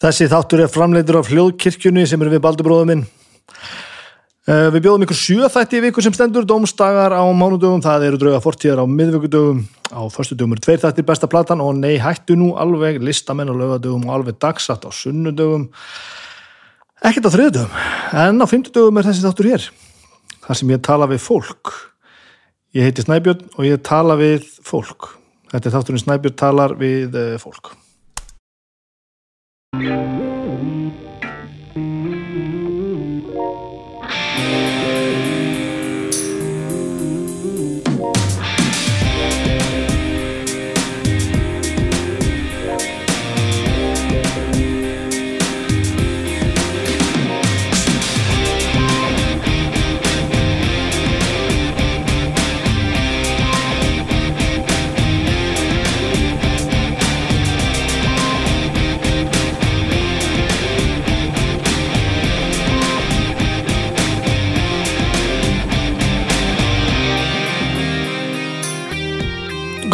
Þessi þáttur er framleitur af hljóðkirkjunni sem er við Baldubróðum minn. Uh, við bjóðum ykkur sjöþætti í viku sem stendur, dómstagar á mánudögum, það eru drauga fortíðar á miðvíkudögum, á förstudögum eru tveir þættir besta platan og nei hættu nú alveg listamenn á lögadögum og alveg dagsatt á sunnudögum. Ekkert á þriðdögum, en á fymtudögum er þessi þáttur hér, þar sem ég tala við fólk. Ég heiti Snæbjörn og ég tala við fólk. Þetta er þátturinn Snæbjörn talar við eh, fólk.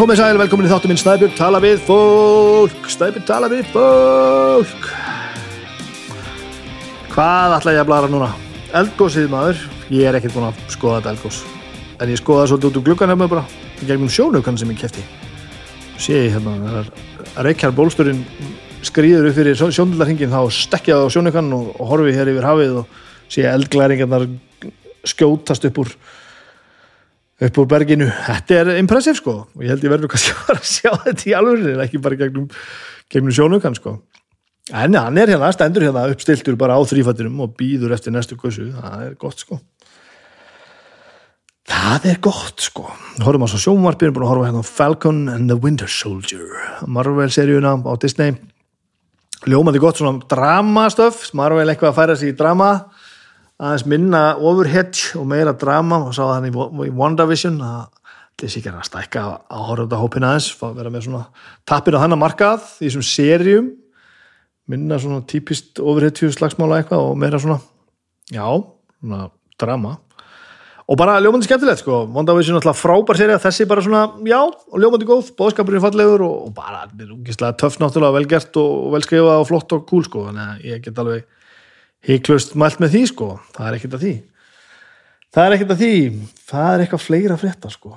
Komið sæl, velkomin í þáttu minn Snæbjörn tala við fólk. Snæbjörn tala við fólk. Hvað ætla ég að blara núna? Eldgósið maður. Ég er ekkert búin að skoða þetta eldgós En ég skoða svolítið út úr gluggan hefur bara í gegnum sjónaukan sem ég kefti sé ég hérna það Reykjar bólsturinn skrýður upp fyrir sjónuldarhingin þá stekkja það á sjónaukan og horfi hér yfir hafið og sé eldglæringarnar skjótast upp úr upp úr berginu, þetta er impressiv sko. Og ég held ég verður kannski að sjá þetta í alveg ekki bara gegnum, gegnum sjónukan sko. En hann er hérna, stendur hérna uppstiltur bara á þrýfattinum og býður eftir næstu gussu, það er gott sko. Það er gott sko. Horfum á svo sjónvarpinu, búin að horfa hérna Falcon and the Winter Soldier. Marvel seríuna á Disney. Ljómaði gott svona dramastöf Marvel eitthvað að færa sig í drama aðeins minna overhead og meira drama. Og sá það hann í, WandaVision að þessi ekki er að stækka að horfa þetta hópin aðeins, fá að vera með svona tapir á hann að markað í þessum serjum minna svona típist overhead slagsmála eitthvað og meira svona já, svona drama. Og bara ljómandi skemmtilegt sko. WandaVision er alltaf frábær serja, þessi bara svona já, og ljómandi góð, bóðskapurinn fallegur og, og bara, þetta er ungislega töff náttúrulega velgert og, og velskrifa og flott og cool sko, þannig að ég get alveg híklust mælt með því sko. Það er ekkert að því. Það er ekkert að því, það er eitthvað fleira frétta sko.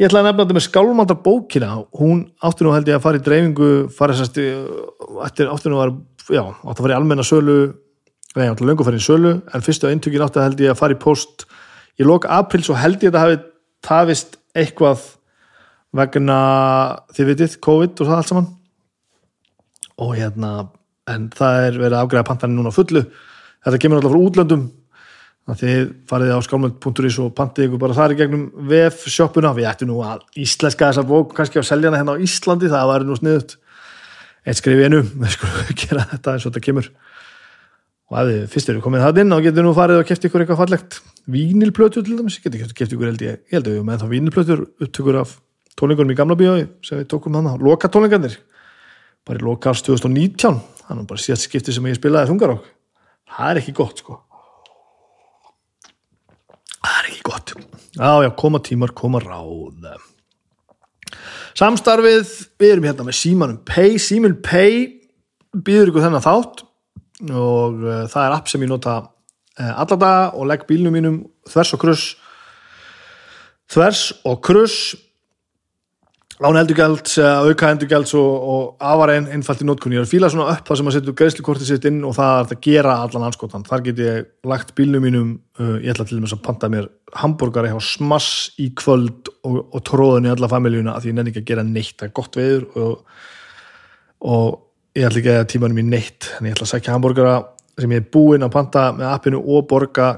Ég ætla að nefna þetta með skálmandar bókina. Hún átti nú held ég að fara í dreifingu fara sérst átti nú að já, átti að fara í almenna sölu. Nei, átti að löngu fara í sölu en fyrstu eintökin átti að held ég að fara í post í lok april svo held ég að það hafi tafist eitthvað vegna þið vitið, COVID og það allt saman. Og hérna en það er verið að afgræða pantanir núna fullu. Þetta kemur alltaf frá útlöndum. Þið farið á skálmöld.is og pantið ykkur bara þar í gegnum VF sjóppuna við ættum nú að íslenska þessa bók kannski á seljana hérna á Íslandi. Það var nú sniðut eitt skrif einu. Við skulum gera þetta eins og þetta kemur. Og ef þið fyrst eru komið það inn þá getur nú farið og kæft ykkur eitthvað fallegt. Vínilplötur til dæmis, getur kæft ykkur held ég, ég held að við með þá vínilplötur upptökur af tónleikunum í gamla bíói sem við tókum hann á loka tónleikandir bara í loka árs 2019 þannig bara síðast skipti sem ég spilaði þungarokk. Það er ekki gott sko. Það er ekki gott. Já já, koma tímar, koma ráð. Samstarfið við erum hérna með Símanum Pay. Símun Pay býður ykkur þennan þátt og uh, það er app sem ég nota uh, allada og legg bílnum mínum þvers og kruss. Þvers og kruss án endurgjalds, auka endurgjalds og, og afar einn einfalt í nótkunni ég er að fíla svona upp það sem að setja greiðslukortið sitt inn og það er að gera allan anskotan. Þar get ég lagt bílnum mínum uh, ég ætla til dæmis að panta mér hambúrgari hjá smass í kvöld og, og tróðin í alla familjuna að ég nenni ekki að gera neitt, það er gott veður og, og ég ætla ekki að tímanum í neitt. En ég ætla að sækja hambúrgara sem ég er búinn að panta með appinu og borga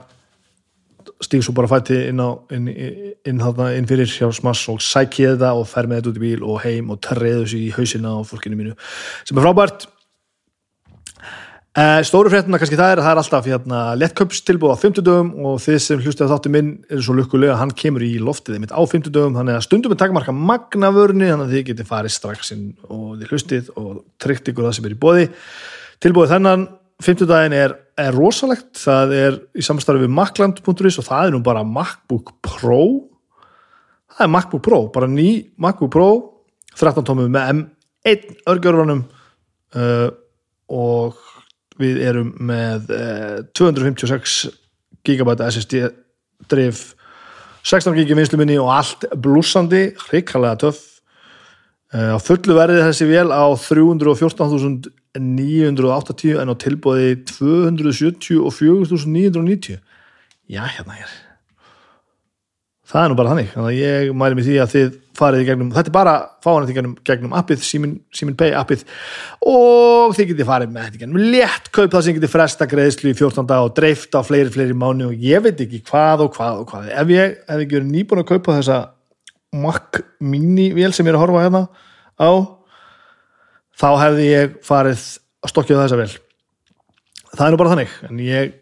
stíg svo bara fætti inn, á, inn, inn, inn fyrir hjá smass og sækja þetta og fer með þetta út í bíl og heim og treðu þessu í hausina á fólkinu mínu sem er frábært. E, stóru fréttina kannski það er að það er alltaf hérna, lettköpstilbúð á 50 dögum og þið sem hlustu að þáttu minn er svo lukkulega hann kemur í loftið mitt á 50 dögum þannig að stundum er takkmarka magnavörni þannig að þið getið farið strax og þið hlustið og tryggt ykkur það sem er í bóði tilbúið þennan 50 daginn er er rosalegt, það er í samstarfi við Macland.is og það er nú bara MacBook Pro. Það er MacBook Pro, bara ný MacBook Pro 13 tómið með M1 örgjörðunum uh, og við erum með uh, 256 gigabæta SSD drif 16 gigi vinsluminni og allt blúsandi, hrikalega töff á fullu verði þessi vél á 314.980 en á tilbúði 274.990 já hérna er það er nú bara þannig þannig að ég mæli mig því að þið farið í gegnum, þetta er bara fáanætt í gegnum, gegnum appið, Simin, Pay appið. Og þið getið farið með þetta í gegnum létt kaup það sem getið fresta greiðslu í 14 dag og dreift á fleiri, fleiri mánu og ég veit ekki hvað og hvað og hvað. Ef ég hef ekki verið nýbúin að kaupa þessa Mac mini vél sem ég er að horfa hérna á þá hefði ég farið að stokkja þessa vel það er nú bara þannig en ég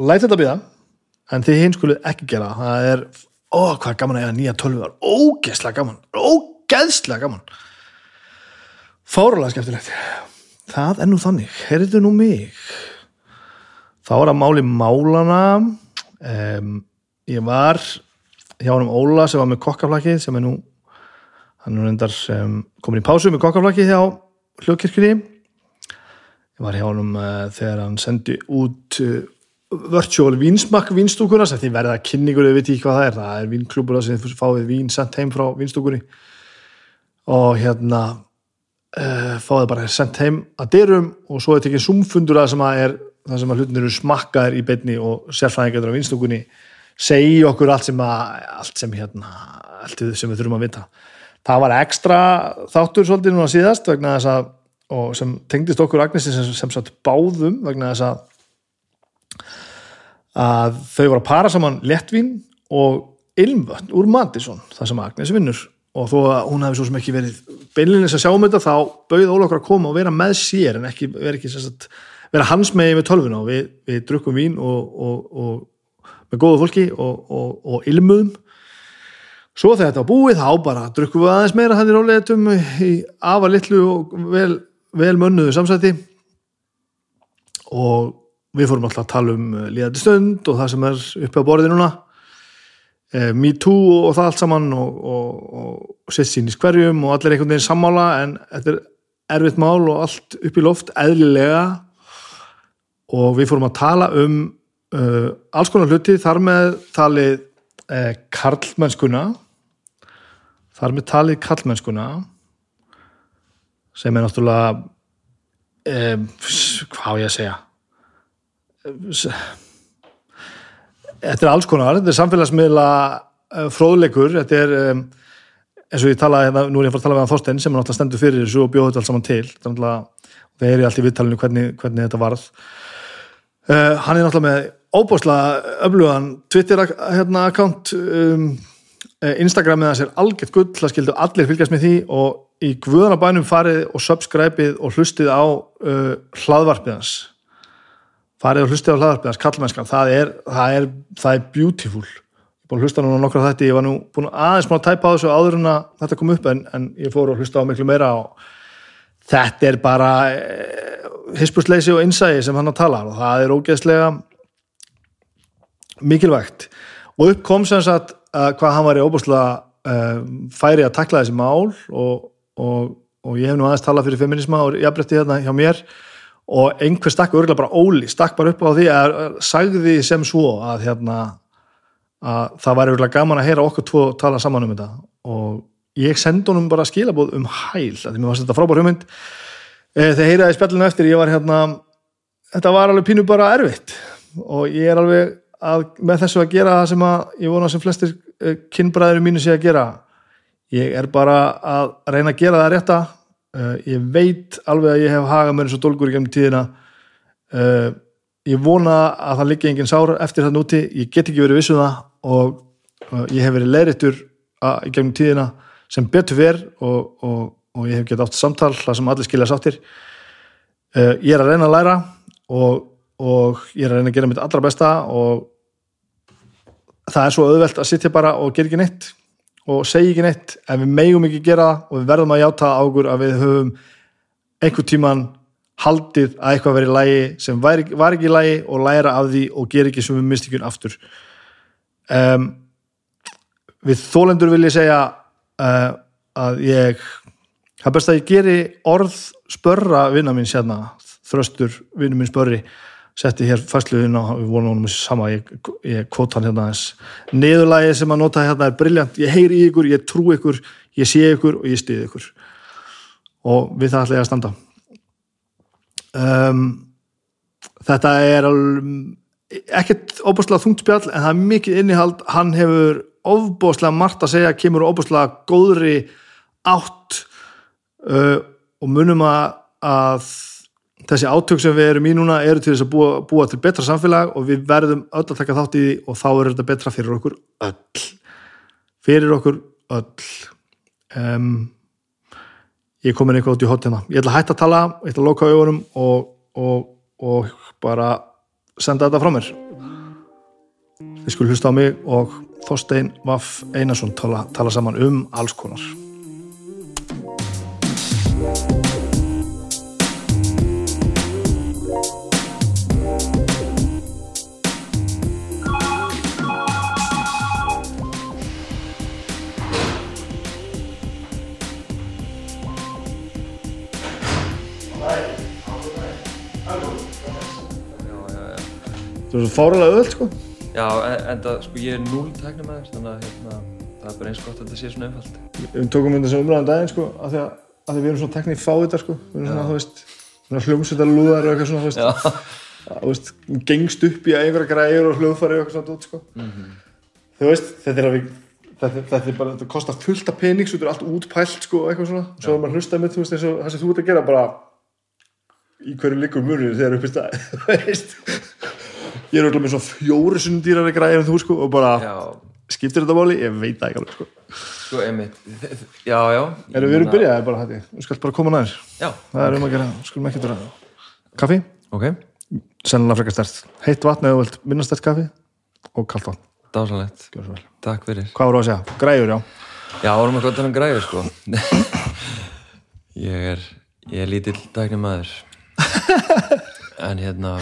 læti þetta býða en þið hinn skuluð ekki gera það. Er, ó hvað er gaman að eiga nýja tölvuðar ógeðslega gaman, ógeðslega gaman. Fárulega skemmtilegt. Það er nú þannig, heyrðu nú mig. Þá er að máli málana um, ég var hjá hann um Óla sem var með kokkaflakið sem er nú hann er reyndar um, komin í pásu með kokkaflakið hjá hljóðkirkjunni. Ég var hjá hann uh, þegar hann sendi út uh, virtual vinsmakk vinstúkuna sem því verða kynningur, við veitum ekki hvað það er. Það er vinklúbur sem fáið vín sendt heim frá vinstúkunni og hérna uh, fáið bara sendt heim að dyrum og svo er tekið sumfundur að sem að er það sem að hlutin eru smakkaðir í beinni og sérfræðingar á vinstúkunni segi okkur allt sem að allt sem hérna, allt sem við þurfum að vita. Það var ekstra þáttur svolítið núna síðast vegna þess að og sem tengdist okkur Agnesi sem, sem satt báðum vegna þess að að þau var að para saman lettvín og ilmvötn úr Madison það sem Agnes vinnur. Og þó að hún hefði svo sem ekki verið beinleginnins að sjá um þetta þá bauð Óla okkur að koma og vera með sér en ekki vera, ekki, sagt, vera hans með við tölvuna. Og við, við drukkum vín og, og, og með góðu fólki og, og ilmuðum. Svo þegar þetta var búið þá bara drukkum við aðeins meira hann í ráleitum í afar litlu og vel, vel mönnuðu samsæti. Og við fórum alltaf að tala um líðandi stund og það sem er uppi á borði núna. Me Too og það allt saman og, og, og sett sín í skverjum og allir einhvern veginn sammála en þetta er erfitt mál og allt upp í loft eðlilega. Og við fórum að tala um uh, alls konar hluti þar með talið uh, karlmennskuna þar með talið karlmennskuna sem er náttúrulega um, hvað á ég að segja? Þetta er alls konar, þetta er samfélagsmiðla fróðleikur, þetta er um, eins og ég talaði, hérna, nú er ég að fara að tala við hann Þorstein sem er náttúrulega stendur fyrir þessu og bjóð þetta alls saman til. Það er í allt í viðtalinu hvernig, hvernig þetta varð. Uh, hann er náttúrulega með óbúslega öflugan Twitter-account hérna, um, Instagram eða sér algjört gull, það skildu allir fylgjast með því og í guðanabænum farið og subscribeið og hlustið á uh, hlaðvarpiðans farið og hlustið á hlaðarpiðans kallmennskan, það er, það er, það er beautiful. Að hlusta núna nokkra þetta ég var nú búin aðeins má að tæpa á þessu áður en að þetta kom upp en, en ég fór að hlusta á miklu meira og þetta er bara eh, hispursleysi og innsægi sem hann að tala og það er ógeðslega mikilvægt. Og upp kom sem sagt að hvað hann var í óbúslega uh, færi að takla þessi mál og, og, og ég hef nú aðeins talað fyrir feminisma og jafnbretti hérna hjá mér. Og einhver stakk örgulega bara óli stakk bara upp á því að sagði sem svo að hérna að það væri örgulega gaman að heyra okkur tvo tala saman um þetta. Og ég sendi honum bara skilabóð um hæl að því mér varst þetta frábár hugmynd. Þegar heyraði spjallinu eftir ég var hérna þetta var alveg pínu bara erfitt. Og ég er alveg að, með þessu að gera það sem að ég vona sem flestir kynbræður mínu sé að gera. Ég er bara að reyna að gera það rétta. Uh, ég veit alveg að ég hef hagað mér eins og dólgur í gennum tíðina. Uh, ég vona að það liggi engin sár eftir það núti, ég get ekki verið vissuð um og ég hef verið leirittur í gennum tíðina sem betur verð og, og, og ég hef gett átt samtal það sem allir skilja sáttir. Ég er að reyna að læra og, og ég er að reyna að gera mitt allra besta og það er svo auðvelt að sitja bara og gera ekki neitt og segja ekki neitt en við megum ekki gera og við verðum að játa á okkur að við höfum einhver tíman haldið að eitthvað verið lægi sem var, var ekki lægi og læra af því og gera ekki við mistíkjum aftur. Um, við þólendur vil ég segja uh, að ég það er best að ég geri orð spörra vinna mín sérna þröstur, vinnu minn spörri setti hér fæsluðin á, við vonum honum sama, ég, ég kvóta hann hérna eins niðurlægi sem að nota hérna er briljant, ég heyri ykkur, ég trú ykkur ég sé ykkur og ég stið ykkur. Og við það ætla ég að standa. Um, þetta er ekkert óbúslega þungt spjall en það er mikið innihald. Hann hefur ofbúslega margt að segja kemur ofbúslega góðri átt uh, og munum að, að þessi átök sem við erum í núna eru til þess að búa, búa til betra samfélag og við verðum öll að taka þátt í því og þá er þetta betra fyrir okkur öll. Fyrir okkur öll. Um, ég kom inn eitthvað út í hotina ég ætla að hætta að tala, ég ætla að loka augunum og, og, og bara senda þetta frá mér. Við skulum hlusta á mig og Þorstein Vaff Einarsson tala, tala saman um alls konar svo fáralega öll sko. Já, en, en það, sko, ég er núl tæknumæður, þannig að hérna, það er bara eins gott að þetta sé svona einfalt. Við tókum um þessum umræðan daginn sko af því að, að því við erum svona tekník fáiðar sko. Við erum svona, þú veist, svona hljómsveitar lúðar og eitthvað svona, þú veist, Já, þú veist gengst upp í einhverja græður og hljóðfari og eitthvað svona dót sko. Þú veist, þetta er að við þetta, þetta er bara, þetta kostar fullt af pening þetta er allt útpælt sko eitthvað svona. Svo er með, það í hverju liggur munur þegar upp í stað, þú veist ég er örugglega með svona fjóri sundýrari græður en þú sko og bara já, skiptir þetta máli, ég veit það ekki alveg sko. Sko, einmitt. Já, já. Erum við erum byrjaði bara hætti, við skalum bara koma næður Já, það er um að gera, skulum ekki dra kaffi, ok, sennilega frekar stert heitt vatn eða þú vilt minna stert kaffi og kalt vatn, dásanlegt. gjör svo vel. Takk fyrir. hvað voru að segja, græjur já. Já, vorum eitthvað þannig græður, sko. ég er, ég er lítill tæknumæður. en hérna,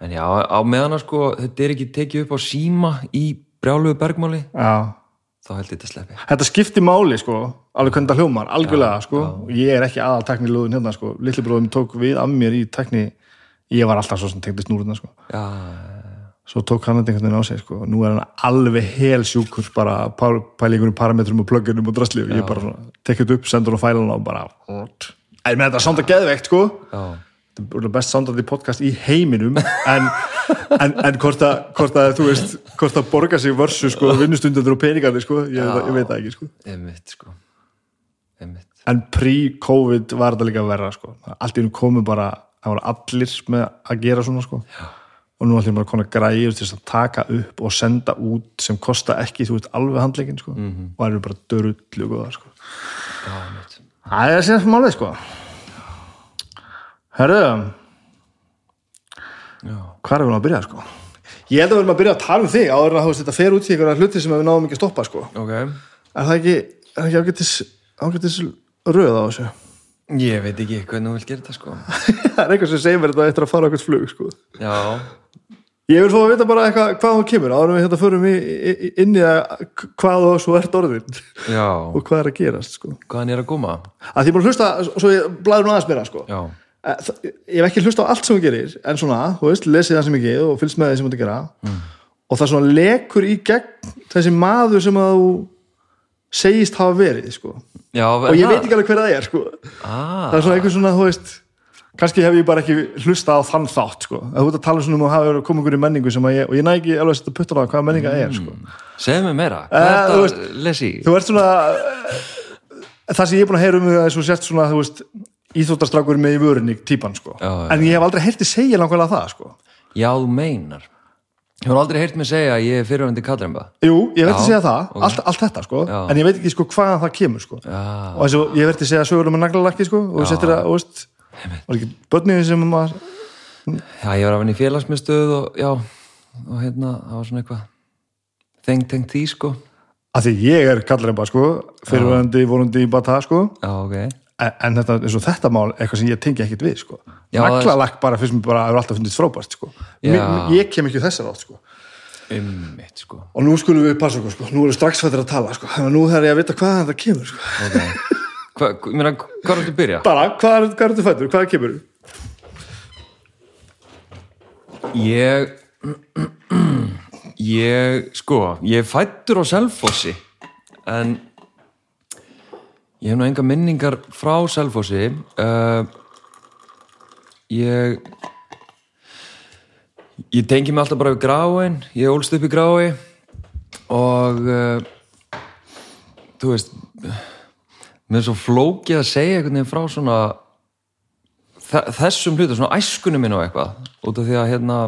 en já, á meðan sko, þetta er ekki tekið upp á síma í brjálugu bergmáli, já, þá held ég þetta sleppi. þetta skiptir máli sko alveg hvernig það hljómar, algjörlega sko. og ég er ekki aðal teknilúðin hérna sko. Lillibróðum tók við af mér í tekni ég var alltaf svo sem tengdi snúruna sko. Já, svo tók hann þetta einhvern veginn á sig sko. Nú er hann alveg hel sjúkur bara pæli einhvern parametrum og plugginum og drasli og ég bara tekið þetta upp, sendur hann á fæluna og bara en með þetta samt að geðveikt sko. Já, er best soundandi podcast í heiminum en, en, en hvort, að, að þú veist, hvort að borga sig vörsu sko, vinnustundur og peningandi sko ég, Já. ég veit það ekki sko einmitt, sko. Einmitt. en pre-covid var þetta líka verra sko. allt í hennu komu bara það voru allir með að gera svona sko. og nú allir bara konar græður til að taka upp og senda út sem kosta ekki, þú veist, alveg handleikin sko. Mhm. og það eru bara dörullu góða sko. Já, það er síðan málið sko herðu. Já, hvað er við að byrja sko? Ég held að við erum að byrja að tala um þig áður en að þú þetta fer út í einhverja hluti sem við náðum ekki að stoppa sko. Ok. er það ekki, er ekki ágættis, ágættis röð á þessu? Ég veit ekki hvernig þú vil gera þetta, sko. það er eitthvað sem segir mér þetta eftir að fara eitthvað flug sko. Já, Ég vil fá að vita bara eitthvað hvað hún kemur áður en við hérna förum í, í, inn í að hvað þú svo ert orðin já, og hvað er að gerast sko. hvaðan er að koma? að því ég að ég Eh, það- ég hef ekki hlusta á allt sem þú gerir en svona, þú veist, lesið það sem ekki og fylgst með því sem þú ert að gera Mm. og það svona lekur í gegn þessi maður sem að þú segist hafa verið sko. já, og ég veit ekki alveg hver það er sko. Ah, það er svona einhver svona, þú veist kannski hef ég bara ekki hlusta á þann þátt sko. að þú ert að tala svona um að hafa komið í menningu sem að ég, og ég næ ekki alveg að setja puttan á hvaða menninga er sko. segðu mér meira, Eh, hvað er þú þetta að lesi? þú ert svona eh, það sem ég er búin að heyra um það er svo sért svona, þú veist íþóttastrákur með í vörinni típan sko. Já, já. en ég hef aldrei heyrti segja langvæðlega það sko. Já, þú meinar. Ég har aldrei heyrt mig segja að ég er fyrirvændi kallremba. jú, ég verði að segja það, ok. allt, allt þetta sko. En ég veit ekki sko, hvaðan það kemur sko. Og eins og ég verði að segja sögulega með naglalakki sko, og Já. settir þú veist var ekki börnið sem maður já, ég var að vinna í félagsmyndstöð og já, og hérna, það var svona eitthvað þeng, tengt því, sko. að því ég er kallaremba sko, fyrirvæðandi vorandi í bata sko, Já, ok en, en þetta, eins og þetta mál eitthvað sem ég tengi ekkert við sko. naglalakk bara fyrst mér bara að það eru alltaf fundist frábært sko. ég kem ekki þessar átt sko. Einmitt, sko. og nú skulum við passa okkur sko. nú erum við strax fættir að tala sko. nú þarf ég að vita hvaðan það kemur okay. Hva, mér, hvað er þetta að byrja? bara, hvað er þetta fættur, hvaðan kemur ég ég sko ég fættur á selfossi en ég hef nú enga minningar frá Selfossi uh, ég ég tengi mig alltaf bara við gráin ég ólst upp í grái og uh, þú veist mér er svo flókið að segja einhvern veginn frá svona þe- þessum hlutu, svona æskunum minn og eitthvað út af því að hérna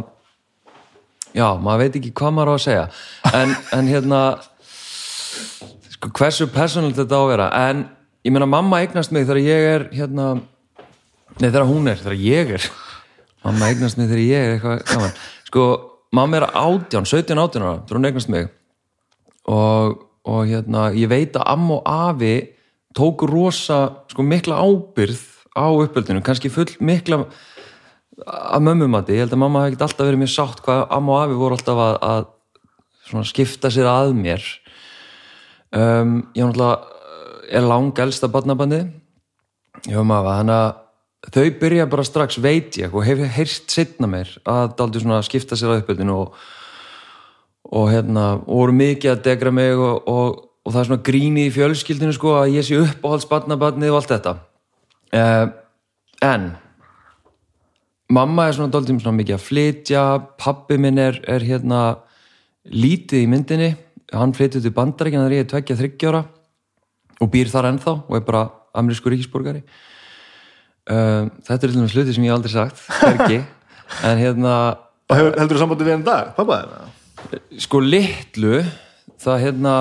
já, maður veit ekki hvað maður á að segja. En, en hérna sko, hversu persónult þetta á að vera. En ég meina mamma eignast mig þegar ég er hérna nei þegar hún er, þegar ég er. Mamma eignast mig þegar ég er eitthvað gaman. Sko, mamma er átján, 17, 18 ára þegar hún eignast mig. Og, og hérna, ég veit að amma og afi tóku rosa sko mikla ábyrð á uppeldinu, kannski full mikla að mömmumati, ég held að mamma hef ekkert alltaf verið mér sátt hvað amma og afi voru alltaf að, að skipta sér að mér. Um, ég náttúrulega er lang elsta barnabandi hjá mafa, þannig að þau byrja bara strax, veit ég og hef heyrst setna mér að daldi svona skipta sér að uppeldinu og, og hérna, og voru mikið að degra mig og, og, og það er svona gríni í fjölskyldinu sko að ég sé uppáhalds barnabandið og allt þetta. Uh, en mamma er svona dálítið svona mikið að flytja pappi minn er, er hérna lítið í myndinni. Hann flytið til bandaríkina þegar ég er tveggja þryggjára og býr þar ennþá og er bara amerísku ríkisborgari um, þetta er dæmis hluti sem ég aldrei sagt hvergi, en hérna Og hefur, heldur þú sambandi við enn dag, pappa þeirna? sko litlu það hérna,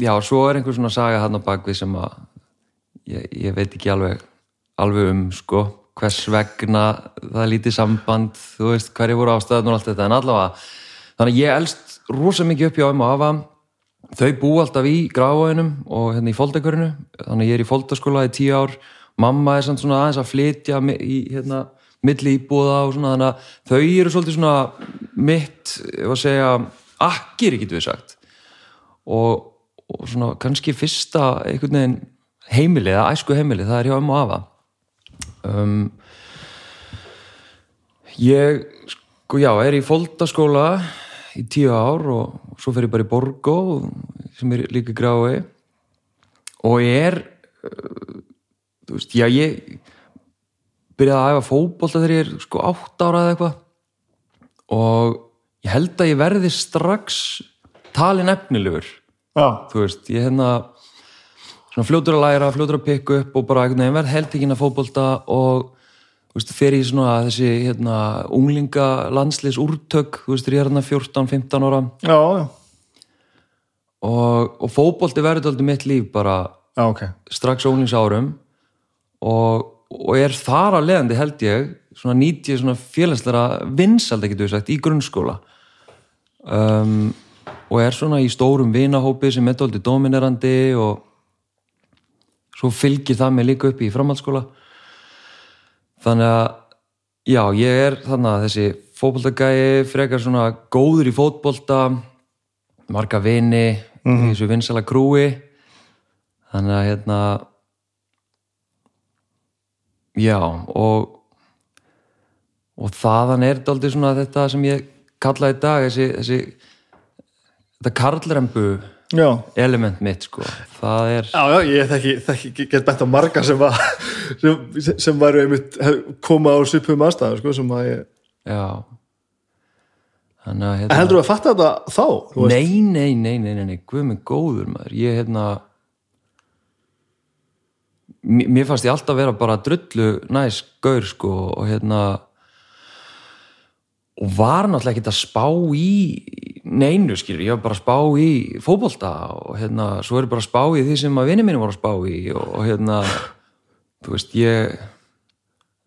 já, svo er einhver svona saga hann á bakvið sem að ég, ég veit ekki alveg alveg um, sko, hvers vegna það er lítið samband þú veist, hverju voru ástæðan og allt þetta en allavega, þannig að ég elst rosa mikið upp hjá um og afa þau bú alltaf í gráðunum og hérna í fóldakurinu, þannig ég er í fóldaskóla í tíu ár, mamma er svona aðeins að flytja í hérna milli íbúða og svona þannig að þau eru svolítið svona mitt ef að segja, akkir getur við sagt. Og, og svona kannski fyrsta einhvern veginn heimili eða æsku heimili, það er hjá um og afa. Um, ég sko já, er í foldaskóla í tíu ár og svo fer ég bara í Borgó sem er líka grái og ég er uh, þú veist, já ég byrjaði að æfa fótbolta þegar ég er sko átt ára eða eitthvað. Og ég held að ég verði strax talin efnilegur. Já, þú veist, ég hérna svona fljótur að læra, fljótur að pikka upp og bara einhvern veginn verð heldikinn að fótbolta og þú veist, fer ég svona þessi hérna unglinga landsliðs úrtök, þú veist, ég er hérna 14-15 ára. Já, já, og, og fótbolti verður aldrei mitt líf bara já, ok. strax unglingsárum. Og, og er þar að leiðandi held ég svona nýtt ég svona félagslega vinsald getur við sagt í grunnskóla. Um, og er svona í stórum vinahópi sem er dóldi dominerandi og svo fylgir það mig líka upp í framhaldsskóla þannig að já, ég er þannig að þessi fótboltagæi frekar svona góður í fótbolta marga vini í þessu vinsala krúi. Þannig að hérna já og og þaðan er þetta aldrei svona þetta sem ég kalla í dag þessi, þessi þetta karlrembu element mitt sko. Það er, já, já ég þekki, þekki get bent á marga sem var sem, sem varu einmitt koma á svipum aðstæðu, sko, sem að ég já. Þannig að hérna, heldur þú að fatta þetta þá? nei, nei, nei, nei, nei, nei guð minn góður maður, ég hérna mér fannst ég alltaf vera bara drullu næs gaur sko og hérna og var náttúrulega ekkert að spá í neinu skilur, ég var bara að spá í fótbolta og hérna svo er ég bara að spá í því sem að vinni mínu voru að spá í og, og hérna þú veist, ég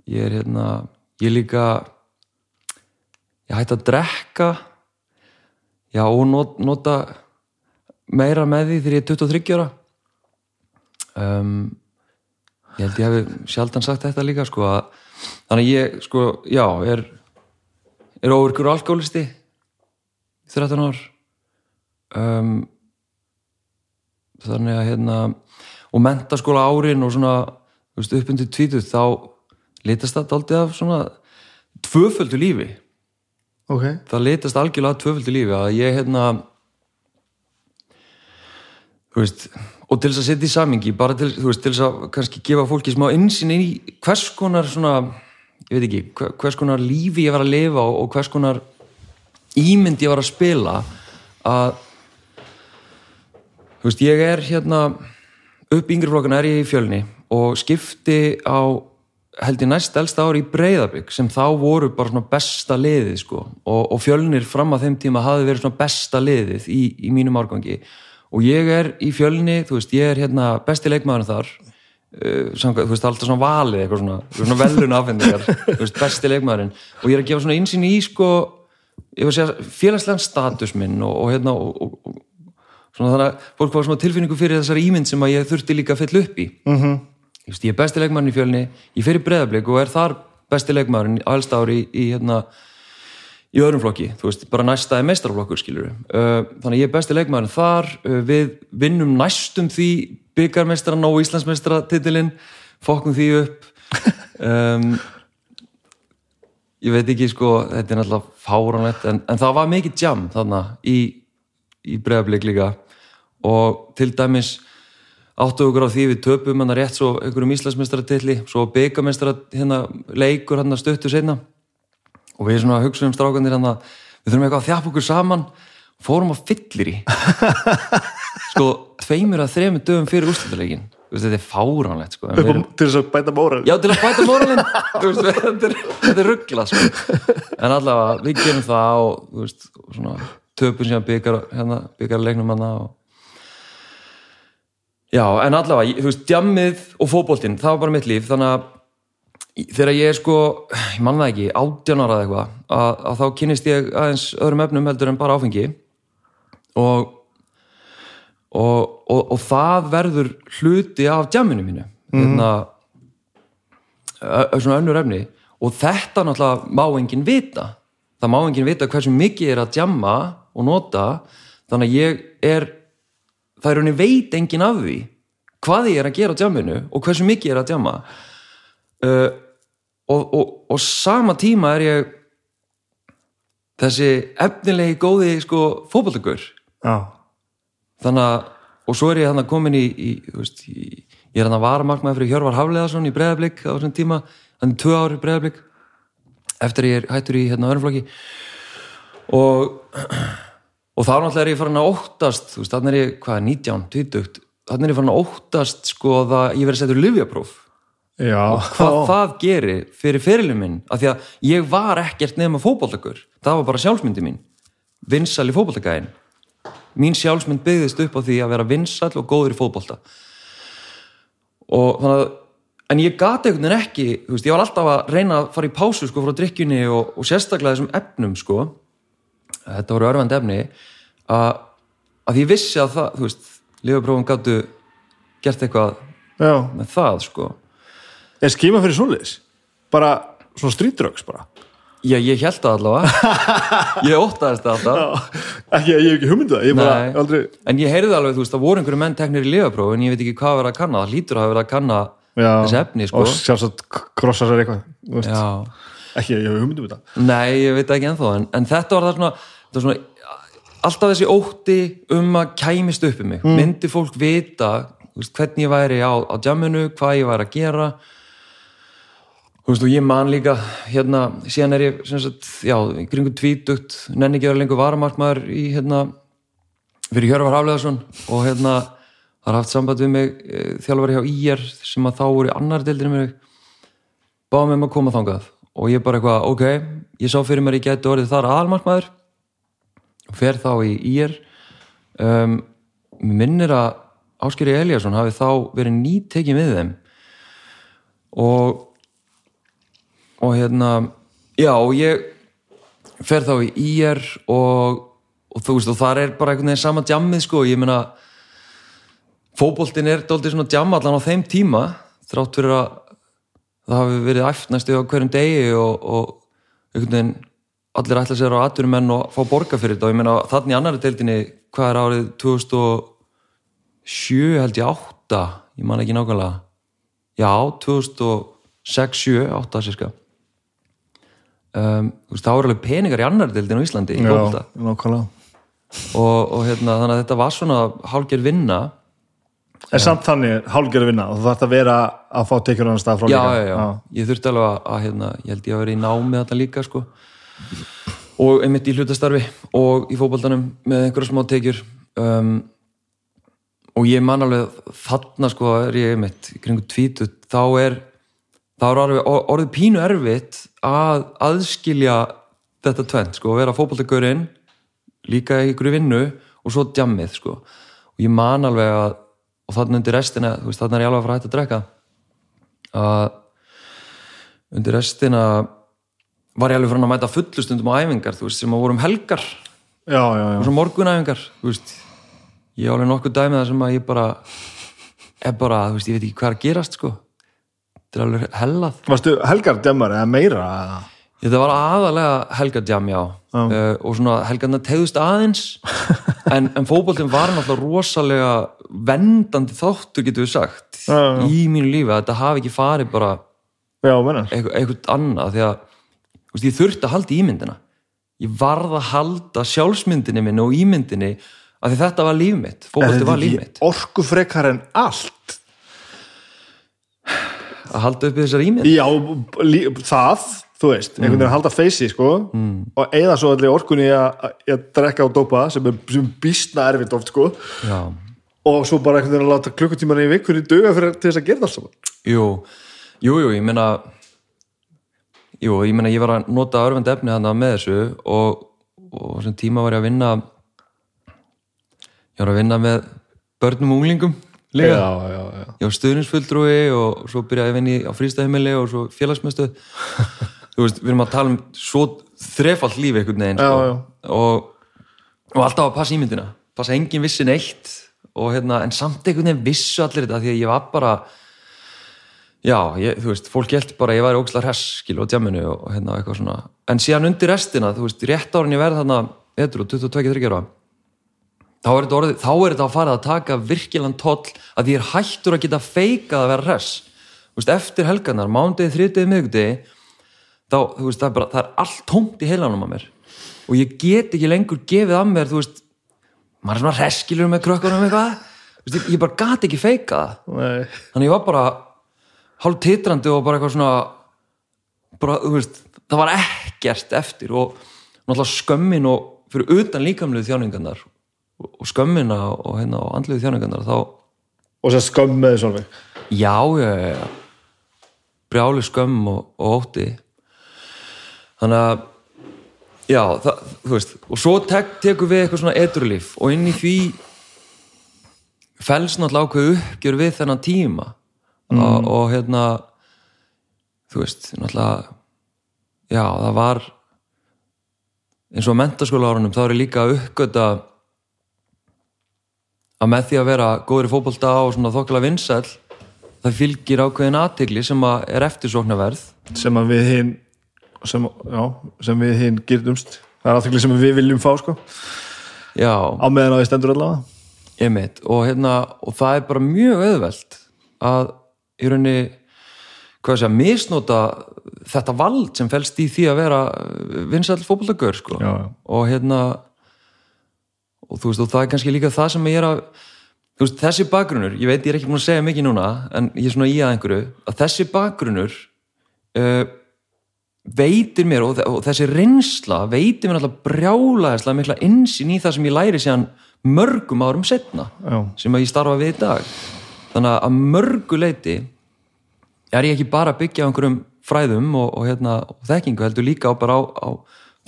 ég er hérna, ég líka ég hætti að drekka já og not, nota meira með því þegar ég er 23 ára. Um, ég held ég hef sjaldan sagt þetta líka sko að þannig ég sko, já, er er óvirkur alkoholisti 13 ár. Um, þannig að hérna og mentaskóla árin og svona þú veist, upp undir tvítuð þá litast það daldið af svona tvöföldu lífi. Ok, það litast algjörlega tvöföldu lífi að ég hérna þú veist og til þess að setja í samingi bara til, veist, til þess að kannski gefa fólki smá insinn í hvers konar svona ég veit ekki, hver- hvers konar lífi ég var að lifa og hvers konar ímynd ég var að spila að þú veist, ég er hérna upp yngri flokkana er ég í fjölni og skipti á held ég næst elsta ári í Breiðablik sem þá voru bara svona besta liðið sko. Og, og fjölnir fram að þeim tíma hafi verið svona besta liðið í, í mínum árgangi. Og ég er í fjölni, þú veist, ég er hérna besti leikmaður þar uh, samkvæmt, þú veist, alltaf svona valið eitthvað svona, svona velun afhendingar, þú veist, besti leikmaðurinn. Og ég er að gefa svona insýn í sko, segja félagslegan status minn og, og hérna og, og, svona þannig að fólk var svona tilfinningu fyrir þessari ímynd sem að ég þurfti líka að fylla upp í. Mm -hmm. ég, ég er besti leikmaðurinn í fjölni ég fer í breðablik og er þar besti leikmaðurinn á elsta ári í, í hérna í öðrum flokki, þú veist, bara næsta er meistarflokkur skilur uh, þannig að ég er besti leikmaðurinn þar, uh, við vinnum næstum því byggarmeistaran og Íslandsmeistaratitilinn fokkum því upp. Um, ég veit ekki sko þetta er náttúrulega fáránlegt en, en það var mikið jam þarna í, í bregðarblik líka. Og til dæmis áttu okkur á því við töpum hann rétt svo einhverjum Íslandsmeistaratitilli svo byggarmeistara hérna leikur hann stöttu seinna. Og við svona hugsaðum strákandir hann að við þurfum eitthvað að þjapa okkur saman fórum á fyllir í sko tveimur að þremur dögum fyrir úrstölduleikin þetta er fáránlegt sko. Upp, erum, til þess að bæta móra já til að bæta veist, þetta er, er rugglað sko. en allavega við gerum það og veist, og svona, töpum síðan byggar hérna, leiknum hann og já en allavega, þú veist, djammið og fótboltinn, það var bara mitt líf. Þannig að þegar ég er sko ég man það ekki, átján ára eða eitthvað að, að þá kynnist ég aðeins öðrum efnum heldur en bara áfengi. Og og, og, og það verður hluti af djamminu mínu. Hérna ö- ö- svona önnur efni. Og þetta náttúrulega má enginn vita. Það má enginn vita hversu mikið er að djamma og nota. Þannig að ég er það er henni veit enginn af því hvað ég er að gera á djamminu og hversu mikið er að djamma uh, og, og, og sama tíma er ég þessi efnilegi góði sko fótboltagur. Já, þannig að og svo er ég þannig komin í, í, veist, í ég er hann að vara markmaður fyrir Hjörvar Hafleðarsson í breðablík á þessum tíma, þannig tvö ári breðablík eftir ég er hættur í hérna örnflokki og og þá náttúrulega er ég farin að óttast þú veist, þannig er ég, hvað, 19, 20 þannig er ég farin að óttast sko að ég verið settur livjapróf já. Hvað það gerir fyrir fyrirlin minn af því að ég var ekkert nefn fótboltakur, það var bara sjálfsmyndi mín vinsal í fótboltagæðin mín sjálfsmynd byggðist upp á því að vera vinsal og góður í fótbolta. Og þannig að en ég gati einhvern veginn ekki veist, ég var alltaf að reyna að fara í pásu sko frá drikkjunni og, og sérstaklega þessum efnum sko. Þetta voru örfand efni að, að ég vissi að það, þú veist lifaprófum gáttu gert eitthvað já, með það sko. Er skima fyrir svoleiðis? Bara svona streetdrugs bara Já, ég held það allavega. Ég óttaðist það alltaf. Ekki, ég hef ekki hugmyndu það, ég bara Nei. aldrei en ég heyrði alveg, þú veist, það voru einhverju menn teknir í lifapróf en ég veit ekki hvað verið að kanna. Það hlýtur að hafa verið að kanna já, þessi efni, sko. Og sjálfsagt krossa sér eitthvað þú veist. Já, ekki, ég hef hugmyndu þetta. Nei, ég veit það ekki ennþá en, en þetta var það svona, þetta var svona alltaf þessi ótti um að kæmist upp um mig, myndi fólk vita veist, hvernig ég væri á, á jamminu hvað ég væri að gera þú veist, og ég man líka hérna, síðan er ég sem sagt, já, kringum tvítugt, nenni ekki að vera lengur varamarkmaður í hérna fyrir Hjörvar Hafleðarsson og hérna það har haft samband við mig e, þjálfari hjá IR sem að þá voru í annar deildinu mig báða mig um að koma þangað. Og ég bara eitthvað, ok, ég sá fyrir mér ég geti orðið þar aðalmarkmaður fer þá í IR um, mér minnir að Áskeri Eliasson hafi þá verið nýtekið við þeim. Og og hérna já og ég fer þá í IR og, og þú veist og þar er bara einhvern veginn sama djammið sko, ég meina fótboltin er dóltið svona djam allan á þeim tíma þrátt fyrir að það hafi verið æft næstu á hverjum degi og, og einhvern veginn allir ætla sér á atvinnumenn og fá borga fyrir þetta. Og ég meina þannig í annari deildinni hvað er árið? 2007 held ég 8 ég man ekki nákvæmlega. Já 2006, 7, 8 sérska um, veist, þá er alveg peningar í annar deildin á Íslandi í nákvæmlega. Og, og hérna, þannig að þetta var svona hálfgerð vinna. En samt þannig hálfgerði vinna og þú þarf að vera að fá tekjur annar stað frá já, líka. já, já, ég þurfti alveg að, að hérna, ég held ég að vera í námi þetta líka sko. og einmitt í hlutastarfi og í fótboltanum með einhverja smá tekjur. Um, og ég man alveg þarna sko er ég einmitt í kringu tvítut, þá er þá er orðið pínu erfitt að aðskilja þetta tvent, sko, að vera fótboltagörinn líka í ykkur vinnu og svo djammið, sko. Og ég man alveg að og þannig undir restina, þú veist, þannig er ég alveg að fara að hætta að drekka að undir restina var ég alveg frá að mæta fullustundum á æfingar, þú veist, sem að vorum helgar. Já, já, já. Og svo morgunæfingar, þú veist. Ég á alveg nokkuð dæmið það sem að ég bara er bara, þú veist, ég veit ekki hvað er að gerast, sko þetta er alveg hellað. Varstu helgar demmar eða? Meira? Þetta var aðalega helgadjam, já. Uh, og svona helgarna tegðust aðeins. En, en fótboltinn var náttúrulega rosalega vendandi þáttur getur við sagt já. í mínu lífi að þetta hafi ekki farið bara Já, eitthvað, annað því að veist, ég þurfti að halda ímyndina ég varð að halda sjálfsmyndinni minni og ímyndinni að því þetta var líf mitt, fótbolti var líf mitt. orku frekar en allt að halda uppi þessar ímynd Já, það, þú veist einhvern veginn að halda feysi, sko mm. og eða svo allir orkunni að, drekka og dópa sem er, sem býstna erfitt oft, sko. Já, og svo bara einhvern veginn að láta klukkutíman í vikunni duga fyrir til þess að gera það alls saman. Jú, jú, jú, ég meina jú, ég meina ég var að nota örfend efni hann með þessu og, og sem tíma var ég að vinna ég var að vinna með börnum og unglingum Já, já, já. Ég var stuðninsfulltrúi og svo byrjaði ég að vinna í- á frístæðheimili og svo félagsmyndstöð þú veist, við erum að tala um svo þrefalt lífi einhvern veginn sko. Já, já. Og, og alltaf að passa ímyndina passa engin vissi neitt og, hérna, en samt einhvern veginn vissu allir þetta því að ég var bara já, ég, þú veist, fólk held bara að ég væri ókslar hess, skil, og djaminu og, og hérna eitthvað svona, en síðan undir restina þú veist, rétt árin ég verð þarna og 22-23 ára þá er, þetta að fara að taka virkilegan toll að ég er hættur að geta feikað að vera Þú veist, eftir helgarnar, mándegi, þriðdegi, miðgudegi þá, þú veist, það er, bara, það er allt tómt í heilanum á mér. Og ég get ekki lengur gefið að mér, þú veist maður er svona hreskilur með krökkunum eitthvað. Veist, ég, ég bara gat ekki feikað þannig ég var bara hálf titrandi og bara eitthvað svona bara, þú veist, það var ekkert eftir. Og náttúrulega skömmin og fyrir utan líkamlegu þjáningarnar og, skömmina og, hérna, og andlegu þjáningarnar þá, og svo skömm með þessu alveg já, já, já, já. Brjáli skömm og, og ótti. Þannig að já, það, þú veist og svo tek, tekur við eitthvað svona edurlíf og inn í því fels náttúrulega ákveð uppgjör við þennan tíma. Og, og hérna þú veist, náttúrulega já, það var eins og mentaskóla árunum þá er ég líka að uppgöta að með því að vera góður í fótbolta og svona þokkala vinsæll það fylgir ákveðin aðtegli sem að er eftirsóknarverð. Sem að við hinn sem, sem við hinn gyrnumst það er aðtökli sem við viljum fá sko. Já, á meðan á því stendur allavega. Einmitt, og, hérna, og það er bara mjög auðvelt að í rauninni hvað sé að misnota þetta vald sem felst í því að vera vinsall fótboltagur sko. Já, já. og hérna og þú veist og það er kannski líka það sem ég er að þú veist þessi bakgrunnur, ég veit ég er ekki búin að segja mikið núna en ég er svona í að einhverju að þessi bakgrunnur uh, veitir mér og, og þessi reynsla veitir mér alltaf brjálaðislega mikla insýn í það sem ég læri síðan mörgum árum setna Já. sem að ég starfa við í dag þannig að að mörgu leiti er ég ekki bara að byggja á einhverjum fræðum og, og, hérna, og þekkingu heldur líka á bara á, á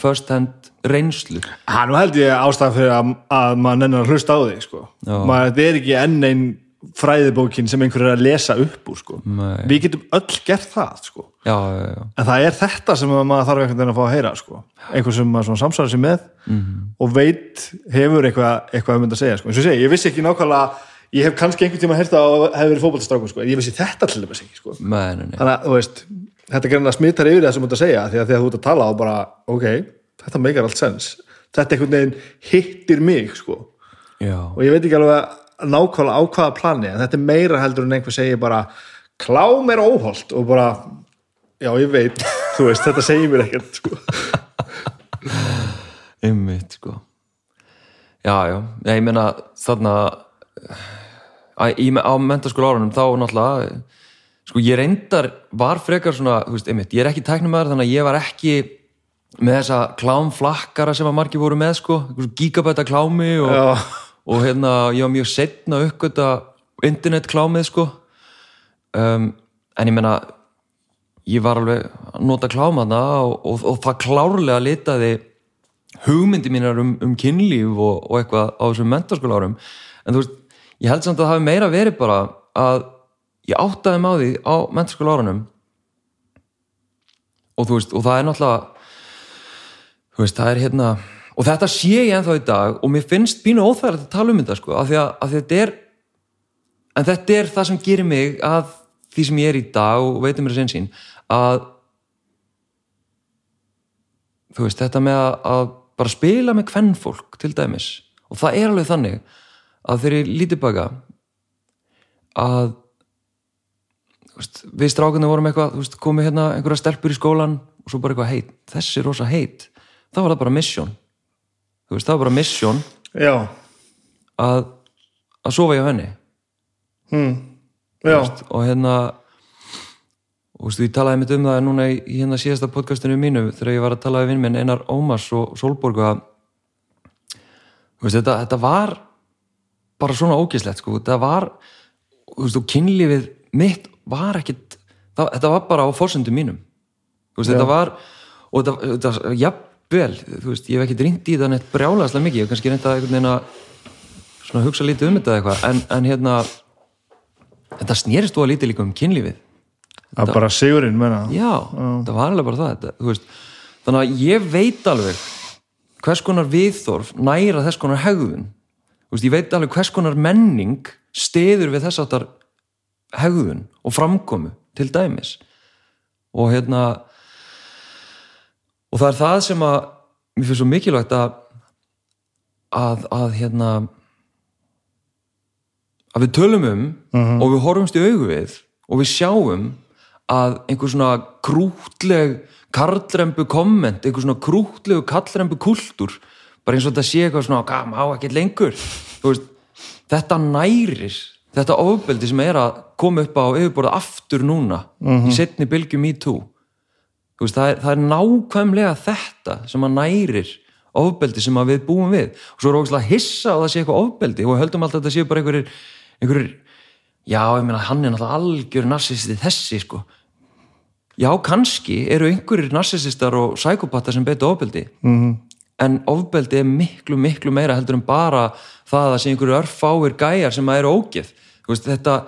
first hand reynslu hann held ég ástæðan fyrir að, að maður nennir að hlusta á þig sko maður, þetta er ekki enn einn fræðibókin sem einhver er að lesa upp úr sko við getum öll gert það sko já, já, já, en það er þetta sem maður þarf einhvern veginn að fá að heyra sko. einhver sem maður samsvarar sér með Mhm. og veit hefur eitthvað, eitthvað um þetta að segja sko. eins og ég segi, ég vissi ekki nákvæmlega ég hef kannski einhvern tíma að það hefur verið fótballtastrákum sko. ég vissi þetta til þess ekki sko. Nei, nei, nei. þannig að þú veist, þetta gerðin að smittar yfir það sem þú ert að segja því að þegar þú ert að tala og bara, ok, þetta meikar allt sens. Þetta einhvern veginn hittir mig sko. Og ég veit ekki alveg nákvæmlega á hvaða plani en þetta er meira heldur en einhver segir bara klám er óholt. Og bara, já ég veit þú veist, þetta segir mér ekkert sko. Einmitt, sko. Já, já, ég meina þarna að, í, á mentaskóla árunum þá náttúrulega sko ég reyndar var frekar svona, þú veist, einmitt, ég er ekki tæknumæður þannig að ég var ekki með þessa klámflakkara sem að margir voru með sko, gigabæta klámi og, og hérna ég var mjög setna uppgöta internetklámið sko. Um, en ég meina ég var alveg að nota klámaðna og, og, og það klárlega litaði hugmyndi mínar um, um kynlíf og, og eitthvað á þessum mentarskóla árum. En þú veist, ég held samt að það hafi meira verið bara að ég áttaði á því á mentarskóla árunum. Og þú veist, og það er náttúrulega veist, það er hérna og þetta sé ég ennþá í dag og mér finnst bínu óþægilegt að tala um þetta sko, af því að, að þetta er en þetta er það sem gerir mig að því sem ég er í dag og veitum mér þess einsýn að þú veist, þetta með að, að bara spila með kvennfólk til dæmis og það er alveg þannig að þegar ég lítið baka að veist, við strákunni vorum eitthvað þú veist, komið hérna einhverja stelpur í skólan og svo bara eitthvað heit, þessi er rosa heit þá var það bara þú veist, það var bara já, að, að sofa hjá henni. Já, og hérna og þú veist, ég talaði mitt um það núna í, í hérna síðasta podcastinu mínu þegar ég var að tala við vinn minn Einar Ómars og Solborg að þú veist, þetta, þetta var bara svona ógislegt sko, þetta var þú veist, og kynlífið mitt var ekkit það, þetta var bara á fórsendum mínum. Þú veist, þetta var og þetta, þetta jafnvel, þú veist, ég hef ekkit reyndi í það neitt brjálaðslega mikið, ég hef kannski reynda einhvern veginn að svona hugsa lítið um þetta eitthvað, en, en hérna þetta snerist þú að lítið líka um kynlífið. Það er bara sigurinn menna. já, það var alveg bara það þetta, veist, þannig að ég veit alveg hvers konar viðþorf næra þess konar hegðun. Veist, ég veit alveg hvers konar menning stiður við þess áttar hegðun og framkomu til dæmis. Og hérna og það er það sem að mér finnst svo mikilvægt að að, að hérna að við tölum um og við horfumst í augu við og við sjáum að einhver svona krútleg karlrembu komment, einhver svona krútlegu karlrembu kultúr bara eins og þetta sé eitthvað svona, hvað, má ekki lengur. Veist, þetta nærir þetta ofbeldi sem er að koma upp á yfirborða aftur núna í setni bylgjum í tú veist, það er, það er nákvæmlega þetta sem að nærir ofbeldi sem að við búum við. Og svo er ógæslega hissa að það sé eitthvað ofbeldi og höldum alltaf að þetta sé bara einhverjir, einhverjir já, ég meina, hann er náttúrulega algjör narcissisti þessi, sko. Já, kannski eru einhverjir narcissistar og sækopatar sem beita ofbeldi. -hmm. en ofbeldi er miklu, miklu meira heldur en bara það að sé einhverju örfáir gæjar sem að eru ógeð. Veist, þetta,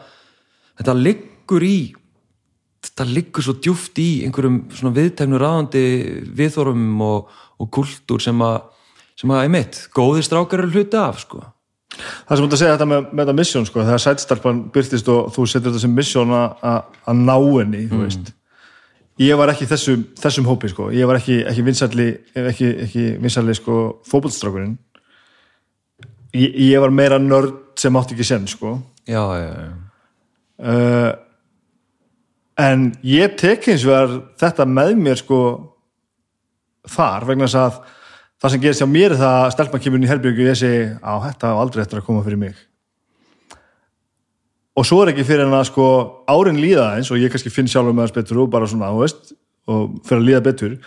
þetta liggur í þetta liggur svo djúft í einhverjum svona viðteknu ráðandi viðþórum og, og kultúr sem að sem að, einmitt, góðir strákar eru hluti af, sko. Það sem þú ert að segja þetta með, með þetta mission sko, þegar sætstarpan byrtist og þú setur þetta sem mission að- ná henni þú veist. Ég var ekki þessum, þessum hópi sko. ég var ekki, ekki vinsalli ekki, ekki vinsalli sko, fótbollstrákurinn ég, ég var meira nörd sem átti ekki sen sko. já, já, já, uh, en ég tek hins vegar þetta með mér sko þar vegna þess að það sem gerist hjá mér er það að stelpan kemur inn í herbyggu og ég segi á þetta á aldrei eftir að koma fyrir mig. Og svo er ekki fyrir en að sko árin líða eins og ég kannski finn sjálfur með þess betur og bara svona, þú veist og fyrir að líða betur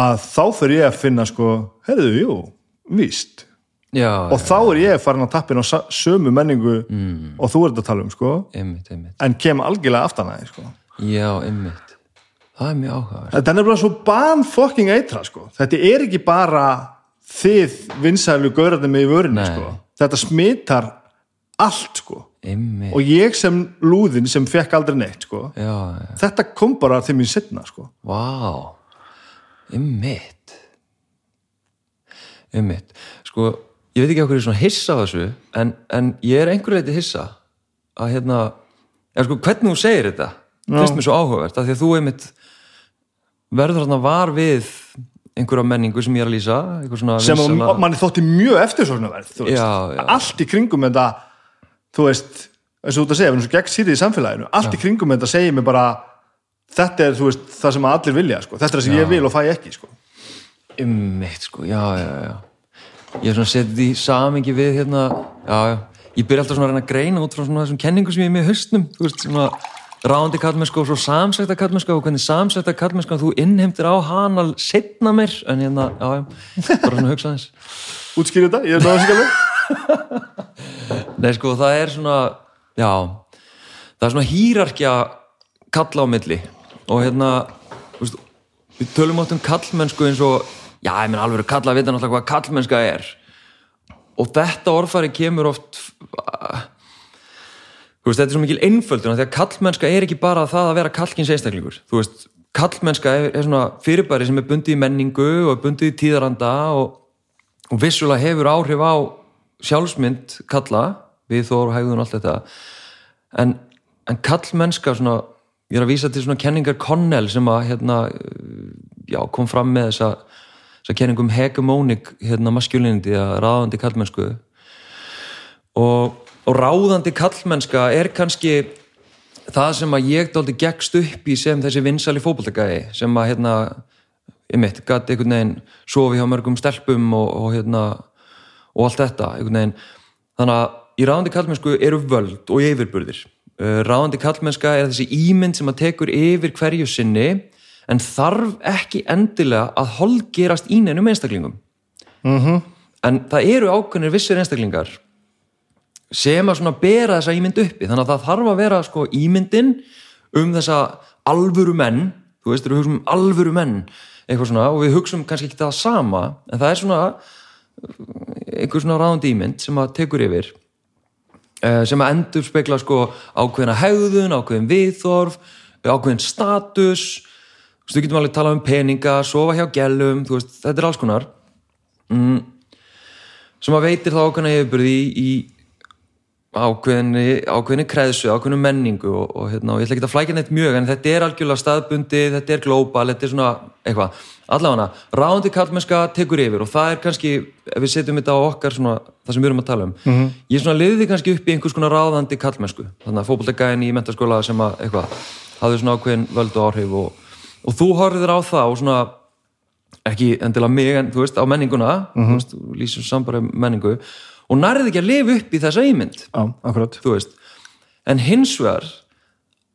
að þá fyrir ég að finna sko, heyrðu, jú víst, já, og þá er ég farin að tappin á sömu menningu mm. og þú ert að tala um sko. Einmitt, einmitt. En kem algjörlega aftan að þið sko. Já, einmitt, það er mjög áhugaverð þetta er nefnilega svo ban fucking eitra sko. þetta er ekki bara þið vinsælu gaurarnir með í vörinni Nei. sko. þetta smitar allt sko. einmitt, og ég sem lúðin sem fekk aldrei neitt sko. já, já, þetta kom bara til mér setna sko. vá einmitt einmitt, sko ég veit ekki okkur er svona hissa á þessu en, en ég er einhverju leiti hissa að hérna, eða sko hvernig þú segir þetta finnst mér svo áhugavert, af því að þú einmitt verður þarna var við einhverja menningu sem ég er að lýsa sem vinsala... manni þótti mjög eftirsóknarverð. Já, já. allt í kringum þetta þú veist, eins og þú ert að segja við erum svo gegn sýrið í samfélaginu allt í kringum þetta segir mér bara þetta er, veist, það sem allir vilja sko. þetta er það sem ég vil og fæ ekki sko. Ummitt sko, já, já, já Ég er svona setið í samingi við hérna, já, já Ég byrja alltaf svona að reyna að greina út frá svona þessum kenningum sem ég er með í haustnum Þú veist, svona ráðandi kallmennska og svo samsækta kallmennska og hvernig samsækta kallmennska þú innheimtir á hana setna mér en hérna, já, já, bara svona hugsa þess útskýri þetta, ég er alveg. Nei, sko, það er svona, já það er svona hýrarkja kalla á milli. Og hérna, veist, við tölum átt um kallmennsku eins og, já, ég menn alveg kalla að vita náttúrulega hvað kallmennska er. Og þetta orðfæri kemur oft þú veist, þetta er svo mikil einföldun því að kallmennska er ekki bara það að vera kallkins einstaklingur, veist, kallmennska er, er svona fyrirbæri sem er bundið í menningu og bundið í tíðaranda og, og vissulega hefur áhrif á sjálfsmynd kalla við þóru hægðun og allt þetta. En, en kallmennska svona, ég er að vísa til svona kenningar Connell sem að hérna, já, kom fram með þessa, þessa kenningum hegemónik hérna, maskulinity að ráðandi kallmennsku og, og ráðandi kallmennska er kannski það sem að ég daldi gegst upp í sem þessi vinsali fókbaltagæði sem að hérna, ég mitt, gæti einhvern veginn sofi hjá mörgum stelpum og, og hérna og allt þetta, einhvern veginn. Þannig að í ráðandi kallmennsku eru völd og yfirburðir. Ráðandi kallmennska er þessi ímynd sem að tekur yfir hverju sinni en þarf ekki endilega að holgerast í neinum einstaklingum. Mm -hmm. en það eru ákveðnir vissir einstaklingar sem að svona bera þessa ímynd uppi. Þannig að það þarf að vera sko ímyndin um þessa alvöru menn. Þú veist, við hugsaum um alvöru menn eitthvað svona og við hugsaum kannski ekki það sama en það er svona einhver svona ráðandi ímynd sem að tekur yfir sem að endur spekla sko ákveðina hegðun, ákveðin viðþorf ákveðin status. Þú veist, við getum alveg talað um peninga sofa hjá gælum, þú veist, þetta er alls konar. Mm, sem að veitir þá ákveðina yfirbyrði í, í ákveðinni, ákveðinni kreðsu, ákveðinu menningu og, og, hérna, og ég ætla ekki að flækja neitt mjög en þetta er algjörlega staðbundi, þetta er glóbal þetta er svona eitthvað, allavega ráðandi kallmennska tekur yfir og það er kannski ef við setjum þetta á okkar svona, það sem við erum að tala um mm -hmm. ég svona liði kannski upp í einhvers konar ráðandi kallmennsku, þannig að fókbaltagæðin í mentaskóla sem að eitthvað, hafði svona ákveðin völdu áhrif og, og þú horfður á það og svona ekki endilega mig en þú veist á menninguna mm -hmm. þú veist, og nærið ekki að lifa upp í þessa ímynd. Já, en hins vegar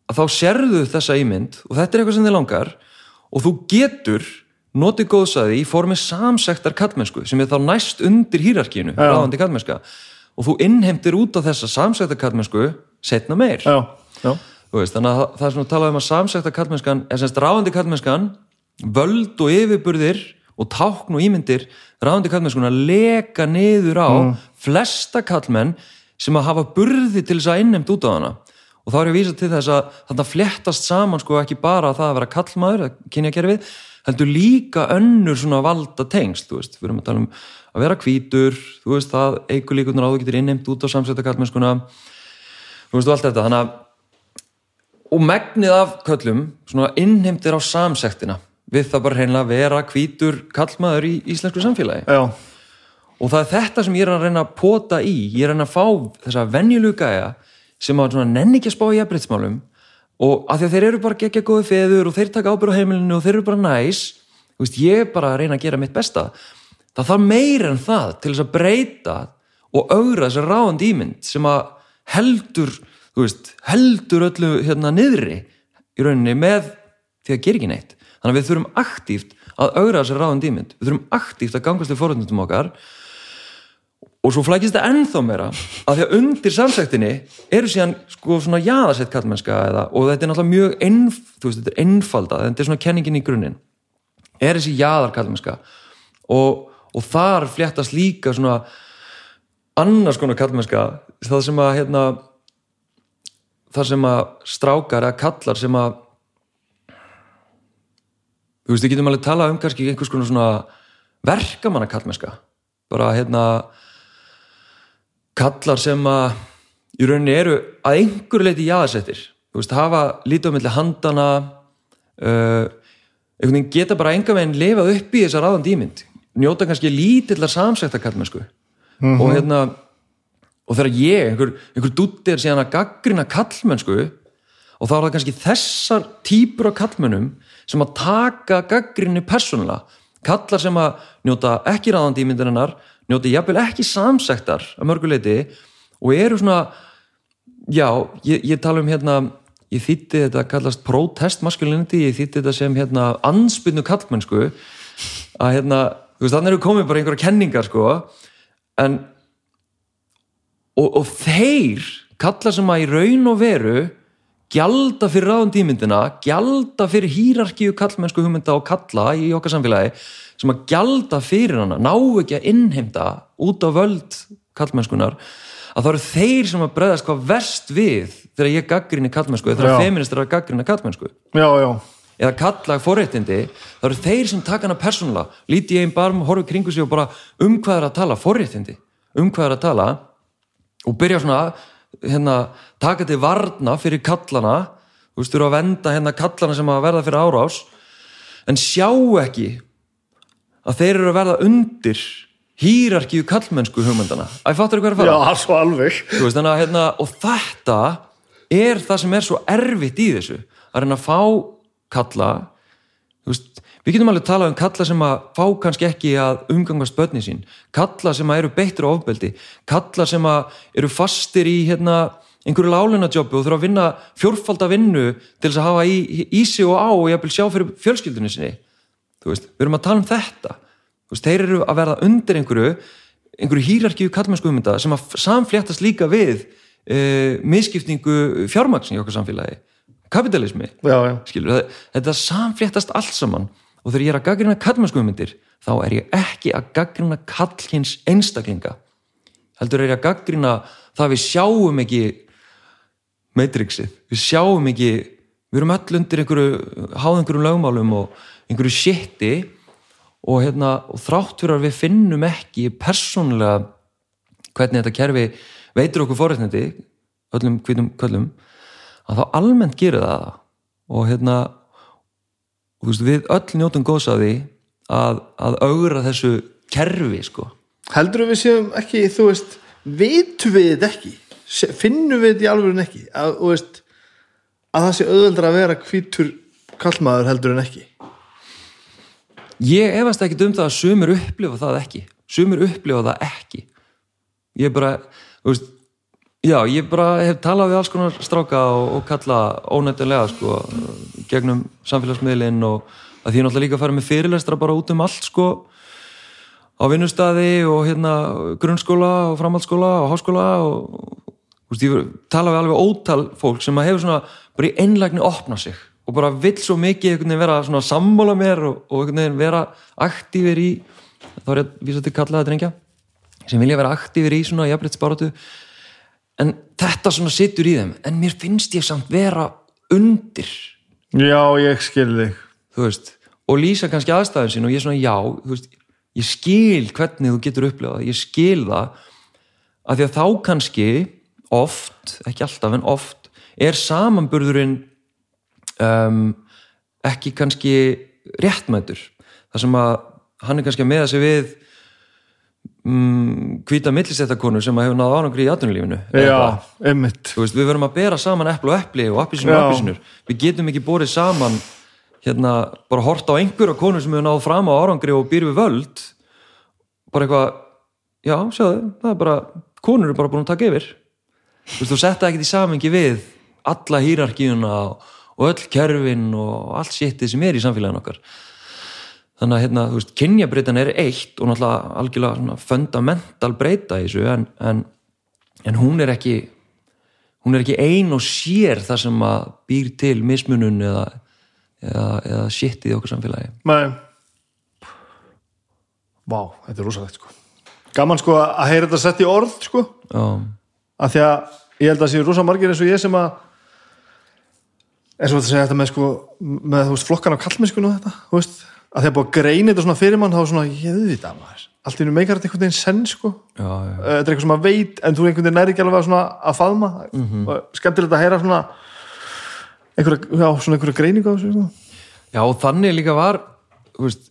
að þá sérðu þessa ímynd og þetta er eitthvað sem þið langar og þú getur notið góðsaði í formi samsektar kallmennsku sem er þá næst undir hýrarkínu og þú innheimtir út á þessa samsektar kallmennsku setna meir. Já, já. Veist, þannig að það er svona að tala um að samsektar kallmennskan er semst ráðandi kallmennskan völd og yfirburðir og tákn og ímyndir ráðandi kallmennskuna leka niður á mm. Flesta kallmenn sem að hafa burði til þess að innhemt út á hana. Og þá er ég að vísa til þess að þetta flettast saman sko ekki bara að það að vera kallmaður að kynja kerfið, heldur líka önnur svona valda tengst þú veist, við erum að tala um að vera kvítur þú veist, það eigur líkunar á þú getur innheimt út á samsetta kallmennskuna þú veist, og allt þetta, þannig að og megnið af köllum svona innheimtir á samsektina. Við það bara reynilega vera kvítur kallmaður í íslensku samfélagi. Já. Og það er þetta sem ég er að reyna að pota í, ég er að reyna að fá þessa venjulugæja sem að nenni ekki að spá í efbreytsmálum og að því að þeir eru bara gegja góði feður og þeir taka ábyrð á heimilinu og þeir eru bara næs veist, ég er bara að reyna að gera mitt besta. Það þarf meira en það til þess að breyta og augra þessar ráðandi ímynd sem að heldur veist, heldur öllu hérna niðri í rauninni með því að gera ekki neitt. Þannig að við þurfum aktíft að augra þessar ráðandi ímynd. Við þurfum aktíft að gangast við fórhundum okkar og svo flækist það ennþá meira að því að undir samsæktinni eru síðan sko svona jaðarsett kallmennska eða, og þetta er náttúrulega mjög einf, veist, þetta er einfaldað, þetta er svona kenningin í grunninn. Er þessi jaðar kallmennska og, og þar fléttast líka svona annars konar kallmennska það sem að hérna, það sem að strákar eða kallar sem að þú veist, við getum alveg talað um kannski einhvers konar svona verkamanna kallmennska bara hérna kallar sem að í rauninni eru að einhverju leiti jáðsettir, þú veist, hafa lítið á milli handana uh, einhvern veginn geta bara enga veginn lifað upp í þessar ráðan dýmynd njóta kannski lítillar samsækta kallmennsku mm -hmm. og hérna og þegar ég, einhver, einhver dúttir síðan að gaggrina kallmennsku og þá er það kannski þessar típur af kallmönnum sem að taka gaggrinni persónulega. Kallar sem að njóta ekki ráðandi í myndirinnar njóti jafnvel ekki samsektar að mörguleiti og eru svona já, ég, ég tala um hérna ég þýtti þetta að kallast protest masculinity, ég þýtti þetta sem hérna ansbyrnu kallmennsku að hérna, þú veist, þannig eru komið bara einhverja kenningar sko en og, og þeir kalla sem að í raun og veru gjalda fyrir ráðum tímyndina gjalda fyrir hýrarkíu kallmennsku hugmynda og kalla í okkar samfélagi sem að gjalda fyrir hana ná ekki að innheimta út á völd kallmennskunar að það eru þeir sem að bregðast hvað verst við þegar ég gaggrinni kallmennsku eða þegar Já. feministar að gaggrina kallmennsku já, já, eða kalla forréttindi það eru þeir sem taka hana persónulega líti ég einn barm, horfi kringu sig og bara um hvað er að tala? Forréttindi. Um hvað er að tala? Og byrja svona hérna, taka til varna fyrir kallana þú veist, þú eru að venda hérna kallana sem að verða fyrir árás en sjá ekki að þeir eru að verða undir hýrarkíu kallmennsku hugmyndana að fattur hvað er að fara? Já, svo alveg. Þú veist, að, hérna, og þetta er það sem er svo erfitt í þessu að reyna að fá kalla. Þú veist, við getum alveg talað um kalla sem að fá kannski ekki að umgangast börni sín, kalla sem að eru beittur á ofbeldi, kalla sem að eru fastir í hérna einhverju lálunadjópi og þurfa að vinna fjórfalda vinnu til þess að hafa í, í sig og á og vil sjá fyrir fjölskyldunni sinni. þú veist, við erum að tala um þetta. Þú veist, þeir eru að verða undir einhverju einhverju hýrarkíu kallmennsku hugmynda sem að samfléttast líka við uh, misskiptingu fjármagn í okkar samfélagi. Kapitalismi, já, já, skilur þetta samfléttast allt saman. Og þegar ég er að gaggrina kallmennsku hugmyndir þá er ég ekki að gaggrina kallhins einstaklinga. Heldur er ég að gaggrina það að við sjáum ekki Matrixið, við sjáum ekki við erum öll undir einhverju háð einhverjum lögmálum og einhverju shiti og, hérna, og þrátt fyrir að við finnum ekki persónulega hvernig þetta kerfi veitur okkur forréttindi öllum hvítum köllum að þá almennt gerir það og hérna og, veist, við öll njótum góðs að því að, að augra þessu kerfi sko. Heldur við séum ekki, þú veist vitum við þetta ekki finnum við þetta í alvörun ekki að, veist, að það sé auðveldra að vera hvítur kallmaður heldur en ekki Ég efast ekki um það að sumir upplifa það ekki. Sumir upplifa það ekki. Ég bara, þú veist já, ég bara hef talað við alls konar stráka og, og kalla ónættilega sko, gegnum samfélagsmiðlinn og að því náttúrulega líka að fara með fyrirlestra bara út um allt sko á vinnustæði og hérna grunnskóla og framhaldsskóla og háskóla og þú veist, ég tala við alveg ótal fólk sem að hefur svona bara í einlægni opna sig og bara vill svo mikið vera svona sammála mér og, og vera aktífir í þá er ég að vísa til kallaða drengja sem vilja vera aktífir í svona jafnréttsbaratu en þetta svona situr í þeim en mér finnst ég samt vera undir. Já, ég skil þig. Þú veist, og lýsa kannski aðstæðum sín og ég er svona já, þú veist, ég skil hvernig þú getur upplifað, ég skil það að því að þá kannski oft, ekki alltaf en oft er samanburðurinn um, ekki kannski réttmætur. Þar sem að hann er kannski að meða sig við um, hvíta millistettakonu sem að hefur náð ánangri í veist, við verum að bera saman epli og epli og appisinu og Já. appisinur við getum ekki borið saman hérna, bara hort á einhverja konu sem hefur náð fram á árangri og býr við völd. Bara eitthvað já, sjáðu, það er bara konur eru bara búin að taka yfir. Þú setta ekkert í samengi við alla hýrarkíuna og, og öll kerfin og allt sittið sem er í samfélagin okkar. Þannig að hérna, þú veist, kynjabreitan er eitt og náttúrulega algjörlega fundamental breyta í þessu en, en, en hún er ekki hún er ekki ein og sér það sem að býr til mismunun eða, eða, eða shit í okkur samfélagi. Nei. Vá, þetta er rosalegt sko. Gaman sko að heyra þetta sett í orð sko. Já, af því að ég held að séu rosa margir eins og ég sem að eins og þetta segja þetta með sko með þú veist flokkan á kallmennskunum og þetta þú veist, að að búið að greina þetta svona fyrir mann þá er svona, ég veit það maður allt í hennu meikar þetta einhvern veginn senn sko. Já, já, þetta er eitthvað sem maður veit en þú einhvern veginn næri ekki alveg að, svona, að faðma. Og skemmtilegt að heyra svona einhverja, já, svona einhverja greiningu á þessu sko. já, og þannig líka var þú veist,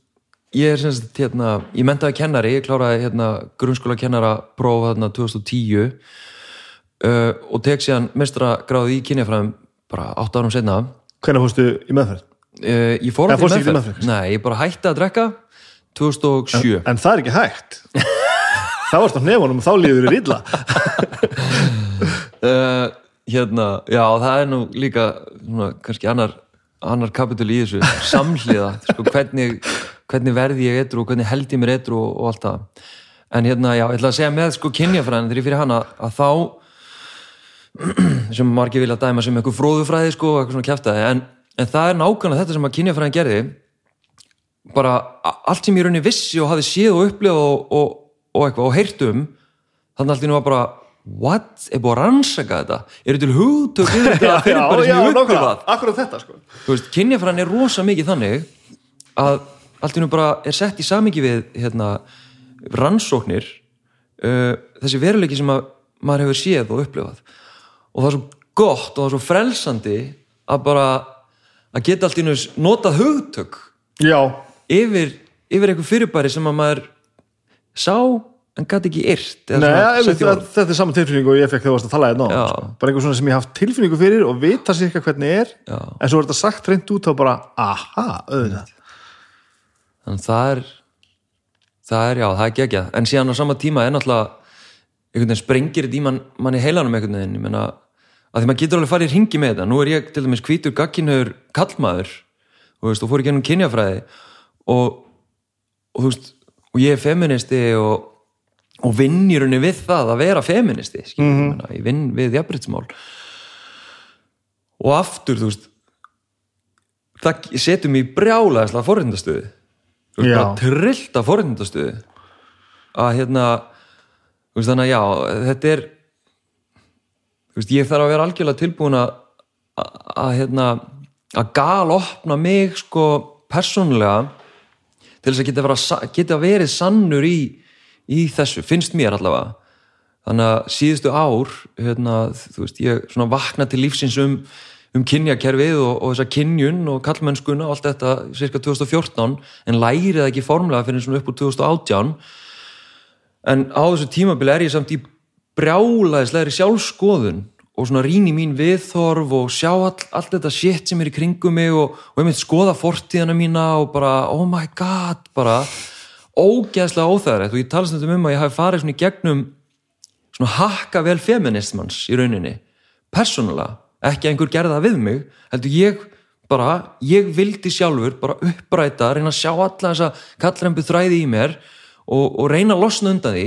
ég er semst hérna, ég mentaði kennari, ég kláraði hérna grunnskóla kennara prófa þarna 2010 uh, og tek síðan mestragráði í kynjafræðum bara 8 árum setna Hvernig fórstu í meðferð? uh, ég fór fórstu í meðferð. meðferð? nei, ég bara hætti að drekka 2007 En það er ekki hægt. Það varst á hnefunum og þá líður þér illa. Uh, hérna, já það er nú líka svona, kannski annar, annar kapitul í þessu, samhliða sko, hvernig, hvernig verði ég etru og hvernig held ég mér etru og, og allt það. En hérna, já, ég ætla að segja með sko kynjafræðin þegar ég fyrir hana að þá sem margir vilja dæma sem eitthvað fróðufræði sko og eitthvað svona kjæftaði en, en það er nákvæmlega þetta sem að kynjafræðin gerði. Bara allt sem ég raunni vissi og hafði séð og upplifað og, og, og eitthvað og heyrt um þannig allt í nú var bara what, er búið að rannsaka þetta? Eru til hugtök yfir þetta fyrirbæri sem ég upplifað? Akkurat þetta sko. Þú veist, kynjafræðin er rosa mikið þannig að allt í nú bara er sett í samingi við hérna, rannsóknir uh, þessi veruleiki sem að maður hefur séð og upplifað og það er svo gott og það er svo frelsandi að bara að geta allt í nú notað hugtök Já, yfir, yfir einhver fyrirbæri sem að maður sá en gæti ekki yrt Nei, það, þetta er saman tilfinningu og ég fekk varst að tala hérna Já. sko. bara einhver svona sem ég haft tilfinningu fyrir og vita sér eitthvað hvernig er Já. en svo er þetta sagt reynd út þá bara aha, auðvitað þannig að það er það er, já, það er geggjað en síðan á sama tíma er náttúrulega einhvern veginn sprengir þetta í mann, mann í heilanum einhvern veginn, ég meina að því maður getur alveg farið í ringi með þetta, nú er ég til dæmis hvítur gagkinhauður kallmaður og, veist, og fór í gennum kynjafræði og, og þú veist og ég er feministi og, og vinn í rauninni við það að vera feministi skilur, mm -hmm. ég vinn við jafnbreytsmál og aftur þú veist það setur mig í þú Já. bara trillt af forrindastöðu að hérna þú veist, þannig að já, þetta er þú veist, ég þarf að vera algjörlega tilbúin að að, hérna að gal opna mig sko persónulega til þess að geta, vera, geta verið sannur í, í þessu, finnst mér allavega. Þannig að síðustu ár hérna, þú veist, ég svona vakna til lífsins um, um kynjakerfið og, og þessa kynjun og kallmennskuna og allt þetta cirka 2014 en lærið ekki formlega fyrir svona upp úr 2018 en á þessu tímabili er ég samt í brjálaðislegri sjálfskoðun og svona rýni mín viðþorf og sjá all, allt þetta shit sem er í kringum mig og, og mynd skoða fortíðana mína og bara, oh my god bara ógeðslega óþæðrætt og ég tala stundum um að ég hafi farið svona í gegnum svona hakka vel feministmans í rauninni, persónulega ekki einhver gerði það við mig heldur ég bara, ég vildi sjálfur bara uppræta, reyna að sjá alla þessa kallrembu þræði í mér og, og reyna að losna undan því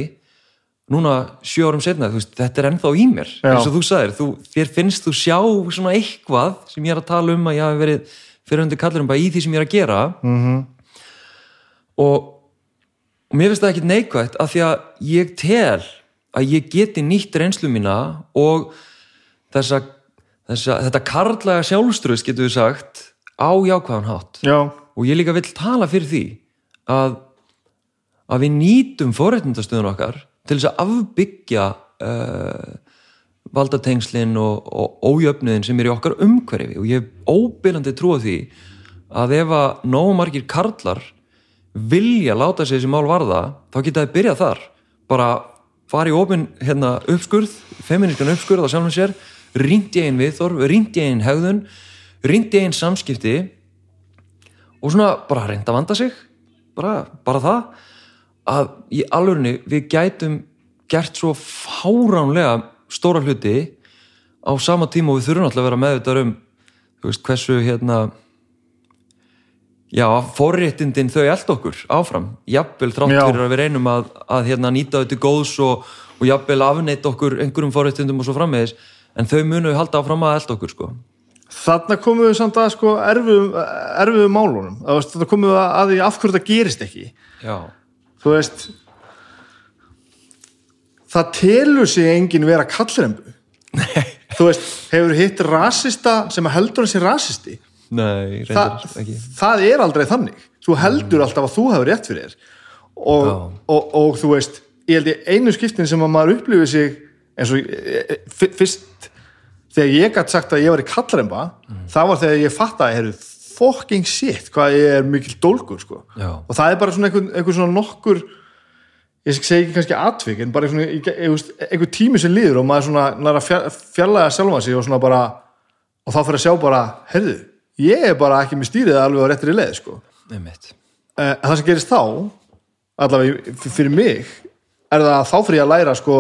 núna sjö árum setna, veist, þetta er ennþá í mér Já. eins og þú sagðir, þú, þér finnst þú sjá svona eitthvað sem ég er að tala um að ég hafi verið fyrir undir kallremba í því sem ég er að gera -hmm. og og mér finnst það ekkit neikvægt af því að ég tel að ég geti nýtt reynslu mína og þessa, þessa þetta karlæga sjálfströðs getur við sagt á jákvæðan hátt Já, og ég líka vill tala fyrir því að, að við nýtum forréttindastöðun okkar til þess að afbyggja uh, valdatengslin og, og ójöfnuðin sem er í okkar umhverfi. Og ég hef óbyrjandi trúið því að ef að nógu margir karlar vilja láta sig þessi mál varða þá geta þið byrjað þar. Bara fara í opin hérna, uppskurð feminískan uppskurð á sjálfum sér rýnt í einn viðþorf, rýnt í einn hegðun rýnt í einn samskipti og svona bara reynda að vanda sig. Bara, bara það að í alvörunni við gætum gert svo fáránlega stóra hluti á sama tíma og við þurfum alltaf að vera meðvitað um þú veist, hversu hérna já, forréttindin þau eld okkur áfram, jafnvel þrátt fyrir að við reynum að, að hérna, nýta þetta góðs og, og jafnvel afneitt okkur einhverjum forréttindum og svo framvegis. En þau munu halda áfram að eld okkur sko. þarna komum við samt að sko erfiðum, erfiðum málunum. Veist, þarna komum við að að því af hverju þetta gerist ekki. Já, þú veist það telur sig enginn vera kallrembu. Þú veist, hefur hitt rasista sem heldur hann sér rasisti? Nei, Þa, það er aldrei þannig. Þú heldur alltaf að þú hefur rétt fyrir þér. Og, Já. og, og þú veist ég held ég einu skiptin sem að maður upplifið sig eins og e, e, fyrst þegar ég gætt sagt að ég var í kallremba það var þegar ég fatt að fucking shit hvað ég er mikil dólgur sko. Og það er bara svona einhver, einhver svona nokkur ég segi ekki kannski atvik en bara svona, ég- ég- ég veist, einhver tími sem líður og maður svona nær að fjar- fjarlæga sjálfa sig og svona bara og þá fyrir að sjá bara, heyrðu ég er bara ekki með stýrið alveg á réttir í leið sko. Eh, það sem gerist þá allavega fyrir mig er það að þá fyrir ég að læra sko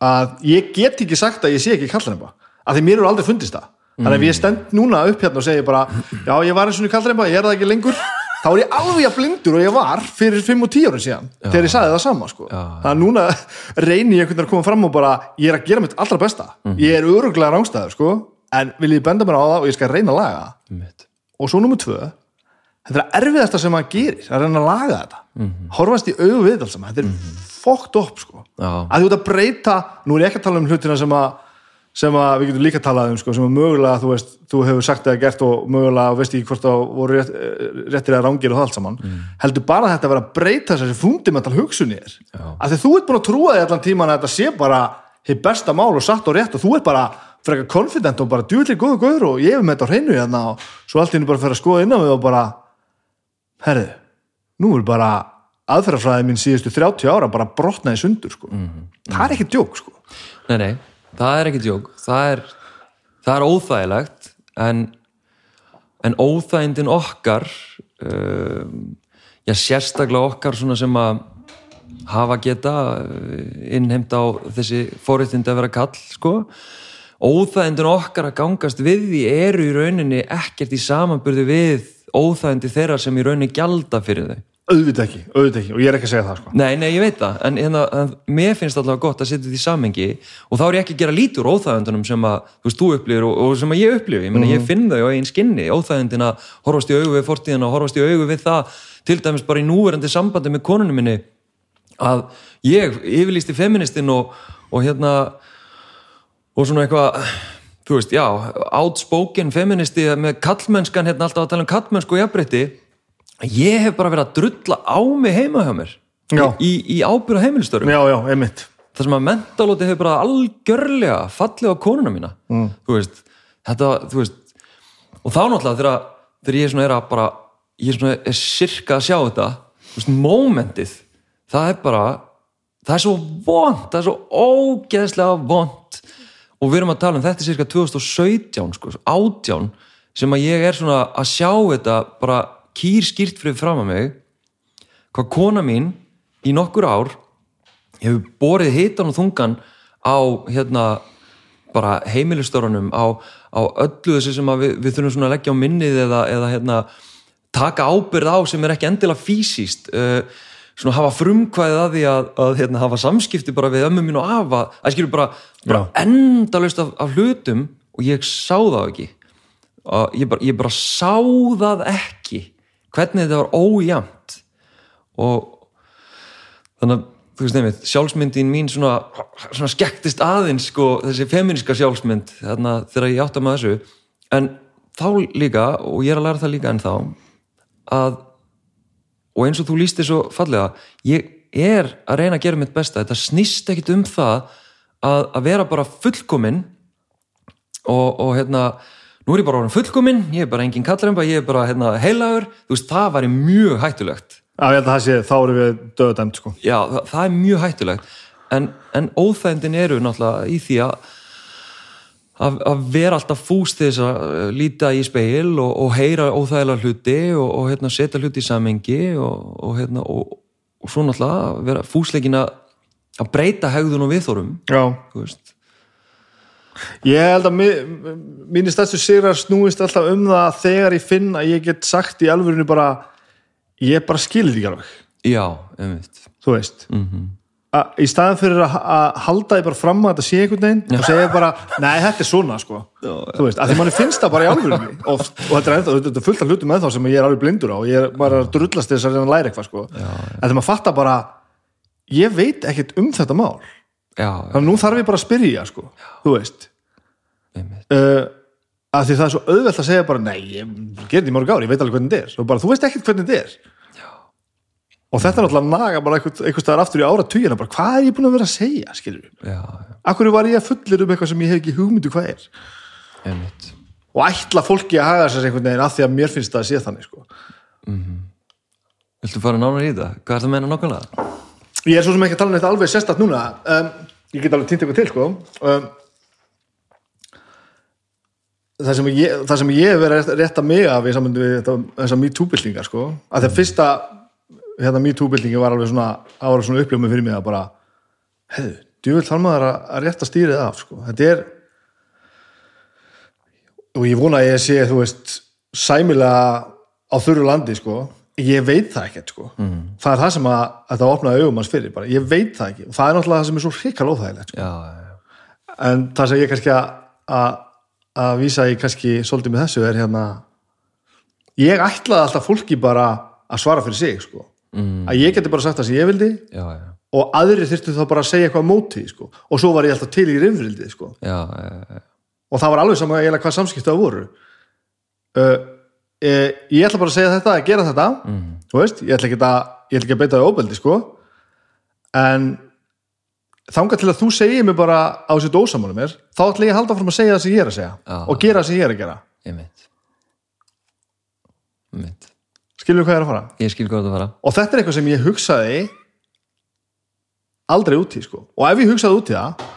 að ég get ekki sagt að ég sé ekki kallremba af því mér eru aldrei fundist það þannig að ef ég stend núna upp hérna og segi bara já ég var eins og í kallremba, ég er það ekki lengur þá er ég alveg að blindur og ég var fyrir 5 og 10 árum síðan þegar ég sagði það sama sko. Já. þannig að núna reyni ég einhvern veginn að koma fram og bara ég er að gera mitt allra besta. Ég er öruglega rángstæður sko, en vil ég benda mér á það og ég skal reyna að laga það. Einmitt. Og svo nummer tvö þetta er erfiðasta sem maður gerir að reyna að laga þetta. Horfast í augu við þetta er mm fokkt upp sko. Já. að þú ert að breyta, nú er ég ekki að tala um hlutina sem að, sem að við getum líka að tala um sko, sem að mögulega þú veist, þú hefur sagt eða gert og mögulega veist ekki hvort það voru rétt, eh, réttir eða rángir og það allt saman heldur bara þetta að vera að breyta þessi fundamental hugsunni er Já. að því þú ert búin að trúa því allan tíman að þetta sé bara hitt besta mál og satt og rétt og þú ert bara frekar confident og bara djúvillig góðu góður og ég hef með þetta á hreinu hérna og svo allt í henni bara fyrir að skoða innan við og bara herðu, nú er bara aðferðafræði mín síðustu 30 ára bara brotnaði sundur sko. það er ekki djók sko. Nei, nei, það er ekki djók það er, það er óþægilegt en, en óþægindin okkar um, já, sérstaklega okkar svona sem að hafa geta uh, innheimt á þessi fóréttindi að vera kall sko. Óþægindin okkar að gangast við því eru í rauninni ekkert í samanburði við óþægindi þeirra sem í rauninni gjalda fyrir þau auðvitað ekki, auðvitað ekki og ég er ekki að segja það sko. Nei, nei, ég veit það, en, hérna, en mér finnst allavega gott að setja þetta í samengi og þá er ég ekki að gera lítur óþægundunum sem að þú veist, þú upplifir og, og sem að ég upplifi ég, mm. ég finn þau á einn skinni, óþægundin að horfast í augu við fortíðina og horfast í augu við það til dæmis bara í núverandi sambandi með konunum minni að ég yfirlýsti feministinn og, og hérna og svona eitthvað þú veist, já, outspoken feministi með kallmennskan hérna alltaf að tala um kallmennsku jafnbreytti ég hef bara verið að drulla á mig heima hjá mér. Já. í, í ábyrða heimilistörum já, já, einmitt. Það sem að mentalóti hefur bara algjörlega fallið á konuna mína. Mm. þú veist, þetta, þú veist og þá náttúrulega þegar, þegar ég svona er að bara, ég svona er sirka að sjá þetta, þú veist, momentið það er bara það er svo vond, það er svo ógeðslega vond og við erum að tala um þetta cirka 2017 sko, 18 sem að ég er svona að sjá þetta bara kýr skýrt fyrir fram að mig hvað kona mín í nokkur ár hefur borið hitan og þungan á hérna bara heimilistörunum á, á öllu þessu sem við, við þurfum svona að leggja á minnið eða, eða hérna taka ábyrð á sem er ekki endilega físíst uh, svona hafa frumkvæðið að því að, að hérna, hafa samskipti bara við ömmu mín og afa. Að skilur bara, bara endalaust af, af hlutum og ég sá það ekki. Og ég bara, ég bara sá það ekki hvernig þetta var ójæmt og þannig að þú veist nefnir, sjálfsmyndin mín svona, svona skektist aðeins sko, þessi feminiska sjálfsmynd þarna þegar ég átta með þessu. En þá líka, og ég er að læra það líka en þá að og eins og þú líst þér svo fallega ég er að reyna að gera mitt besta. Þetta snýst ekkit um það að, að vera bara fullkominn og, og hérna nú er ég bara orðin fullkominn, ég er bara engin kallremba ég er bara hérna, heilagur, þú veist, það væri mjög hættulegt. Já, ég held að það sé, þá erum við döðdæmt sko. Já, það, það er mjög hættulegt. En, en óþægndin eru náttúrulega í því að að, vera alltaf fúst þess að uh, líta í speil og, og heyra óþægilega hluti og, og hérna, setja hluti í samengi og, og, hérna, og, og svo náttúrulega að vera fúsleikin að að breyta hegðun og viðþórum Já, þú veist. Ég held að mínir stærstu sigrar snúist alltaf um það þegar ég finn að ég get sagt í alvörinu bara ég bara skilði ekki alveg. Já, einmitt. Þú veist. Mhm. að í staðan fyrir að, að halda því bara fram að þetta sé einhvern veginn og segja bara, nei þetta er svona sko. Þú veist, að því manni finnst það bara í alvörunni og, og þetta er, ennþá, þetta er fullt af hlutum með þá sem ég er alveg blindur á. Og ég er bara að drullast þess að að læra eitthvað sko. En þegar maður fattar bara ég veit ekkert um þetta mál. Já, þannig að nú þarf ég bara að spyrja sko. Þú veist. Uh, að því það er svo auðvelt að segja bara nei, ég gerði í mörg ár, ég veit alveg hvernig þetta er. Bara, þú veist ekkert hvernig þetta er. Og þetta er náttúrulega að naga bara einhvern staðar aftur í ára tugina, bara hvað er ég búin að vera að segja Já, já, akkur var ég að fullir um eitthvað sem ég hef ekki hugmyndu hvað er? Einmitt. Og ætla fólki að haga sér einhvern veginn af því að mér finnst það að sé þannig sko. Viltu fara nánar í það? Hvað er það að meina nokkulega? Ég er svo sem ekki að tala um þetta alveg sérstætt núna. Um, ég get alveg týnt eitthvað til sko. um, það sem ég, það sem ég verið að mig af í sambandi við þessar MeToo-byltingar sko, að þegar fyrsta hérna MeToo-byltingi var alveg svona svona uppljómi fyrir mig að bara hefðu, djúvill þarf maður að, að rétta stýrið af sko, þetta er og ég vona að ég sé, þú veist sæmilega á þurru landi sko, ég veit það ekkert sko mm. það er það sem að, að þetta opnaði augum hans fyrir, bara, ég veit það ekki og það er náttúrulega það sem er svo hrikal óþægilegt sko. já, já, en það sem ég kannski að, að, að vísa í kannski svolítið með þessu er hérna ég ætlaði alltaf fólki bara að svara fyrir sig sko. mm. að ég geti bara sagt það sem ég vildi já, og aðri þyrftu þá bara að segja eitthvað móti sko. og svo var ég alltaf til í reyfrildi sko. og það var alveg saman eiginlega hvað samskipta það voru uh, e, ég ætla bara að segja þetta að gera þetta. Mm. þú veist, ég ætla ekki að, ég ætla ekki að beita það óbeldi sko. En þangað til að þú segir mér bara á þessu dósamálu mér þá ætla ég að halda fram að segja það sem ég er að segja Já. og gera það sem ég er að gera. Einmitt. Einmitt. Skilur hvað ég er að fara? Ég skil hvað það fara. Og þetta er eitthvað sem ég hugsaði aldrei út í sko. Og ef ég hugsaði út í það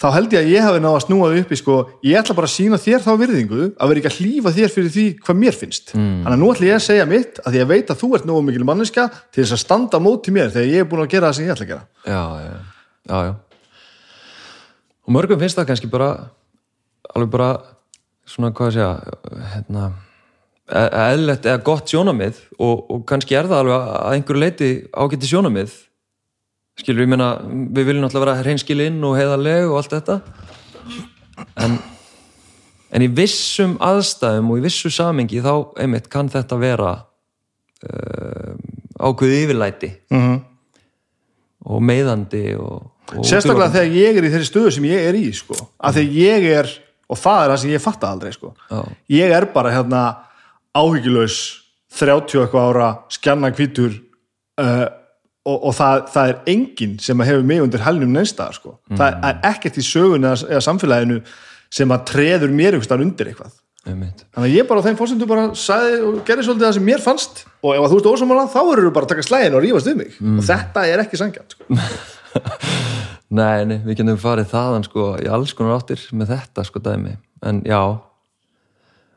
þá held ég að ég hafi náða að snúa upp í sko ég ætla bara að sína þér þá virðingu að vera ekki að hlýfa þér fyrir því hvað mér finnst. Mm. þannig að nú ætla ég að segja mitt að að veit að þú ert nógu mikil manneska til þess að standa móti mér þegar ég er búin að gera það sem ég ætla að gera. Já, já, já, já. Og mörgum finnst það kannski bara alveg bara svona hvað að segja hérna eðlert eða gott sjónamið og, og kannski er það alveg að einhverju leiti ágæti sjónamið skilur, ég meina, við viljum náttúrulega vera hreinskilinn og heiðarleg og allt þetta. En en í vissum aðstæðum og í vissu samengi þá, einmitt, kann þetta vera uh, ákveðu yfirlæti. Mm -hmm. og meiðandi og, og sérstaklega þegar ég er í þeirri stöðu sem ég er í sko. Að þegar ég er, og það er það sem ég fatta aldrei sko, Já. ég er bara hérna áhyggjulegs 30 og eitthvað ára skjanna hvítur uh, og, og það, það er enginn sem hefur mig undir helnum neynstaðar sko. það er ekkert í sögun eða, eða samfélaginu sem að treður mér einhvers staðar undir eitthvað. Einmitt. Þannig að ég bara á þeim fórsendu bara sagði og gerði svolítið það sem mér fannst. Og ef þú ert ósamála þá eru þú bara að taka slæðin og rífast við mig. Og þetta er ekki sangjant sko. Nei, nei, við getum farið þaðan sko í alls konar áttir með þetta sko dæmi. En já.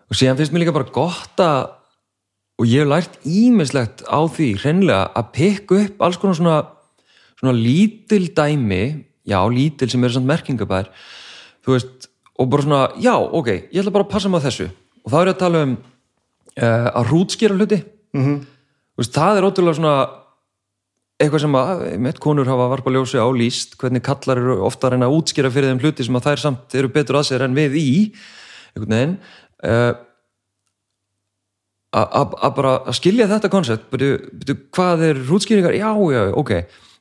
Og síðan finnst mér líka bara gott að og ég hef lært ímislegt á því hreinlega að pikka upp alls konar svona, svona lítil dæmi já, lítil sem eru samt merkingabær þú veist, og bara svona já, ok, ég ætla bara að passa á þessu. Og þá er ég að tala um uh, að hrútskýra hluti. -hmm. veist, það er ótrúlega svona eitthvað sem að, með konur hafa varpa ljósi á líst, hvernig kallar eru ofta að reyna að útskýra fyrir þeim hluti sem að þær samt eru betur að sér en við í einhvern veginn. Uh, að bara að skilja þetta koncept, betur hvað er útskýringar, já, já, ok.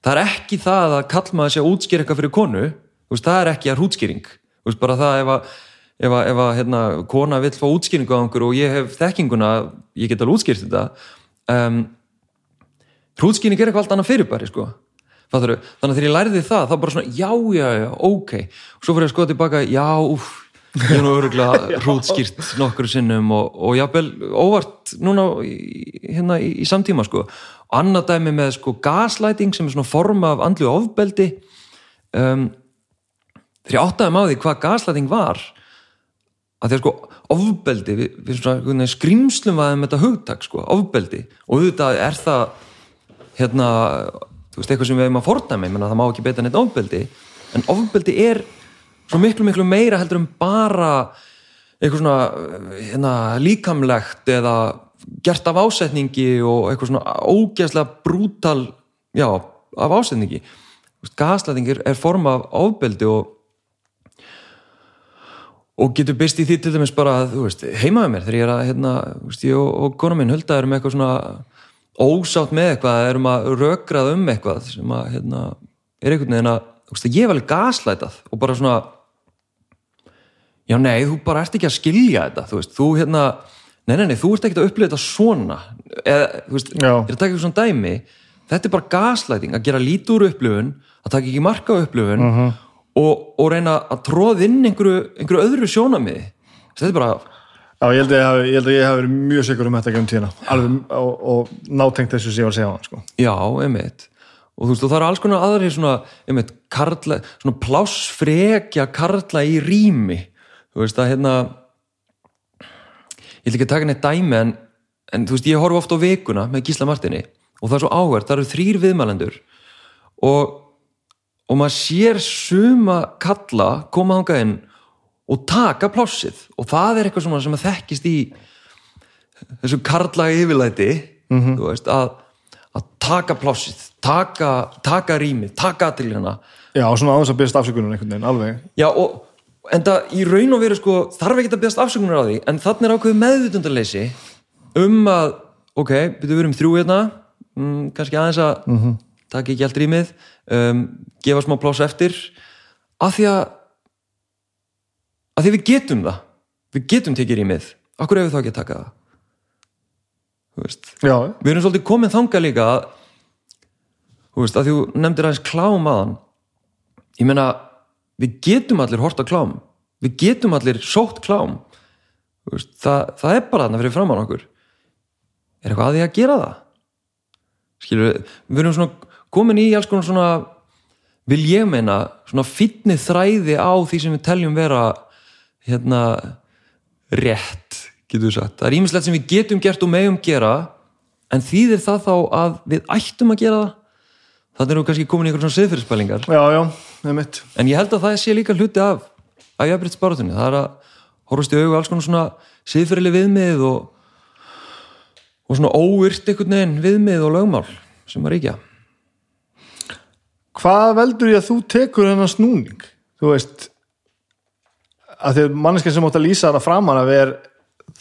Það er ekki það að kall maður sé að útskýra eitthvað fyrir konu, veist, það er ekki að útskýring, veist, bara það ef að ef að, ef að hérna, kona vill fá útskýringu á einhverju og ég hef þekkinguna ég get alveg útskýrt þetta um, hrútskýring er eitthvað allt annað fyrirbæri sko. Þannig að þegar ég lærði það þá bara svona, já, já, já, ok. Og svo fyrir að skoða tilbaka, já, úf ég er nú öruglega hrútskýrt nokkur sinnum og, og jábel óvart núna hérna í, í samtíma sko, annað dæmi með sko gaslighting sem er svona forma af andlu ofbeldi um, þegar ég áttaði maður því hvað gaslighting var að því að sko ofbeldi við, við svona skrýmslum aðeins með þetta hugtak sko, ofbeldi. Og auðvitað er það hérna, þú veist, eitthvað sem við hefum að menn að það má ekki beita neitt ofbeldi. En ofbeldi er svo miklu miklu meira heldur um bara eitthvað svona hérna, líkamlegt eða gert af ásetningi og eitthvað svona ógæslega brútal já, af ásetningi. Gaslæting er, forma af ofbeldi og og getur byrst í því til dæmis bara að, heimaðu mér þegar ég er að, hérna, veist, ég og, og kona minn hölda erum eitthvað svona ósátt með eitthvað, erum að rökrað um eitthvað sem að, hérna, er einhvern veginn að, ég er vel gaslætað og bara svona já, nei, þú bara ert ekki að skilja þetta, þú veist, þú, hérna nei, nei, nei, þú ert ekki að upplifa þetta svona. Eða, þú veist, Já. ég er að taka eitthvað svona dæmi. Þetta er bara gaslæting, að gera lítið úr upplifun að taka ekki marka upplifun og, og reyna að tróða inn einhverju, einhverju öðru sjónamiði þetta er bara, Já, ég held að ég ég hafi verið mjög sikur um þetta gegn tíðina. Alveg og, og nátengt þessu sem ég var að segja á hann sko. já, einmitt. Og þú veist, og það eru alls konar aðri svona, einmitt, karla, svona plássfrekja karla í rými þú veist, að hérna ég ætla ekki taka neitt dæmi en, en þú veist, ég horf ofta á vikuna með Gísla Martini og það er svo áhvert, það eru þrýr viðmælendur og, og maður sér suma kalla koma þangað inn og taka plássið og það er eitthvað sem að þekkist í þessu karlaga yfirlæti Mhm. þú veist, að, að taka plássið, taka, taka rýmið, taka aðtilina Já, svona aðeins að byrjast afsökunum einhvern veginn, alveg Já, og en það í raun og veru sko, þarf ekki að beðast afsökunar á því en þannig er ákveðu meðvitundarleysi um að, ok, byrju við erum þrjú hérna, mm, kannski aðeins að taka ekki allt rýmið um, gefa smá pláss eftir. Af því að af því við getum það við getum tekið rýmið, okkur hefur þá ekki að taka það? Þú veist Já, við erum svolítið komin þangað líka þú veist, að þú nefndir aðeins klám aðan ég meina, við getum allir hort á klám. Við getum allir sótt klám. Það, það er bara þarna fyrir framann okkur. Er eitthvað að því að gera það? Skilur við, við erum svona komin í alls konar svona vil ég meina, svona fýtni þræði á því sem við teljum vera hérna rétt, getur við sagt. Það er ímislegt sem við getum gert og megum gera en þýðir það þá að við ættum að gera það? Þannig erum við kannski komin í einhverjum svona siðfyrirspælingar já, já, er mitt en ég held að það sé líka hluti af af jafnbryttsbáratunni, það er að horfast í augu alls konar svona siðfyrirli viðmið og og svona óvirt einhvern veginn viðmið og lögmál sem að ríkja. Hvað veldur ég að þú tekur hennar snúning? Þú veist að því að manneskinn sem átt að lýsa það framan að ver,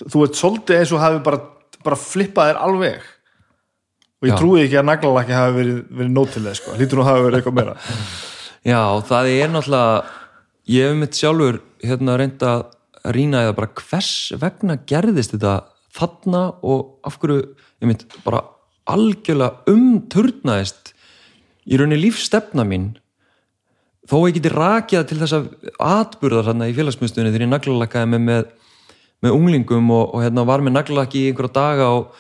þú ert svolítið eins og hafi bara, bara flippað þér alveg. Og ég Já. trúi ekki að naglalakki hafi verið, verið nót til þess sko, lítur nú að hafi verið eitthvað meira Já, það er náttúrulega ég hef mitt sjálfur hérna reynd að rýna eða bara hvers vegna gerðist þetta þarna og af hverju ég mynd bara algjörlega umturnaðist í rauninni lífstefna mín. Þó ég geti rakjað til þess að atburðar hérna í félagsmyndstunni þegar ég naglalakkaði með, með, með unglingum og, og hérna var með naglalakki í einhverja daga og,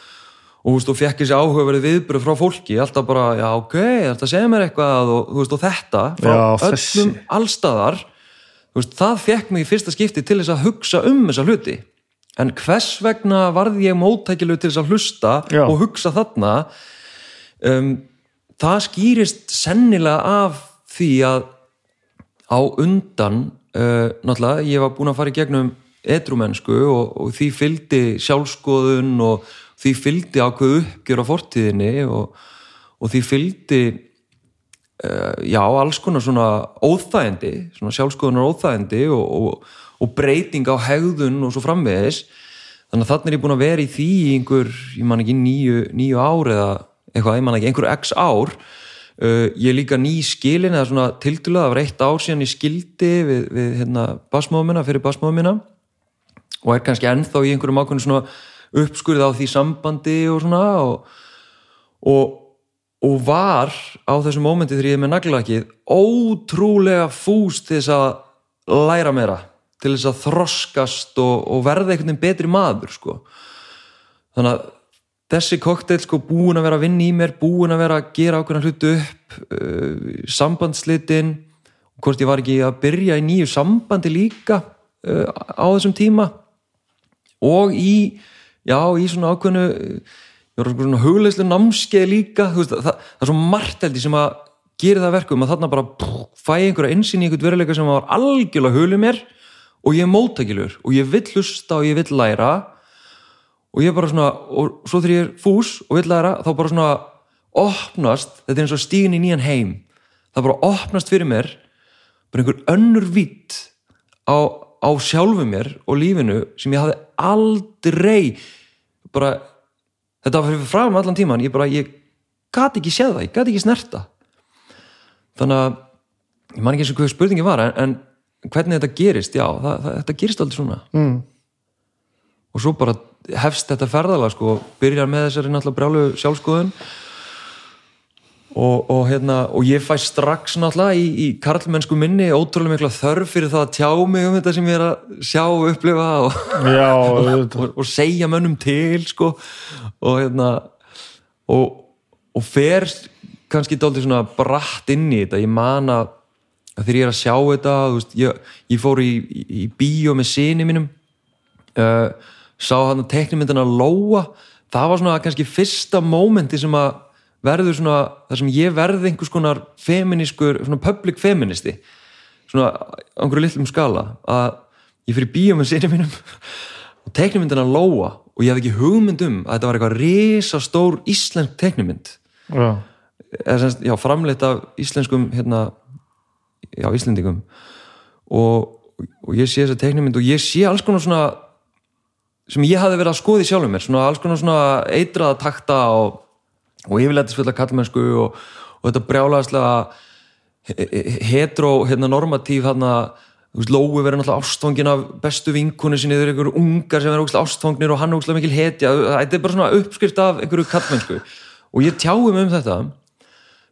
og, þú veist, og fekk þessi áhugaverið viðbröð frá fólki alltaf bara, já ok, þetta segja mér eitthvað? Og, þú veist, og þetta frá Já, öllum allstaðar þú veist, það fekk mig í fyrsta skipti til þess að hugsa um þessa hluti. En hvers vegna varði ég móttækilegu til þess að hlusta Já. og hugsa þarna? Um, það skýrist sennilega af því að á undan uh, náttúrulega, ég var búin að fara í gegnum edrumennsku og, og því fylgdi sjálfskoðun og því fylgdi ákveð uppgjör á fortíðinni og, og því fylgdi uh, já, alls konar svona óþægindi, svona sjálfskoðunar óþægindi og, og, og breyting á hegðun og svo framvegis. Þannig að þannig er ég búin að vera í því í einhver, ég man ekki nýju, nýju ár eða eitthvað, ég man ekki, einhver x ár. Uh, ég er líka ný skilin eða svona tildulega, það var eitt ár síðan ég skildi við, við hérna, basmóðumina, fyrir basmóðumina og er kannski ennþá í einhverjum ákveðinu svona uppskurð á því sambandi og svona og, og, og var á þessu mómenti þegar ég er með naglakið ótrúlega fús til þess að læra meira til þess að þroskast og, og verða einhvern veginn betri maður sko. þannig að þessi kokteil sko búin að vera að vinna í mér búin að vera að gera ákveðna hlutu upp uh, sambandslitin hvort ég var ekki að byrja í nýju sambandi líka uh, á þessum tíma og í, já, í svona ákveðnu ég var svona hugleyslu námskeið líka veist, það, það er svo margt held ég sem að gera það verkum að þarna bara pff, fæ einhverja insýn í einhvern veruleika sem var algjörlega hulið mér og ég er móttækilur og ég vill hlusta og ég vill læra og ég er bara svona og svo þegar ég er fús og vill læra þá bara svona opnast þetta er eins og stíðin í nýjan heim það bara opnast fyrir mér bara einhver önnur vitt á, á sjálfu mér og lífinu sem ég hafði aldrei bara þetta var fyrir fram allan tíman ég bara, ég gat ekki séð það, ég gat ekki snerta. Þannig að ég man ekki eins og hvað spurningi var en, en hvernig þetta gerist, já, það, það, þetta gerist aldrei svona. Mm. og svo bara hefst þetta ferðalag sko, byrjar með þessari náttúrulega brjálu sjálfskoðun og, og hérna og ég fæ strax náttúrulega í, í karlmennsku minni ótrúlega mikla þörf fyrir það að tjá mig um þetta sem ég er að sjá og upplifa og, Já, og, og segja mönnum til sko. Og hérna og, og fer kannski dálítið svona bratt inn í þetta. Ég man að, þegar ég er að sjá þetta veist, ég, ég fór í, í, í bíó með sinni mínum uh, sá hann að teknimyndina Lóa. Það var svona kannski fyrsta mómenti sem að verður svona þar sem ég verði einhvers konar feminískur, svona public feministi svona á einhverju litlum skala að ég fyrir bíó með sinni mínum og teknimyndina Lóa og ég hafði ekki hugmynd um að þetta var eitthvað risastór íslensk teknimynd já, já, framleitt af íslenskum hérna, já, íslendingum. Og, og ég sé þessa teiknumynd og ég sé alls konar svona sem ég hafði verið að skoði sjálfum mér svona alls konar svona eitraða takta og, og yfirleitisfulla kallmennsku og, og þetta brjálaðslega hetero, hérna, normatív hérna, þú veist, Lói verið náttúrulega ástfangin af bestu vinkunni sinni, þeir eru einhverju ungar sem verið ógslag ástfangnir og hann er ógslag mikil hetja. Þetta er bara svona uppskrift af einhverju kallmennsku og ég tjáði mig um þetta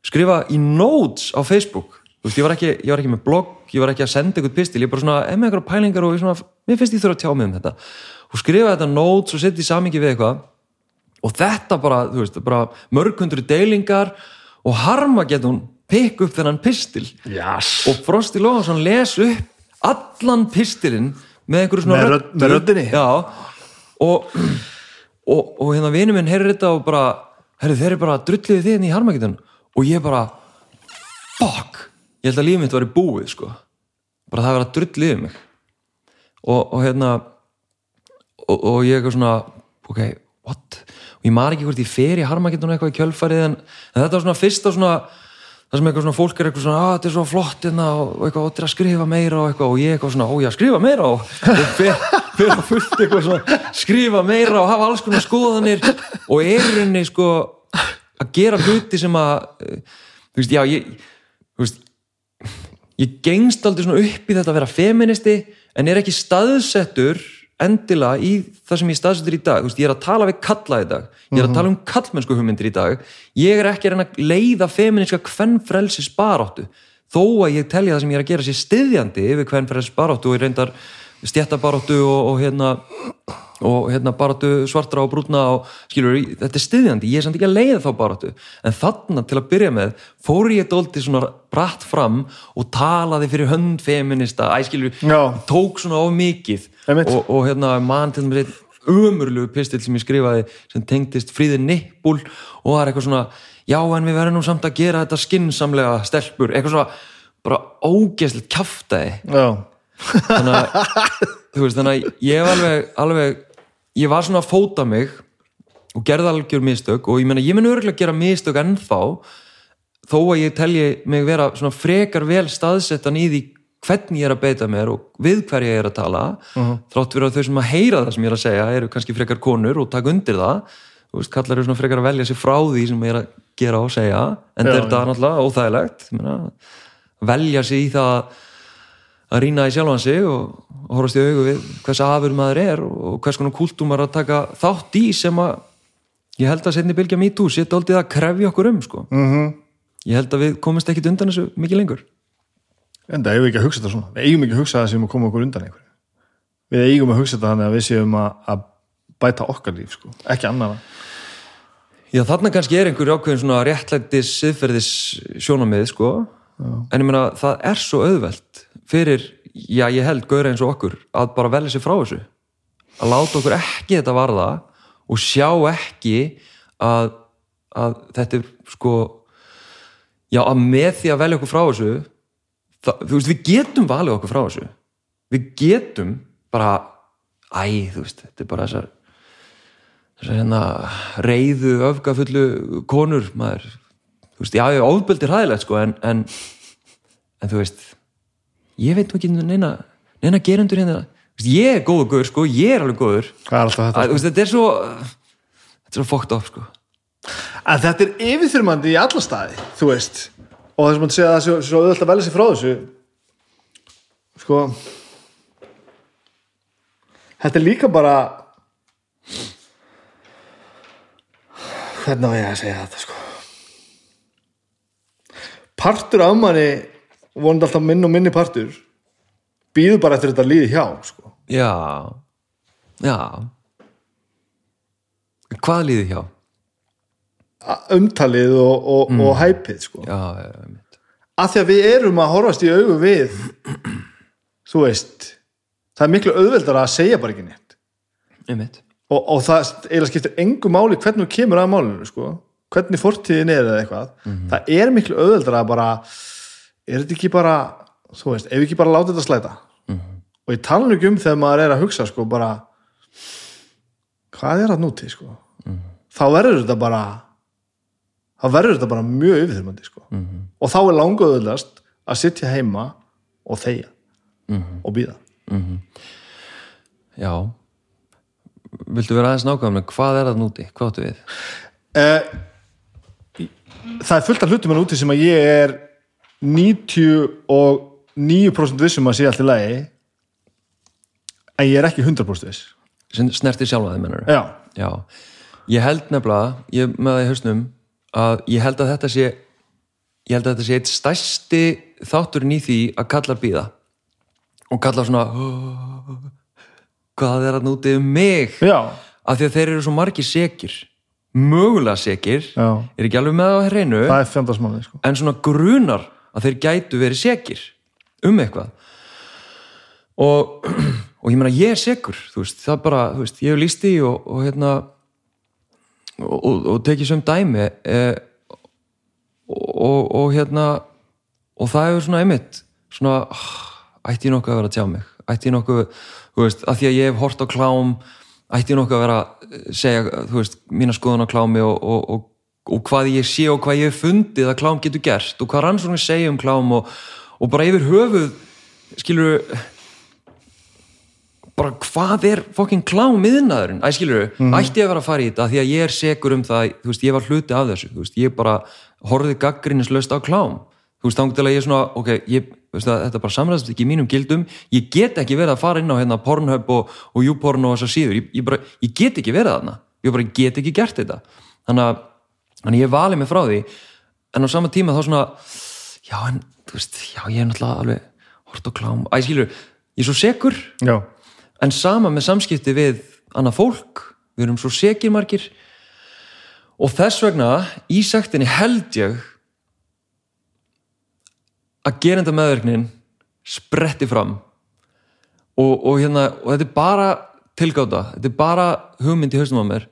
skrifa í notes á Facebook. Þú veist, ég var ekki, ég var ekki með blogg ég var ekki að senda eitthvað pistil, ég bara svona ef með eitthvað pælingar og svona, mér finnst ég þurfa að tjá mig um þetta. Og skrifa þetta notes og setja í samingi við eitthvað og þetta bara, þú veist, bara mörgundru deilingar og harma getur hún pikk upp þennan pistil. Jas. og Frosti Lóhansson les upp allan pistilinn með einhverju svona Með rödd- með röddinni? já, og, og, og hérna vinur minn heyrir þetta og bara herri, þeir eru bara drulliðið þið inn í harmagetan og ég bara fuck, ég held að lífið mitt var í búið sko, bara það var að drulliðið mig. Og, og hérna og, og ég eitthvað svona ok, what og ég maður ekki hvort ég fer í harmagetan eitthvað í kjölfarið en, en þetta var svona fyrsta svona það sem eitthvað svona fólk er eitthvað svona að þetta er svo flott hérna og eitthvað er að skrifa meira og eitthvað. Og ég eitthvað svona ó já skrifa meira og, fer að fullt eitthvað svona skrifa meira og hafa alls konar skoðanir. Og er í rauninni sko að gera hluti sem að þú veist já ég þú veist ég gengst aldrei svona upp í þetta að vera feministi en er ekki staðsettur endilega í það sem ég staðsettur í dag, ég er að tala við kalla í dag, ég er að tala um kallmennsku hugmyndir í dag, ég er ekki að leiða feministka kvennfrelsis baráttu, þó að ég telja það sem ég er að gera sér styðjandi yfir kvennfrelsis baráttu og ég reyndar stjættabaráttu og, og hérna og hérna baráttu svartra og brúna og skilur, þetta er styðjandi, ég er samt ekki að leiða þá baráttu, en þarna til að byrja með fór ég dólti svona bratt fram og talaði fyrir hönd feminista, æ skilur, Já. tók svona of mikið og, og hérna mann til þess að umurlegu pistil sem ég skrifaði sem tengdist fríði nippul og það er eitthvað svona, já en við verðum nú samt að gera þetta skinsamlega stelpur. Eitthvað svona, bara ógeðslegt kjaftaði já, þannig að, veist, þannig að ég hef alveg, alveg ég var svona að fóta mig og gerði algjör mistök og ég meina, ég mun örgulega gera mistök ennþá þó að ég telji mig vera svona frekar vel staðsettan í því hvernig ég er að beita mér og við hverja ég er að tala. Þrátt fyrir að þau sem að heyra það sem ég er að segja eru kannski frekar konur og taka undir það þú veist, kallar eru svona frekar að velja sér frá því sem ég er að gera og segja en Já, þetta er náttúrulega óþægilegt ég meina, velja sér í það að rýna í sjálfan sig og, og horfast í augu við hvers afur maður er og hvers konar kultúm er að taka þátt í sem að ég held að setni bylgja MeToo setja aldrei að krefja okkur um sko. mhm. Ég held að við komumst ekkit undan þessu mikið lengur. En það eigum við ekki að hugsa þetta svona. Við eigum ekki að hugsa það sem að koma okkur undan einhverju. Við eigum að hugsa þetta þannig að við séum að, að bæta okkar líf sko, ekki annara Já, þarna kannski er einhver ákveðin svona réttlættis siðferðis sjónamið, sko en ég meina, það er svo auðvelt fyrir, já, ég held gauðra eins og okkur, að bara velja sér frá þessu. Að láta okkur ekki þetta varða og sjá ekki að, að þetta er sko já, að með því að velja okkur frá þessu það, þú veist, við getum valið okkur frá þessu. Við getum bara æ, þú veist, þetta er bara þessar þessar hérna reyðu öfgafullu konur maður, þú veist, já, ég ofbeldi ræðilegt sko, en, en en þú veist ég veit ekki neina, neina gerendur hérna. Ég er góður góður, sko, ég er alveg góður. Að, þetta þú veist, þetta er svo þetta er svo fókt upp, sko. En þetta er yfirþyrmandi í alla staði þú veist. Og þess að maður segja að það er svo, auðvitað að velja sér frá þessu sko. Þetta er líka bara hvernig á ég að segja þetta sko? Partur af manni vonandi alltaf minn og minni partur býður bara eftir þetta líði hjá sko. já, já hvað líði hjá? Umtalið og, og, og hæpið sko. já, já, að því að við erum að horfast í augu við þú veist það er miklu auðveldar að segja bara ekki neitt einmitt og, og það eiginlega skiptir engu máli hvernig þú kemur að málinu sko. hvernig fortíðin er eða eitthvað það er miklu auðveldra að bara er þetta ekki bara þú veist, ef við ekki bara láta þetta slæta? Og ég tala nú ekki um þegar maður er að hugsa sko bara hvað er það núti sko? Þá verður þetta bara þá verður þetta bara mjög yfirþyrmandi sko. Og þá er languðuðlast að sitja heima og þegja og býða já. Viltu vera aðeins nákvæmlega, hvað er það núti hvað áttu við? Eh, það er fullt af hlutum en úti sem að ég er 99% vissum að sé allt í lagi en ég er ekki 100% viss. Sem snertir sjálfa þið mennur já, já, ég held nefnilega ég með það í hausnum að ég held að þetta sé ég held að þetta sé eitt stærsti þátturinn í því að kalla býða og kalla svona hvað er að núti um mig? Já, af því að þeir eru svo margir sekir. Mögulega sekir. Já. er ekki alveg með það á hreinu. Það er fjöndarsmáli sko. en svona grunar að þeir gætu verið sekir um eitthvað. Og, og ég meina ég er sekur þú veist, það bara, þú veist, ég hef líst í og, og hérna og, og, tekið sem dæmi og, og hérna og það hefur svona einmitt svona, ah, ætti ég nokkuð að vera að tjá mig ætti ég nokkuð, þú veist, að því að ég hef hort á klám, ætti ég nokkuð að vera að segja, þú veist, mína skoðun á klámi og, og, hvað ég sé og hvað ég hef fundið að klám getur gert og hvað rannsóknir segja um klám og, og bara yfir höfuð skilur bara hvað er fokkin klám miðnaðurinn, æ skilur ætti ég að vera að fara í þetta því að ég er segur um það þú veist, ég var hluti af þessu, þú veist, ég bara horfið gaggrinnislaust á klám. Þú veist, þá að ég svona, ok, ég veist að þetta bara samræðast ekki í mínum gildum. Ég get ekki verið að fara inn á hérna Pornhub og, og YouPorn og þessar síður, ég, ég, bara, ég get ekki verið þarna, ég bara get ekki gert þetta. Þannig að, þannig að ég vali mig frá því. En á sama tíma þá svona já, en, þú veist, já, ég er náttúrulega alveg hort á klám, æ, skilur ég er svo segur, já, en sama með samskipti við annað fólk. Við erum svo segir margir. Og þess vegna í sektinni held ég að gerenda meðverknin spretti fram. Og, og, hérna, og þetta er bara tilgáta, þetta er bara hugmynd í hausnum á mér.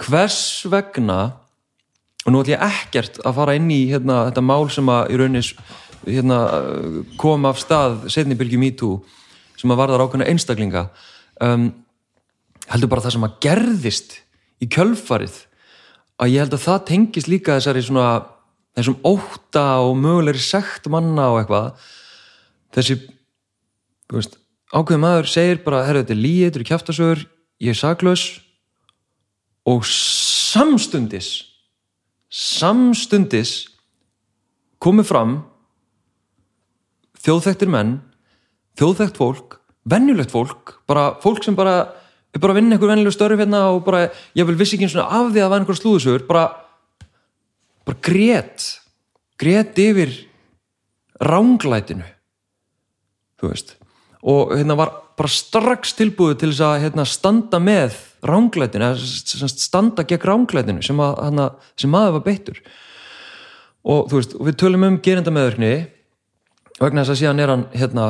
Hvers vegna og nú ætlum ég ekkert að fara inn í hérna, þetta mál sem að í raunis hérna, kom af stað setni bylgjum í tú sem að varðar ákveðna einstaklinga. Um, heldur bara það sem að gerðist í kjölfarið að ég held að það tengist líka þessari svona þessum óta og mögulegri sekt manna og eitthvað. Þessi veist, ákveðin maður segir bara, herru þetta er líið, þetta er kjaftasögur ég er saklaus. Og samstundis samstundis komið fram þjóðþektir menn þjóðþekkt fólk, venjulegt fólk bara fólk sem bara er bara að vinna einhver venjuleg störf hérna og bara ég vil vissi ekki eins og af því að það var einhver slúðusugur bara, bara grét grét yfir ránglætinu þú veist. Og hérna var bara strax tilbúið til þess að hérna, standa með ránglætinu, standa gegn ránglætinu sem, að, hana, sem maður var beittur. Og þú veist, og við tölum um gerindameðurkni vegna þess að síðan er hann hérna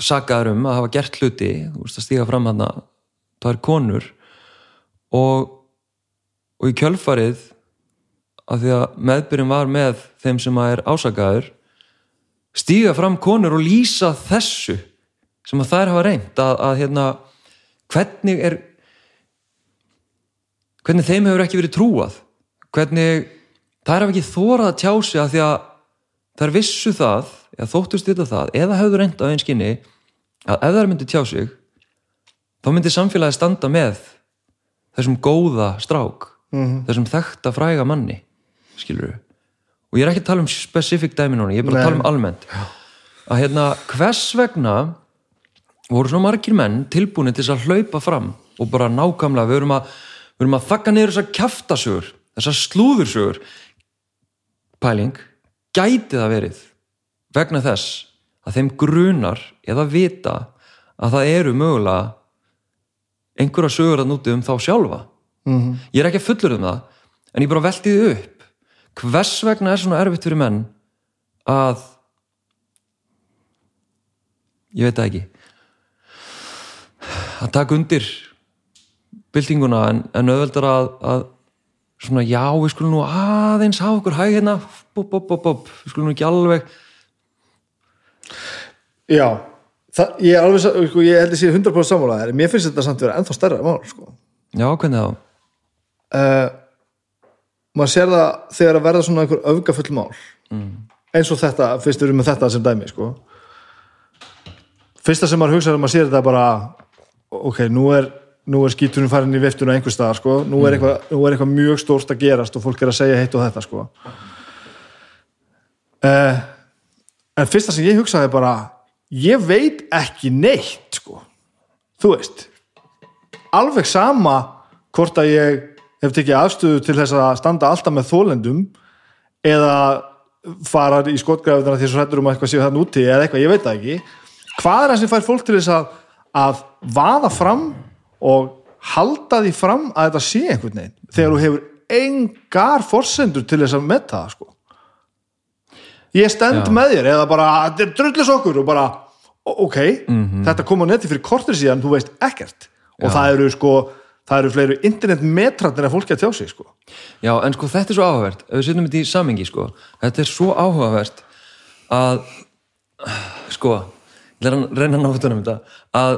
sagaður um að hafa gert hluti þú veist, að stíga fram hann að það er konur. Og, og í kjölfarið að því að meðbyrjum var með þeim sem að er ásakaður stíga fram konur og lýsa þessu sem að þær hafa reynd að, að hérna hvernig er hvernig þeim hefur ekki verið trúað? Hvernig þær hafa ekki þórað að tjá sig að því að þær vissu það eða þóttust þetta það eða hefur reynd á einskinni að ef þær myndi tjá sig þá myndi samfélagi standa með þessum góða strák þessum þekkta fræga manni skilur við og ég er ekki að tala um specific dæmi núna, ég er bara að Nei. tala um almennt. Að hérna hvers vegna voru svona margir menn tilbúinir til þess að hlaupa fram og bara nákvæmlega við erum að, við erum að þakka niður þessar kjaftasögur þessar slúðursögur. Pæling gæti það verið vegna þess að þeim grunar eða vita að það eru mögulega einhverja sögur að núti um þá sjálfa? Mhm. ég er ekki að fullur um það en ég bara velti þið upp. Hvers vegna er svona erfitt fyrir menn að ég veit það ekki að taka undir byltinguna en, en auðveldar að, að svona já, við skulum nú aðeins hafa okkur hæg hérna bop, bop, bop, bop. við skulum nú ekki alveg Já, það, ég, er alveg, sko, ég held að sé 100% sammála þér mér finnst þetta samt vera ennþá stærra mál sko. já, hvernig þá? uh, maður sér það þegar að verða svona einhver öfgafull mál eins og þetta, fyrst við erum með þetta sem dæmi sko. fyrsta sem maður hugsaður að maður sér þetta bara ok, nú er, nú er skíturinn farin í viftuna einhver staðar, sko. nú, er eitthvað, nú er eitthvað mjög stórt að gerast og fólk er að segja heitt og þetta sko. uh, en fyrsta sem ég hugsaði bara ég veit ekki neitt sko. þú veist alveg sama hvort að ég hef tekið afstöðu til þess að standa alltaf með þólendum eða fara í skotgræðunar því svo hættur um að eitthvað séu þann úti eða eitthvað, ég veit það ekki hvað er það sem fær fólk til þess að, að vaða fram og halda því fram að þetta sé einhvern veginn þegar þú hefur engar forsendur til þess að metta það sko. Ég stend Já. með þér eða bara, þetta er drullis okkur og bara, ok þetta kom á neti fyrir kortir síðan, þú veist ekkert. Og Já. það eru sko það eru fleiri internetmetrandir að fólki að tjá sig sko. Já, en sko þetta er svo áhugavert ef við setjum þetta í samingi sko. Þetta er svo áhugavert að sko ég ætla að reyna að ná utan um þetta. Að,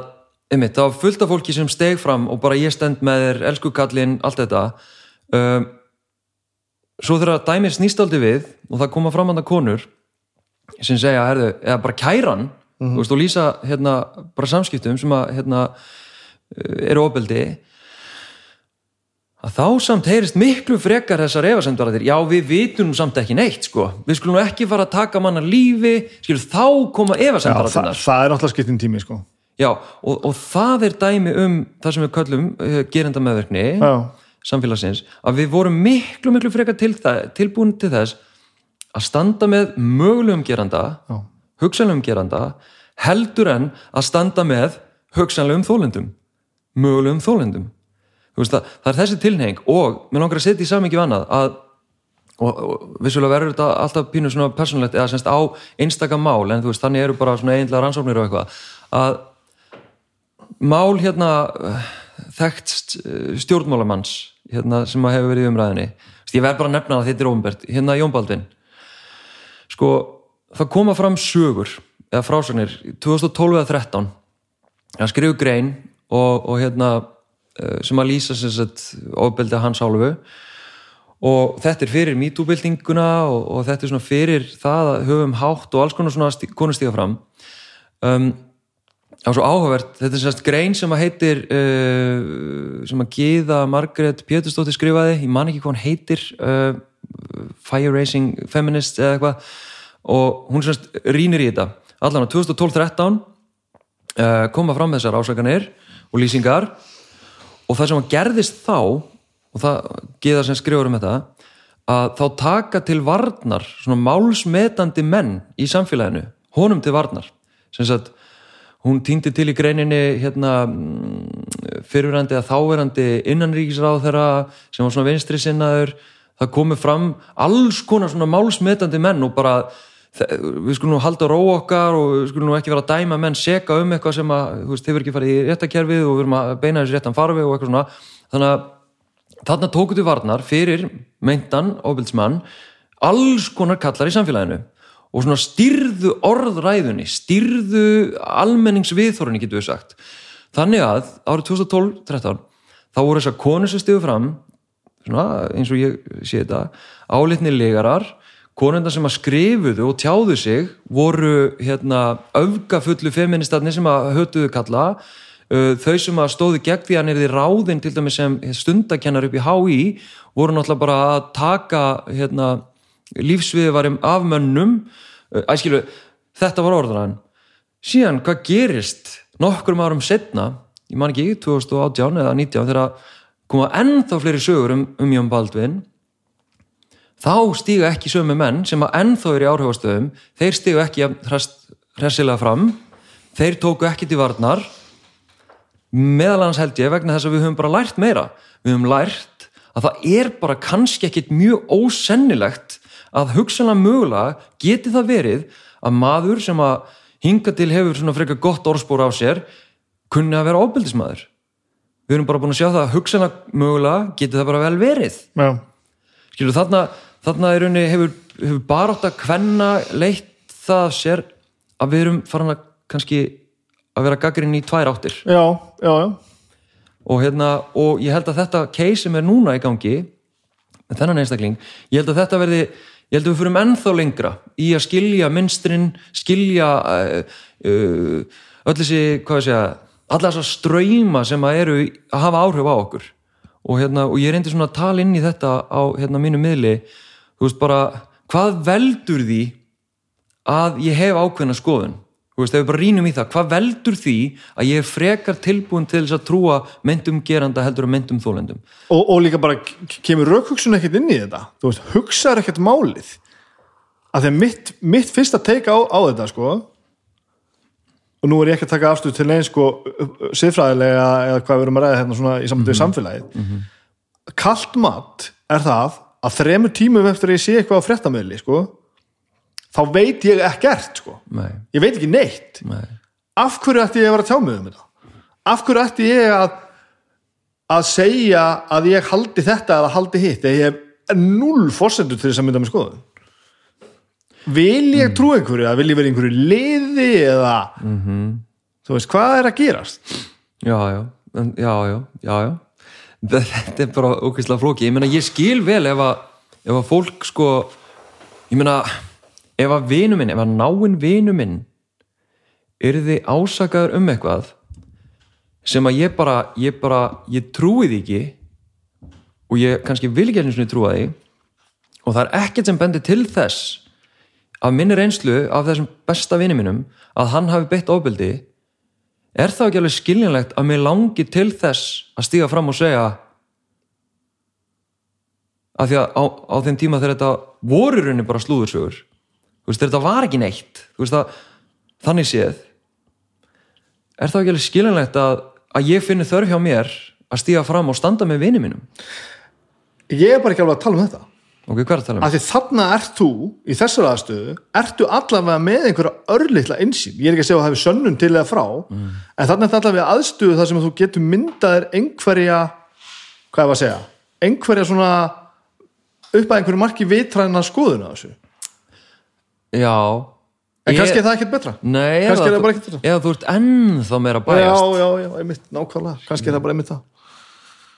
einmitt, það var fullt af fólki sem steg fram og bara ég stend með þér, elsku kallinn allt þetta. Um, svo þegar dæmir snýstaldi við og það koma fram hann konur sem segja, herðu, eða bara kæran þú veist, og lýsa hérna bara samskiptum sem að hérna eru ofbeldi að þá samt heyrist miklu frekar þessar efasemdaratir, já við vitum samt ekki neitt sko, við skulum ekki fara að taka manna lífi, skilur þá koma Já, það, það er náttúrulega skiptin tími sko. Já og, og það er dæmi um það sem við köllum uh, gerenda meðverkni Já, samfélagsins, að við vorum miklu miklu frekar til tilbúin til þess að standa með mögulegum geranda, hugsanlegum geranda heldur en að standa með hugsanlegum þólendum. Mögulegum þólendum veist það, það er þessi tilneying og mér langar að setja í samingi annað að og, og vissulega verður þetta alltaf pínu svona persónlegt eða semst á einstaka mál en þú veist þannig eru bara svona eiginlega rannsóknir og eitthvað að mál hérna eh, þekkt eh, stjórnmálamanns hérna sem að hefur verið í umræðinni ég verð bara að nefna það þetta er ofinbært hérna Jón Baldvin. Sko það koma fram sögur eða frásagnir 2012 eða 13 hann skrifu grein og, og hérna sem að lýsa sem sagt ofbeldi hans hálfu. Og þetta er fyrir MeToo-byltinguna og, og þetta er svona fyrir það að höfum hátt og alls konar svona stí- konur stíga fram. Um, það var svo áhugavert þetta er sérst grein sem að heitir uh, sem að Gíða Margrét Pétursdóttir skrifaði, ég man ekki hvað hann heitir uh, Fire Racing Feminist eða eitthvað. Og hún sérst rínir í þetta. Allan á 2012-13 uh, koma fram þessar ásakanir og lýsingar og það sem að gerðist þá og það geða sem skrifur um þetta að þá taka til varnar svona málsmetandi menn í samfélaginu, honum til varnar. Sem sagt, hún týndi til í greininni hérna mm, fyrirverandi að þáverandi innanríkisráð þeirra sem var svona vinstri sinnaður það komi fram alls konar svona málsmetandi menn og bara við skulum nú halda ró okkar og við skulum nú ekki vera að dæma menn seka um eitthvað sem að, þú veist, hefur ekki farið í réttakerfið og við erum að beina þessu réttan farfi og eitthvað svona. Þannig að þarna tóku til varnar fyrir meintan ofbildsmann alls konar kallar í samfélaginu og svona styrðu orðræðunni styrðu almenningsviðþórinni getur við sagt. Þannig að árið 2012-13 þá voru þessar konur sem stigu fram svona, eins og ég sé þetta álitni legarar konundar sem að skrifuðu og tjáðu sig voru hérna öfgafullu feministarnir sem að hötuðu kalla. Uh, þau sem að stóðu gegn því að því ráðinn til dæmis sem stundakennar upp í HÍ voru náttúrulega bara að taka hérna, lífsviði varum af mönnum. Uh, æskilu, þetta var orðan síðan hvað gerist nokkrum árum setna ég man ekki, 2018 eða 19 þegar koma ennþá fleiri sögur um, um Jón Baldvin þá stíga ekki sömu menn sem að ennþá eru í áhrifastöðum. Þeir stíga ekki hressilega fram. Þeir tóku ekki til varnar. Meðal annars held ég vegna þess að við höfum bara lært meira. Við höfum lært að það er bara kannski ekkit mjög ósennilegt að hugsanlega mögulega geti það verið að maður sem að hinga til hefur svona frekar gott orðspór á sér kunni að vera ofbeldismæður við erum bara búin að sjá það að hugsana mögulega getur það bara vel verið. Já, skilur þarna, þarna í rauninni hefur, hefur bara átt að kvenna leitt það sér að við erum farin að kannski að vera gaggrinn í tvær áttir já, já, já. og, hérna, og ég held að þetta case sem er núna í gangi þennan einstakling, ég held að þetta verði ég held að við fyrum ennþá lengra í að skilja mynstrin, skilja uh, uh, öll þessi hvað ég segja, alla þessa ströyma sem að eru að hafa áhrif á okkur og, hérna, og ég reyndi svona að tala inn í þetta á hérna, mínu miðli þú veist bara, hvað veldur því að ég hef ákveðna skoðun? Þú veist, ef við bara rínum í það, hvað veldur því að ég er frekar tilbúin til þess að trúa myndum geranda heldur og myndum þólendum Og, og líka bara kemur raukhugsun ekkert inn í þetta? Þú veist, hugsaður ekkert málið? Að að mitt, mitt fyrsta teika á, á þetta sko og nú er ég ekki að taka afstöð til einn sko siðfræðilega eða hvað við erum að ræða hérna svona í samtöðu samfélagið. Kalt mat er það að þremur tímum eftir að ég sé eitthvað á fréttamiðli sko þá veit ég ekkert sko. Ég veit ekki neitt. Nei, af hverju ætti ég að vera að tjá mig um þetta? Af hverju ætti ég að að segja að ég haldi þetta eða haldi hitt? Eða ég hef null fórsendur til þess að mynda með skoðun. Vil ég trú einhverju eða vil ég vera einhverju liði eða þú veist, hvað er að gerast? Já, já. Já, já, já, já þetta er bara ókvæslega flóki ég meina, ég skil vel ef að ef að fólk sko ég meina, ef að vinu minn ef að náinn vinu minn er þið ásakaður um eitthvað sem að ég bara ég bara, ég trúi því ekki og ég kannski vil ekki einu sinni trúa því og það er ekkert sem bendir til þess af minni reynslu af þessum besta vini mínum að hann hafi beitt ofbeldi er það ekki alveg skiljanlegt að mér langi til þess að stíga fram og segja að því að á, á þeim tíma þegar þetta voru í rauninni bara slúðursögur veist, þetta var ekki neitt veist að þannig séð er það ekki alveg skiljanlegt að, að ég finni þörf hjá mér að stíga fram og standa með vini mínum? Ég er bara ekki alveg að tala um þetta ok, hvað er að tala um? af því þarna ert þú í þessar aðstöðu ertu allavega með einhverja örlitla einsýn, ég er ekki að segja að það hefur sönnun til eða frá, en þarna er þetta allavega aðstöðu þar sem þú getur myndaðir einhverja, hvað er að segja einhverja svona upp að einhverju marki vitræna skoðun á þessu, já. En ég- kannski er það ekkert betra? Nei, Kannski er það bara ekkert þetta. eða þú ert ennþá meira já, bæjast já, já, einmitt, nákvæmlega. Kannski er það bara einmitt það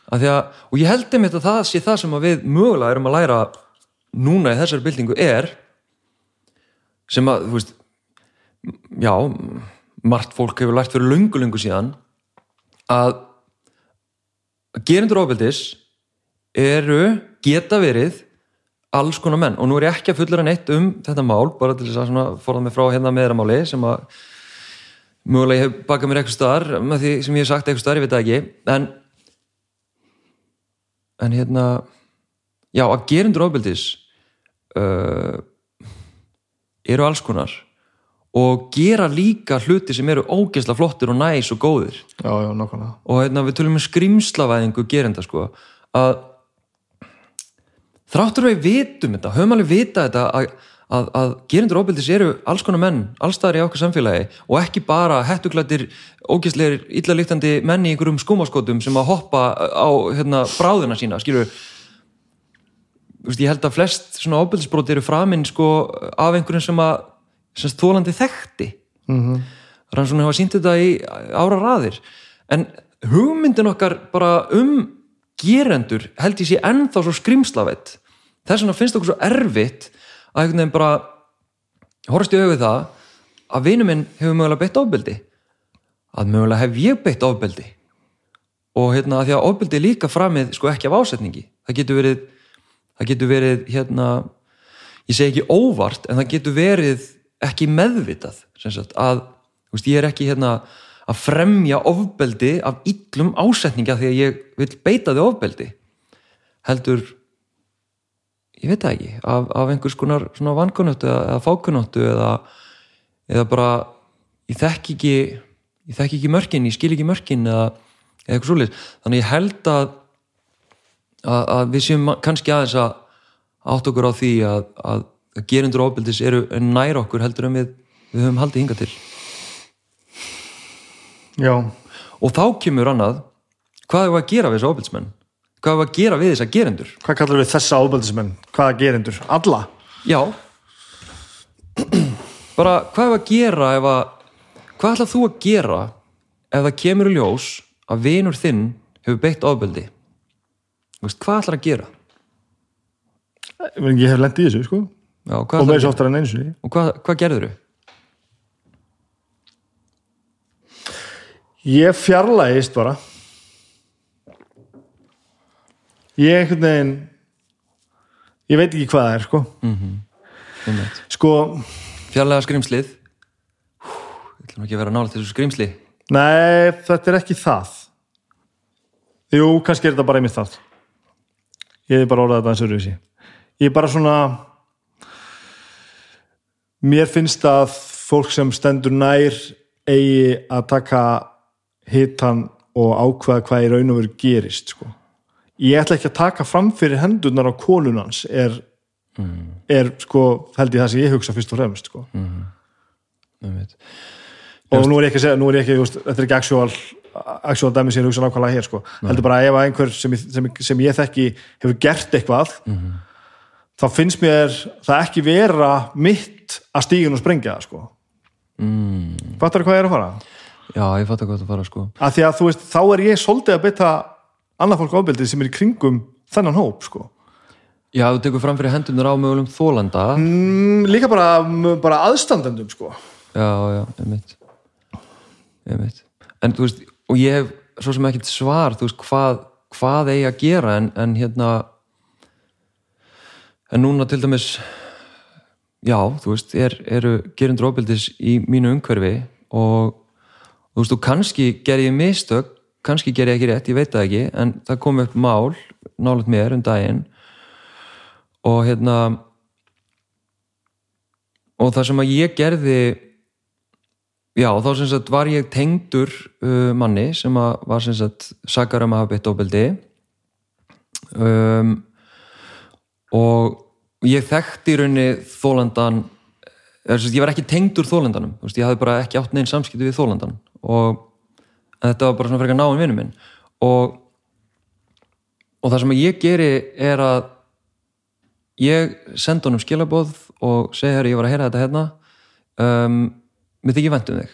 að og ég held einmitt að það sé það sem við mögulega erum að læra núna í þessari byltingu er sem að, þú veist já, margt fólk hefur lært fyrir löngu síðan að gerendur ofbeldis eru, geta verið alls konar menn. Og nú er ég ekki að fullera neitt um þetta mál bara til þess að forða mig frá hérna meðramáli sem að mögulega ég hef bakað mér eitthvað staðar með því sem ég hef sagt eitthvað staðar, ég veit það ekki. En en hérna já, að gerendur ofbeldis uh, eru alls konar og gera líka hluti sem eru ógeðslega flottir og næs og góðir. Já, já, nákvæmlega. Og hérna, við tölum um skrimslavæðingu gerenda sko að þráttur við vitum þetta, höfum alveg vita þetta að, að, að gerendur ofbeldis eru alls konar menn, allstaðar í okkar samfélagi og ekki bara hettuglættir ógeðslegir, illa líktandi menn í einhverjum skúmaskotum sem að hoppa á hérna, bráðina sína, skilur ég held að flest svona ofbeldisbróti eru framinn sko af einhverjum sem að sem þólandi þekkti. Mm rannsóknir hafa sínt þetta í ára raðir. En hugmyndin okkar bara um gerendur held ég sé ennþá svo skrimslavett þess vegna finnst okkur svo erfitt að einhvern veginn bara horfst í auðvið það að vinur minn hefur mögulega beitt ofbeldi. Að mögulega hef ég beitt ofbeldi. Og hérna að því að ofbeldi líka framið sko ekki af ásetningi. Það getur verið það getur verið hérna ég segi ekki óvart en það getur verið ekki meðvitað sagt að veist, ég er ekki hérna að fremja ofbeldi af illum ásetninga því að ég vil beita því ofbeldi. Heldur ég veit það ekki af, af einhvers konar svona vankunóttu eða, eða fákunóttu eða, eða bara ég þekki ekki ég þekki ekki mörkin, ég skil ekki mörkin eða, eða eitthvað svoleiðis. Þannig ég held að, að, að við séum kannski aðeins að átt okkur á því að, að gerendur ofbeldis eru nær okkur heldur en við, við höfum haldið hinga til. Já, og þá kemur annað. Hvað er að gera við þessu ofbildismenn hvað er að gera við þessa gerendur Hvað kallar við þessa ábældismenn? Hvaða gerindur? Alla? já bara hvað er að gera ef að hvað ætlað þú að gera ef það kemur í ljós að vinur þinn hefur beitt veist, hvað ætlar að gera Ég hef lent í þessu, sko já, og með þessu oftar en eins og hvað, hvað gerður þau? Ég fjarlægist bara Ég einhvern veginn Ég veit ekki hvað það er, sko. Sko, fjarlæga skrimslið ég ætlum ekki að vera nála til þessu skrimsli nei, þetta er ekki það. Jú, kannski er þetta bara einmitt það. Ég er bara orðað þetta eins og rauðsi Ég er bara svona Mér finnst að fólk sem stendur nær eigi að taka hitan og ákveða hvað í raun og veru gerist sko. Ég ætla ekki að taka fram fyrir hendurnar á konunans er, er sko, held ég það sem ég hugsa fyrst og fremst sko. Einmitt. og nú er ég ekki að segja nú er ég ekki, þú veist, þetta er ekki actual actual dæmi sem ég hugsa nákvæmlega hér sko. heldur bara að ef að einhver sem, sem, sem ég þekki hefur gert eitthvað þá finnst mér það ekki vera mitt að stígun og sprengja sko. mm. fattar hvað ég er að fara? já, ég fatt að hvað það fara sko að því að þú veist, þá er ég svolítið að beita annað fólk ábyrðið sem er í kringum þennan hóp sko. já, þú tekur fram fyrir hendurnar á mögulegum þólanda mm, líka bara, bara aðstandendum sko. já, já, einmitt einmitt en þú veist, og ég hef svo sem ekkert svar, þú veist, hvað hvað eigi að gera, en, en hérna en núna til dæmis já, þú veist, er, eru gerundur ofbildis í mínu umhverfi og þú veist, og kannski ger ég mistök, kannski ger ég ekki rétt ég veit það ekki, en það kom upp mál nálega mér um daginn og hérna og það sem að ég gerði já, þá sem sagt var ég tengdur uh, manni sem að var sem sagt sakar um að hafa beitt ofbeldi. Um, og ég þekkti í rauninni þólandan sem sagt, ég var ekki tengdur þólandanum ég hafði bara ekki átt neinn samskipti við þólandan og þetta var bara svona frekar náum vinnu minn. Og og það sem ég geri er að ég sendi honum skilaboð og segi hér, ég var að heyra þetta hérna. Um, mér þykir vænt um þig.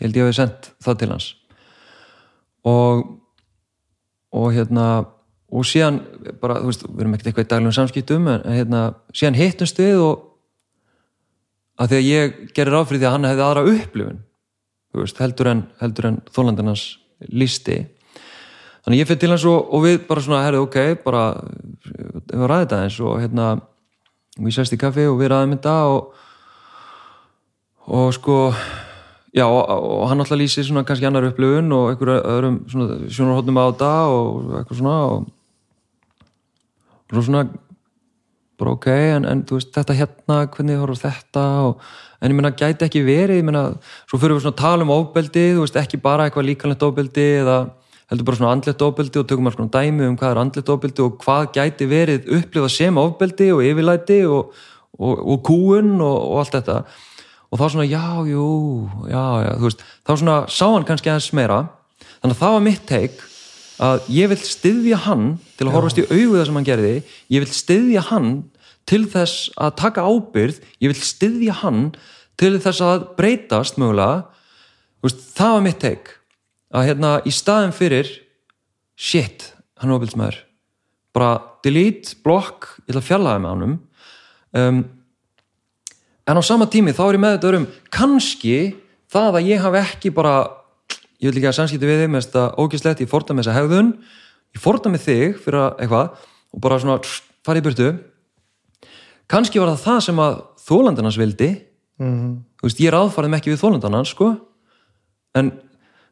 Ég held ég hafi sendt það til hans. Og og hérna og síðan bara, þú veist, við erum ekkert eitthvað í daglegum samskiptum en hérna, síðan hittumst við og að því að ég gerir ráð fyrir því að hann hefði aðra upplifun veist, heldur en, en þólandinans listi þannig ég fyrir til hans og, og við bara svona herrið ok, bara við ræðum þetta eins og hérna við sérst í kaffi og við ræðum þetta og og sko já og, og hann alltaf lýsir svona kannski annar upplifun og einhverju öðrum svona sjónarhóttum á þetta og eitthvað svona og, og svo svona bara ok, en, en veist þetta hérna, hvernig horfður þetta og, en ég meina gæti ekki verið ég meina, svo fyrir við svona að tala um ofbeldi þú veist ekki bara eitthvað líkanlegt ofbeldi eða heldur bara svona andlegt ofbeldi og tökum maður svona dæmi um hvað er andlegt ofbeldi og hvað gæti verið upplifað sem ofbeldi og yfirlæti og, og, og kúun og, og allt þetta. Og þá svona já, jú, já, já þú veist, þá svona sá hann kannski aðeins meira. Þannig að það var mitt teik að ég vil styðja hann til að horfast í augu það sem hann gerði. Ég vil styðja hann til þess að taka ábyrð ég vil styðja hann til þess að breytast mögulega. Veist, það var mitt teik að hérna í staðin fyrir shit, hann er ofbilsmaður bara delete, block ég ætla að fjallaði með honum. Um, en á sama tími þá er ég með þetta um kannski það að ég hafi ekki bara ég vil ekki að samskipti við þig með þetta ógislegt, ég fórta með þessa hegðun ég fórta með þig fyrir að eitthvað og bara svona fara í burtu kannski var það það sem að þólandinans vildi. Mm. þú veist, ég ráðfarðum ekki við þólandanans sko. En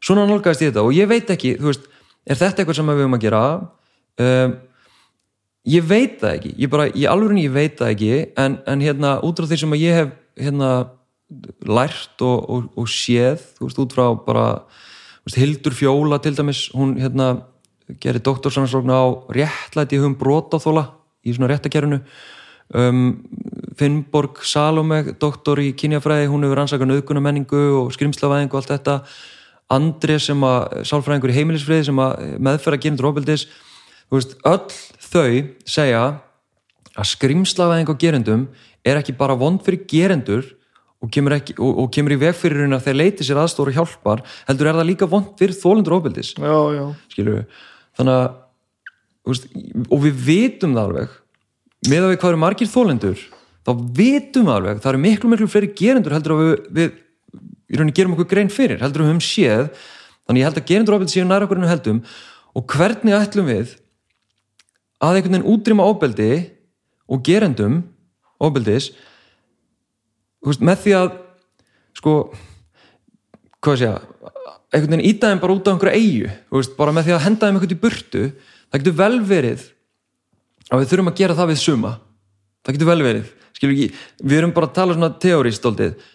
svona nálgæðist ég þetta og ég veit ekki, þú veist er þetta eitthvað sem við höfum að gera? Um, ég veit það ekki. Ég bara, í alvörunni ég veit það ekki. En, en hérna, út frá því sem að ég hef hérna, lært og, og, og séð, þú veist, út frá bara, þú veist, Hildur Fjóla til dæmis, hún hérna gerir doktorsannsókn á réttlæti hugum brotaþóla í svona réttakerfinu um, Finnborg Salome, doktor í kynjafræði hún hefur rannsakað auðguna menningu og skrimslavæðingu og allt þetta. Andri sem að sálfræðingur í heimilisfriði sem að meðferða gerendur ofbeldis. Þú veist, öll þau segja að skrimslavæðing á gerendum er ekki bara vond fyrir gerendur og kemur, ekki, og, og kemur í veg fyrir hérna þegar leiti sér aðstóra hjálpar heldur er það líka vond fyrir þólendur skilur við þannig að veist, og við vitum það alveg með að við hvað eru margir þólendur þá vitum við alveg, það eru miklu miklu fleiri gerendur heldur að við, við í rauninni gerum okkur grein fyrir, heldur að við höfum séð. Þannig ég held að gerendur ofbeldi séu nær okkur en við heldum og hvernig ætlum við að einhvern veginn útrýma ofbeldi og gerendum ofbeldis? Veist, með því að sko hvað sé ég einhvern veginn þeim bara út á einhverju eigu veist, bara með því að henda þeim einhvern í burtu það getur vel verið að við þurfum að gera það við suma. Það getur vel verið, skilur ekki við erum bara að tala svona teóristoldið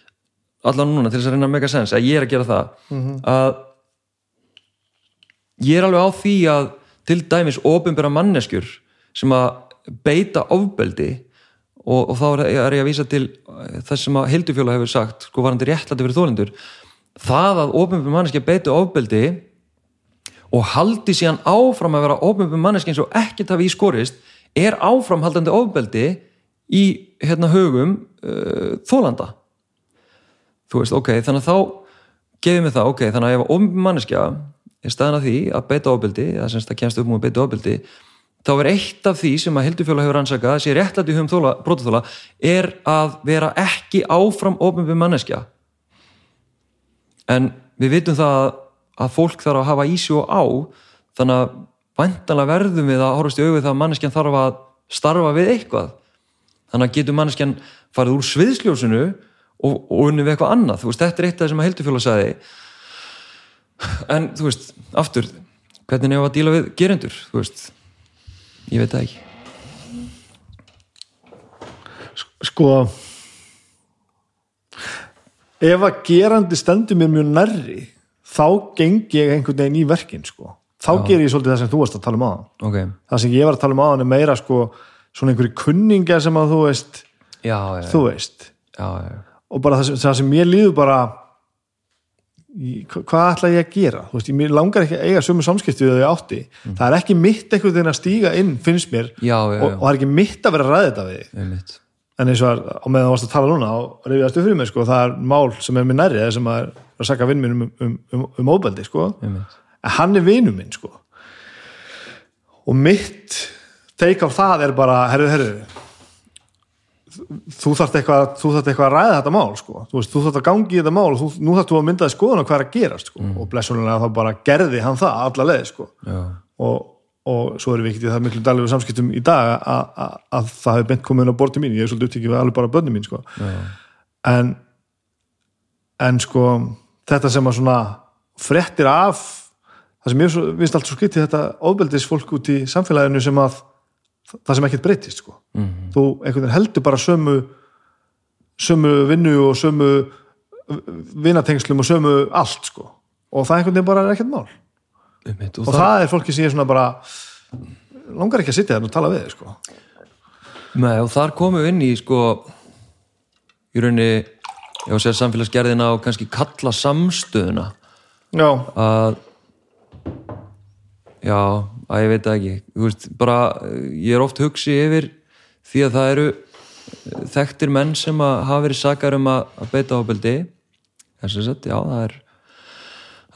allan núna til þess að reyna að make a sense að ég er að gera það. Að ég er alveg á því að til dæmis ofinbæra manneskjur sem að beita ofbeldi og, og þá er ég að vísa til þess sem að Hildufjóla hefur sagt sko varandi réttlæti fyrir þólendur það að ofinbæra manneskja beiti ofbeldi og haldi síðan áfram að vera ofinbæra manneskja eins og ekkert hafi í skorist er áframhaldandi ofbeldi í hérna hugum uh, þólanda þú veist, ok, þannig að þá gefið mig það, ok, þannig að ef ofnbjörn manneskja er staðan að því að beita ofbeldi eða semst að kemst upp múið beita ofbeldi þá er eitt af því sem að Hildufjóla hefur ansakað sé réttlætt í hugum brótaþóla er að vera ekki áfram ofnbjörn manneskja. En við vitum það að fólk þarf að hafa í sig og á þannig að vantanlega verðum við að horfast í auðvið það að manneskjan þarf að starfa við eitthvað. Þannig að getur manneskjan farið úr sviðsljósinu og, og unni við eitthvað annað. Þú veist, þetta er eitt af það sem að Hildufjóla sagði. En þú veist, aftur hvernig nefnum að díla við gerendur þú veist, ég veit það ekki. Sko ef að gerandi stendur mér mjög nærri þá geng ég einhvern veginn í verkin sko. Þá ger ég svolítið það sem þú varst að tala um aðan ok, það sem ég var að tala um aðan er meira sko, svona einhverju kunninga sem að þú veist já, já, þú veist. Já, og bara það sem, það sem ég líður bara hvað ætla ég að gera? Þú veist, ég langar ekki að eiga sömu samskipti við þau átti, það er ekki mitt einhvern veginn að stíga inn, finnst mér og, og það er ekki mitt að vera að ræða þetta við þig. en eins og að, á meðan þú varst að tala núna og reyfiðast upp fyrir mig, sko, það er mál sem er mér nærri, eða sem að að saka vinn minn um, um, um, um óbeldi, sko. Einmitt, en hann er vinnu minn, sko. Og mitt teik á það er bara, herru, herru þú þarft eitthvað, eitthvað að ræða þetta mál, sko. Þú, veist, þú þarft að gangi í þetta mál og þú, nú þarft þú að myndaði skoðun á hvað er að gerast, sko. Og blessunulega þá bara gerði hann það alla leið, sko. Og, og svo erum við ekki í það miklu daglegu samskiptum í dag að, að, að það hefur bent komið inn á borti mín, ég er svolítið upptíkið við alveg bara börnum mín sko. en en sko þetta sem að svona frettir af það sem ég finnst allt svo skytti þetta ofbeldis fólk út í samfélaginu sem að það sem ekkert breytist sko. Mhm. þú einhvern veginn heldur bara sömu sömu vinnu og sömu vinatengslum og sömu allt sko. og það einhvern veginn bara er ekkert mál einmitt og það er fólki sem ég svona bara langar ekki að sitja þarna og tala við þig, sko. Nei, og þar komum við inn í sko í rauninni að segja samfélagsgerðina og kannski kalla samstöðuna já, að já, að ég veit ekki. Veist, bara, ég er oft hugsi yfir því að það eru eh, þekktir menn sem að hafa verið sakar um að, að beita ábeldi þess að sett, já, það er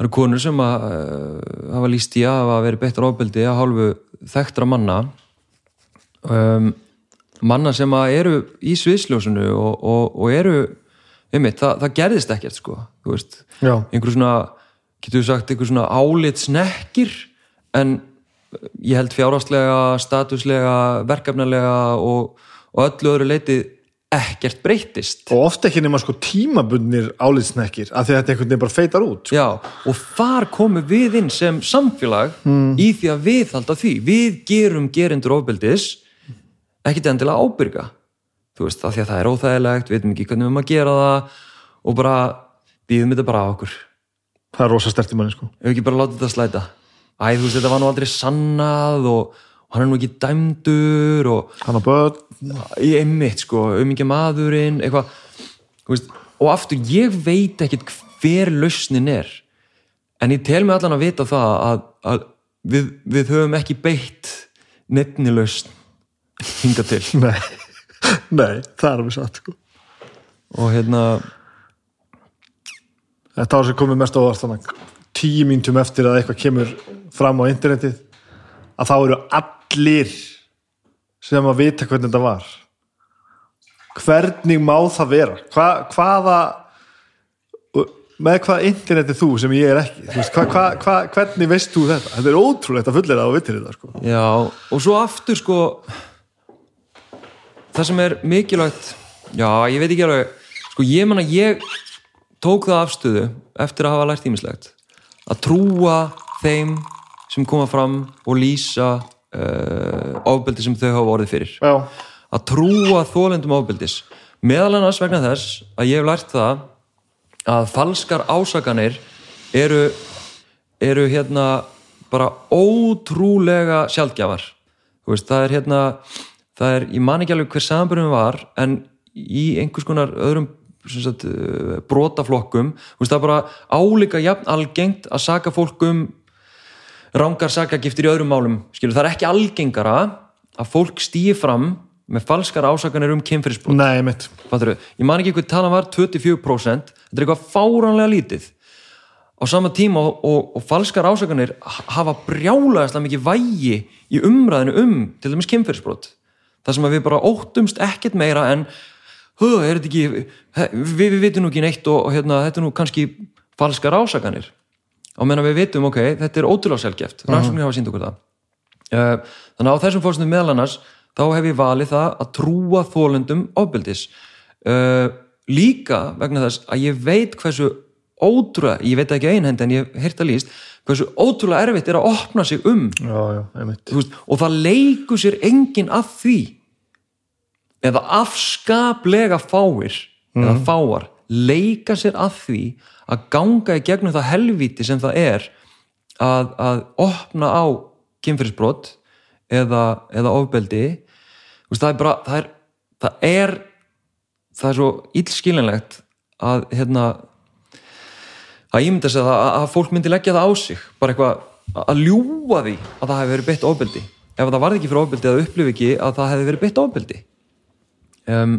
það eru konur sem að uh, hafa líst í að hafa verið beittar ábeldi að hálfu þekktra manna. Um, manna sem að eru í sviðsljósinu og, og, og eru einmitt, það, það gerðist ekkert sko, einhver svona, getur við sagt einhver svona álit snekkir en ég held fjárhastlega statuslega, verkefnalega og, og öllu öðru leiti ekkert breytist og ofta ekki nema sko af því að þetta einhvern veginn bara feitar út sko. Já, og þar komum við inn sem samfélag í því að við halda því. Við gerum gerendur ofbeldis ekkit endilega ábyrga. Þú veist, af því að það er óþægilegt við veitum ekki hvernig við erum að gera það og bara býðum þetta bara á okkur. Það er rosa stert í manni sko. ef ekki bara láta þetta slæta æ, þú veist, þetta var nú aldrei sannað og, og hann er nú ekki dæmdur og hann á börn. Í einmitt, sko, um ekki maðurinn eitthvað, þú veist og aftur, ég veit ekkit hver lausnin er en ég tel mig allan að vita það að, að við, við höfum ekki beitt nefni lausn hinga til. Nei, nei, það er alveg satt sko. og hérna þetta á sem komið mest á tíu mínútum eftir að eitthvað kemur fram á internetið að þá eru allir sem að vita hvernig þetta var. Hvernig má það vera? Hva, hvaða með hvað internetið þú sem ég er ekki? Veist, hva, hva, hva, hvernig veist þú þetta? Þetta er ótrúlegt að fullera á vittir þetta sko. Já, og svo aftur sko það sem er mikilvægt já, ég veit ekki alveg sko ég manna, ég tók það afstöðu eftir að hafa lært ímislegt að trúa þeim sem koma fram og lýsa uh, ofbeldi sem þau hafa orðið fyrir. Já, að trúa þólendum ofbeldis. Meðal annars vegna þess að ég hef lært það að falskar ásakanir eru, eru hérna bara ótrúlega sjaldgjafar. Þú veist, það er hérna það er, ég man ekki alveg hver samanbyrjum var en í einhvers konar öðrum sagt, uh, brotaflokkum veist, það er bara álíka jafn algengt að saka fólk um rángar sakagiftir í öðrum málum. Skilur, það er ekki algengara að fólk stýi fram með falskar ásakanir um kynferðisbrot. Nei, mitt? Ég man ekki hvað talan var 24% þetta er eitthvað fáránlega lítið. Á sama tíma og, og, og falskar ásakanir hafa brjálaðislega mikið vægi í umræðinu um til dæmis kynferðisbrot. Það sem að við bara óttumst ekkert meira en höf, er þetta ekki við, við vitum nú ekki neitt og, og hérna, þetta er nú kannski falskar ásakanir og menna við vitum, ok, þetta er ótrúlega sjálfgeft rannsóknir hafa sínt okkur það. Uh, þannig að á þessum fórstum meðal annars þá hef ég valið það að trúa þólendum ofbeldis. Uh, líka vegna þess að ég veit hversu ótrúlega, ég veit ekki einhend en ég heyrt að líst, hversu ótrúlega erfitt er að opna sig um. Já, já, veist, og það leikur sér enginn að því. Eða afskaplega fáir eða fáar leika sér að því að ganga í gegnum það helvíti sem það er að, að opna á kynfyrirsbrot eða, eða ofbeldi. Veist, það er bara það er, það er það er svo illskilinlegt að hérna að ég myndi að segja að, fólk myndi leggja það á sig. Bara eitthvað að ljúa því að það hefði verið beitt ofbeldi. Ef það varði ekki fyrir ofbeldi að upplifi ekki að það hefði verið beitt ofbeldi. Um,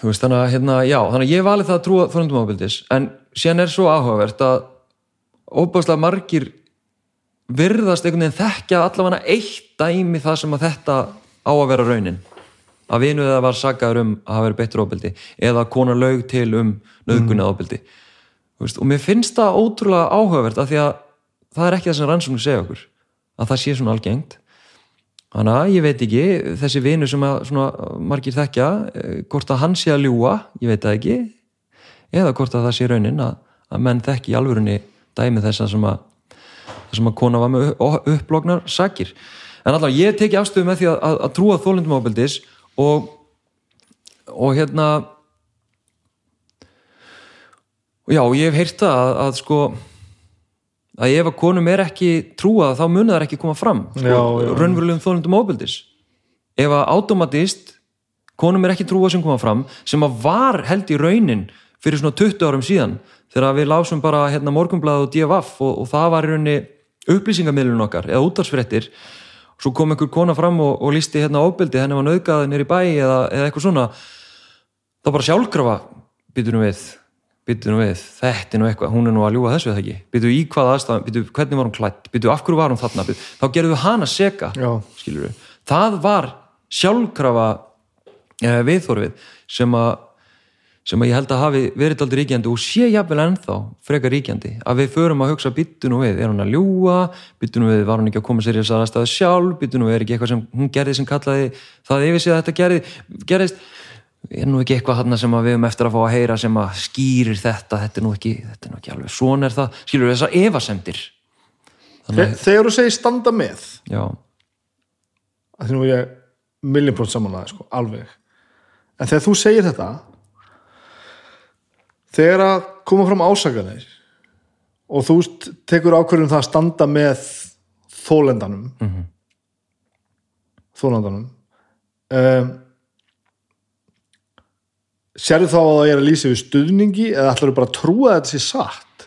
þú veist þannig að hérna, já, þannig að ég valið það að trúa þorundum ofbeldis en síðan er svo áhugavert að óbúðslega margir virðast einhvern veginn þekkja allavega eitt dæmi það sem að þetta á að vera raunin. Að vinuð það var sagaður um að hafa verið beittur ofbeldi eða að kona laug til um nöðgun eða ofbeldi. Veist, og mér finnst það ótrúlega áhugavert af því að það er ekki það sem rannsóknir segja okkur að það sé svona algengt þannig að ég veit ekki þessi vinu sem að svona margir þekkja eh, hvort að hann sé að ljúa ég veit það ekki eða hvort að það sé raunin að, að menn þekki í alvörunni dæmi þess að sem að sem að kona var með upp- upplognar sakir. En alltaf ég teki afstöðu með því að, að, trúa þólundum ábeldis og og hérna já, ég hef heyrt það að, að sko að ef að konum er ekki trúað þá muni það ekki koma fram sko, raunverulegum þólundum ábeldis ef að automatist konum er ekki trúað sem koma fram sem að var held í raunin fyrir svona 20 árum síðan þegar við lásum bara hérna morgunblæð og DFF og, og það var í rauninni upplýsingamiðlun okkar eða útarsfréttir svo kom einhver kona fram og, og lísti hérna ofbeldi henni var nöðgað nýri bæ eða, eða eitthvað svona. Þá bara sjálfkrafa býtur nú við, býtur nú við þetta er nú eitthvað, hún er nú að ljúga þessu eða ekki? Býtur í hvaða aðstæðan, býtur hvernig var hún klætt býtur af hverju var hún þarna, býtu, þá gerðu við hana seka Já. skilur við, það var sjálfkrafa eh, viðþorfið sem að sem að ég held að hafi verið aldrei ríkjandi og sé jafnvel ennþá frekar ríkjandi. Að við förum að hugsa byttu nú við er hún að ljúa, byttu nú við var hún ekki að koma sér í þess aðstæðu sjálf, byttu nú við er ekki eitthvað sem hún gerði sem kallaði það yfir sig að þetta gerði, gerðist er nú ekki eitthvað þarna sem við höfum eftir að fá að heyra sem að skýrir þetta. Þetta er nú ekki, er nú ekki alveg svona er það. Skilur við þessar efasemdir? Þe- þegar þú segir standa með já, að því nú er ég millinbrótt samanlega sko, alveg. En þegar þú segir þetta þegar að koma fram ásakanir og þú tekur ákvörðum það að standa með þólendanum mm -hmm. þólendanum um, sérðu þá að það er að lýsa við stuðningi eða ætlar bara að trúa að þetta sé satt?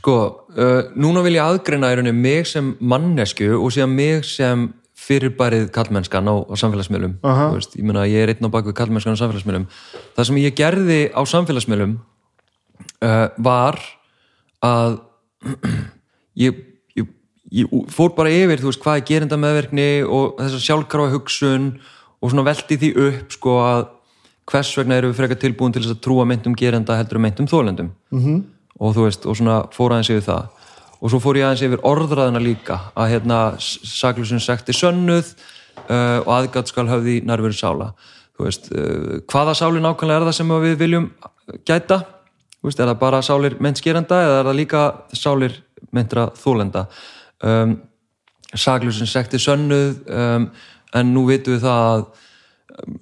Sko, uh, núna vil ég aðgreina í rauninni mig sem mannesku og síðan mig sem fyrirbærið kallmennskan á, á samfélagsmiðlum. Aha. Þú veist, ég meina ég er einn á baku kallmennskan á samfélagsmiðlum. Það sem ég gerði á samfélagsmiðlum uh, var að ég, ég, ég fór bara yfir þú veist hvað er gerinda meðverkni og þessa sjálfkrafa hugsun og svona velti því upp sko að hvers vegna eru við frekar tilbúin til þess að trúa meintum gerenda heldur meintum þólendum -hmm. og þú veist, og svona fór aðeins yfir það. Og svo fór ég aðeins yfir orðræðina líka að hérna saklusin sekti sönnuð uh, og aðgátt skal höfði nærveru sála. Þú veist, uh, hvaða sáli nákvæmlega er það sem við viljum gæta? Þú veist, er það bara sálir mennskerenda eða er það líka sálir mentra þólenda um, saklusin sekti sönnuð um, en nú vitum við það að um,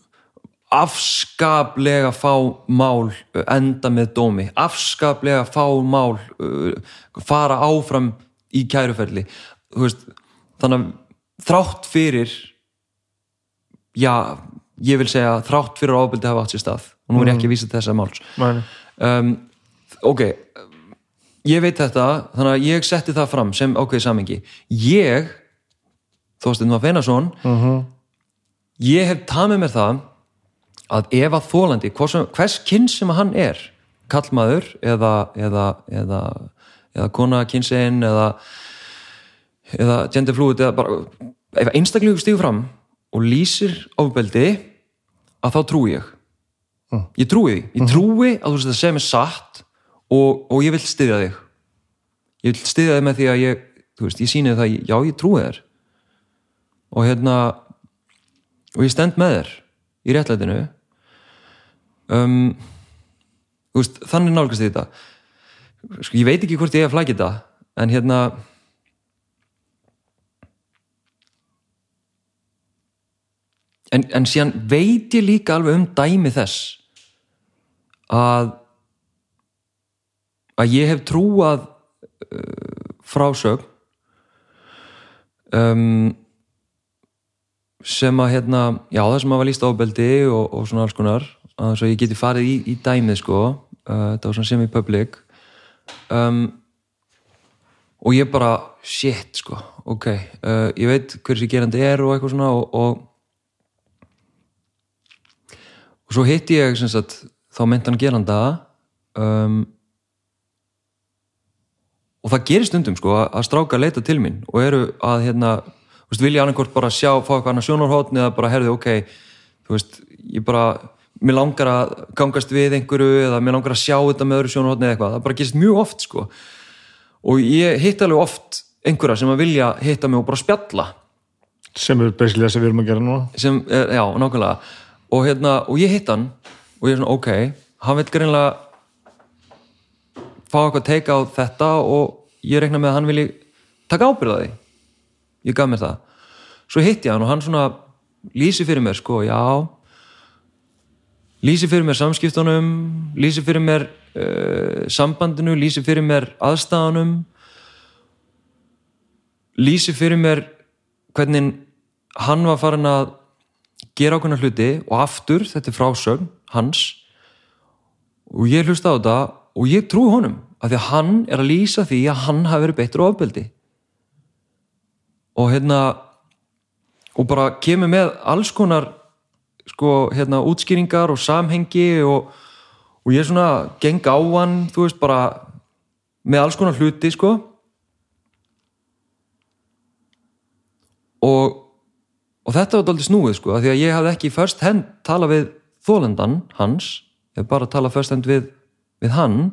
afskaplega fá mál uh, enda með dómi. Afskaplega fá mál uh, fara áfram í kæruferli. Veist, þannig að þrátt fyrir já, ég vil segja þrátt fyrir að ofbeldi hafa átt sér stað og nú er ég ekki að vísa til þessa máls. Um, ok ég veit þetta, þannig að ég setti það fram sem ákveðið samengi ég Þorsteinn var Feinarsson ég hef tamið mér það að ef að þólandi hvers, hvers kyn sem hann er kallmaður eða eða, eða, eða kona kynsegin eða eða genderfluid eða bara ef einstaklingu stígur fram og lýsir ofbeldi að þá trúi ég. Ég trúi því, ég trúi að þú það sem er satt og, og ég vil styðja þig. Ég vil styðja þig með því að ég þú veist, ég síni það, já ég trúi þér og hérna og ég stend með þér í réttlætinu. Um, veist, þannig nálgast ég þetta. Sko, ég veit ekki hvort ég er að flækja þetta en hérna en, en síðan veit ég líka alveg um dæmi þess að að ég hef trúað uh, frásögn. Um, sem að hérna, já það sem að var líst ábeldi og, og svona alls konar. Þess að ég geti farið í, í dæmið sko uh, þetta var svona semi-public. Um, og ég bara shit sko, ok uh, ég veit hver sem gerandi er og eitthvað svona og, og og svo hitti ég sem sagt, þá myndan geranda um, og það gerir stundum sko að stráka leita til mín og eru að hérna, veist, vilja annarkort bara sjá, fá eitthvað annað sjónarhóttni eða bara herði, ok, þú veist ég bara, mér langar að gangast við einhverju eða mér langar að sjá þetta með öðru sjónarhóttni eða eitthvað, það bara gerist mjög oft sko. Og ég hitt alveg oft einhverja sem að vilja hitta mig og bara spjalla. Sem er basically það sem við erum að gera núna. Sem, er, já, nákvæmlega. Og hérna, og ég hitt hann og ég er svona, ok, hann vil greinlega fá eitthvað að teika á þetta og ég rekna með að hann vilji taka ábyrða því ég gaf mér það. Svo hitt ég hann og hann svona lýsi fyrir mér, sko, já lýsi fyrir mér samskiptunum lýsi fyrir mér uh, sambandinu, lýsi fyrir mér aðstæðanum lýsi fyrir mér hvernig hann var farin að gera ákveðna hluti og aftur, þetta er frásögn hans og ég hlusta á þetta og ég trúi honum af því að hann er að lýsa því að hann hafi verið beittur á ofbeldi og hérna og bara kemur með alls konar sko hérna útskýringar og samhengi og, og ég er svona geng á hann, þú veist bara með alls konar hluti sko. Og og þetta var doldið snúið sko af því að ég hafði ekki first hand tala við þólendan hans ég hef bara talað first hand við, við hann.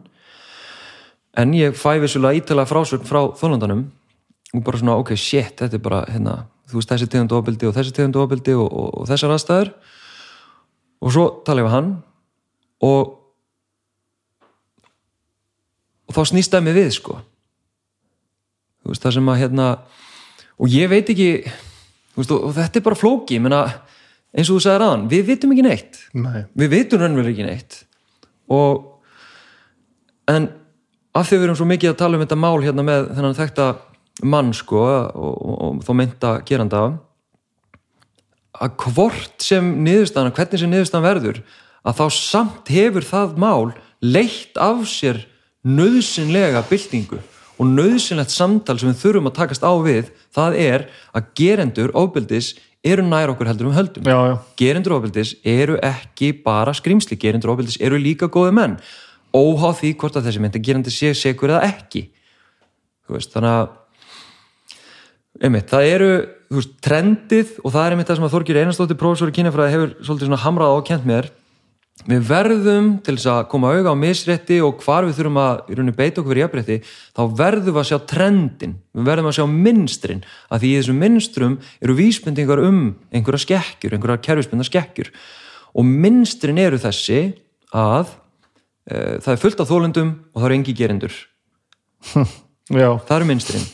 En ég fæ vissulega ítalega frásögn frá þólendanum og bara svona ok shit þetta er bara hérna þú veist þessi tegundu ofbildi og þessi tegundu ofbildi og, og, og þessar aðstæður. Og svo tala ég við hann og og þá snýst það mig við sko. Þú veist það sem að hérna og ég veit ekki veist, og, og þetta er bara flóki menna, eins og þú sagði ráðan, við vitum ekki neitt. Nei. við vitum raunverulega ekki neitt. Og en af því við erum svo mikið að tala um þetta mál hérna með þennan þekta mann sko og, og, og þá mynda geranda að hvort sem niðurstaðan, hvernig sem niðurstaðan verður að þá samt hefur það mál leitt af sér nöðsynlega byltingu og nöðsynlegt samtal sem við þurfum að takast á við það er að gerendur ofbeldis eru nær okkur heldur um höldum. Já, já, gerendur ofbeldis eru ekki bara skrýmsli, gerendur ofbeldis eru líka góði menn óháð því hvort að þessi myndi gerandi sé segur eða ekki. Þú veist, þannig að einmitt, það eru þú veist, trendið og það er einmitt það sem að Þorgir Einarstóttir prófessor í kynafræði hefur svolítið svona hamrað á og kent mér. Við verðum til þess að koma auga á misrétti og hvar við þurfum að í rauninni beita okkur fyrir jafnrétti þá verðum við að sjá trendin við verðum að sjá minstrin að því í þessum minstrum eru vísbendingar um einhverja skekkjur, einhverja kerfisbenda skekkjur. Og minstrin eru þessi að e, það er fullt af þólendum og það eru engi gerindur já, það eru minstrin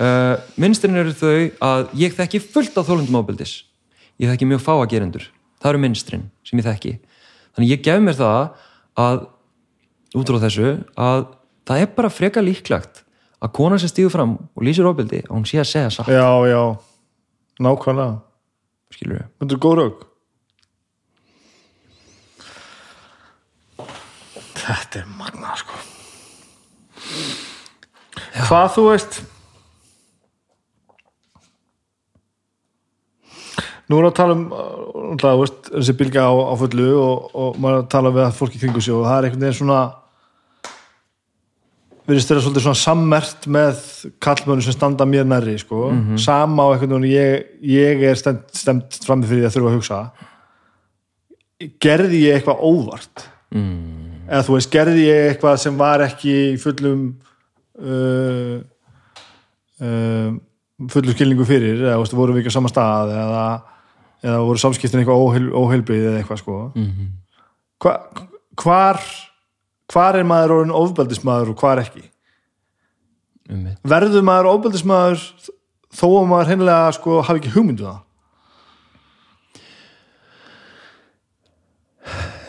uh, minstrin eru þau að ég þekki fullt af þólendum ábyldis ég þekki mjög fáa gerendur. Það eru minstrin sem ég þekki. Þannig ég gef mér það að út frá þessu að það er bara freka líklagt að kona sem stígur fram og lýsir ábyldi að hún sé að segja satt, já, já. Nákvæmlega, skilur við þetta er góð rauk þetta er magna sko. Hvað þú veist nú er að tala um uh, þú veist, þessi bylgja á, á fullu og, og maður er að tala við fólki kringu sig og það er einhvern veginn svona virðist þeirra svolítið svona sammert með kallmönu sem standa mér nærri sko. sama á einhvern veginn ég, ég er stemt, stemt frammi fyrir því að þurfa að hugsa. Gerði ég eitthvað óvart? Mm. eða þú veist, gerði ég eitthvað sem var ekki fullum uh, uh, fullum skilningu fyrir? Eða vorum við ekki á sama stað? Eða, eða voru samskiptin eitthvað óheil, óheilbrið eða eitthvað sko. Mhm. Hva, hvar hvar er maður orðin ofbeldismadur og hvar ekki? Um verður maður ofbeldismadur þó að maður hennilega sko hafi ekki hugmyndu það?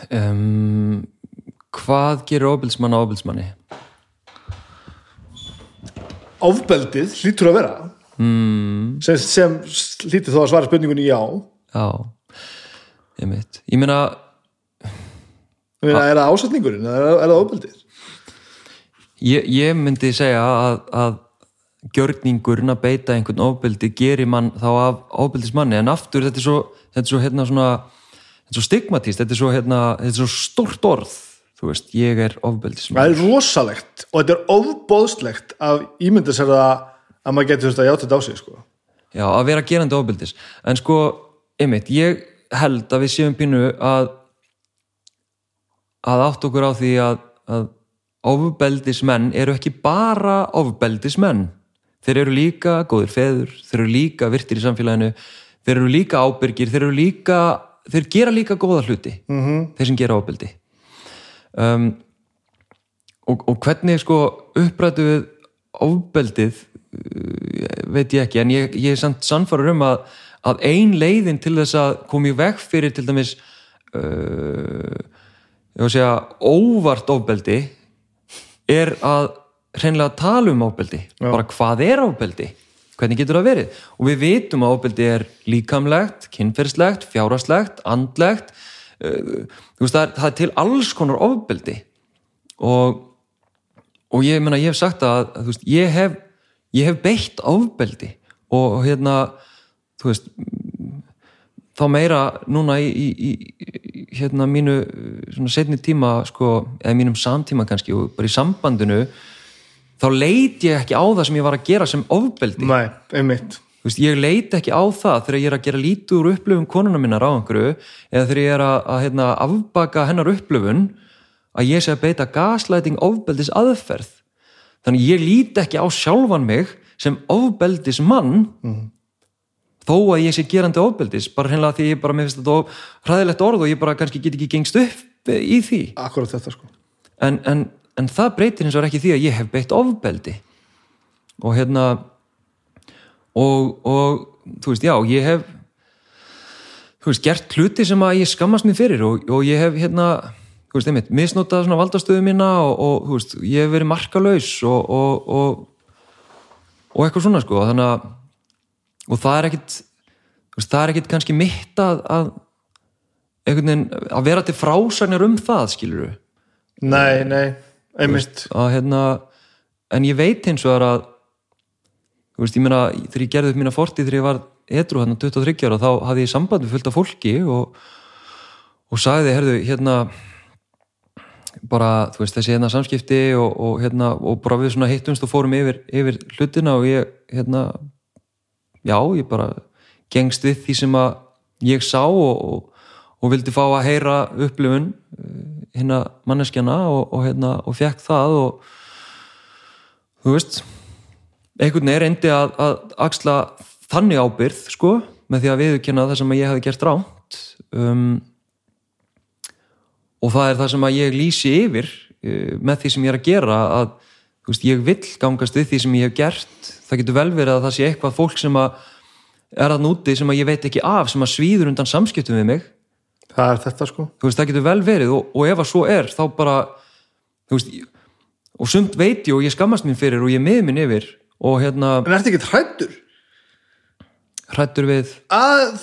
Um, hvað gerir ofbeldsmann á ofbeldsmanni ofbeldið hlýtur að vera. Mm, sem, sem hlýtur þó að svara spurningunni já já ég mitt, ég meina Ég meina, er það ásetningurinn eða er, það ofbeldið? Ég, ég myndi segja að, að gjörningurinn að beita einhvern ofbeldi gerir mann þá af ofbeldismanni. En aftur þetta er svo, þetta er svo hérna svona þetta er svo stigmatist, þetta er svo hérna þetta er svo stórt orð, þú veist ég er það ofbeldismann er rosalegt og þetta er ofbóðslegt að ímynda sér það að maður getur að þetta á sig sko. já, að vera gerandi ofbeldis. En sko, einmitt, ég held að við séum pínu að að átt okkur á því að, að ofbeldismenn eru ekki bara ofbeldismenn þeir eru líka góðir feður þeir eru líka virtir í samfélaginu þeir eru líka ábyrgir þeir eru líka þeir gera líka góða hluti mm -hmm. þeir sem gera ofbeldi um, og, og hvernig sko upprættu við ofbeldið uh, veit ég ekki en ég, ég er samt sannfæður um að, að ein leiðin til þess að koma í veg fyrir til dæmis uh, segja óvart ofbeldi er að hreinlega tala um ofbeldi. Já. bara hvað er ofbeldi? Hvernig getur það verið? Og við vitum að ofbeldi er líkamlegt, kynferðslegt, fjárhagslegt andlegt. Uh, veist, það, er, það er til alls konar ofbeldi. Og, og ég, meina, ég hef sagt að, að veist, ég hef ég hef beitt ofbeldi. Og hérna þú veist þá meira núna í, í, í hérna mínu svona setni tíma sko, eða mínum samtíma kannski og bara í sambandinu þá leit ég ekki á það sem ég var að gera sem ofbeldi. Nei, einmitt. Þú veist, ég leit ekki á það þegar ég er að gera lítið úr upplöfum konuna minnar á einhverju eða þegar ég er að, að hérna, afbaka hennar upplöfun að ég sé að beita gaslæting ofbeldis aðferð. Þannig ég lít ekki á sjálfan mig sem ofbeldis mann þó að ég sé gerandi ofbeldis bara hreinlega því ég bara mér finnst þetta hræðilegt orð og ég bara kannski get ekki gengst upp í því. Akkurat þetta sko. En, en, en það breytir eins og ekki því að ég hef beitt ofbeldi. Og hérna og, og þú veist, já, ég hef þú veist, gert hluti sem að ég skammast mér fyrir og, og ég hef hérna, þú veist, einmitt misnotað svona valdastöðu mína og, og þú veist, ég hef verið og, og, og eitthvað svona sko, þannig að og það er ekkit þú það er ekkit kannski mitt að, að veginn, að vera til frásagnir um það, skilur Nei, nei, einmitt. Að hérna en ég veit hins vegar að þú veist, ég meina, þegar ég gerði upp mína forti þegar ég var edru hann 23 ára þá hafði ég samband við fullt af fólki og, og sagði, herðu, hérna bara, þú veist, þessi hérna samskipti og, og hérna, og bara við svona hittumst og fórum yfir, yfir hlutina og ég, hérna já, ég bara gengst við því sem að ég sá og, og, og vildi fá að heyra upplifun hérna manneskjana og, og hérna, fekk það og þú veist einhvern veginn reyndi að, að axla þannig ábyrð sko með því að viðkynna það sem ég hafi gert ránt um, og það er það sem að ég lýsi yfir uh, með því sem ég er að gera að veist, ég vil gangast við því sem ég hef gert. Það getur vel verið að það sé eitthvað fólk sem að er að núti sem að ég veit ekki af sem að svíður undan samskiptum við mig. Það er þetta sko. Veist, það getur vel verið og, og ef að svo er þá bara veist, og sumt veit ég og ég skammast mín fyrir og ég með minn yfir og hérna en ertu ekki hrættur hrættur við að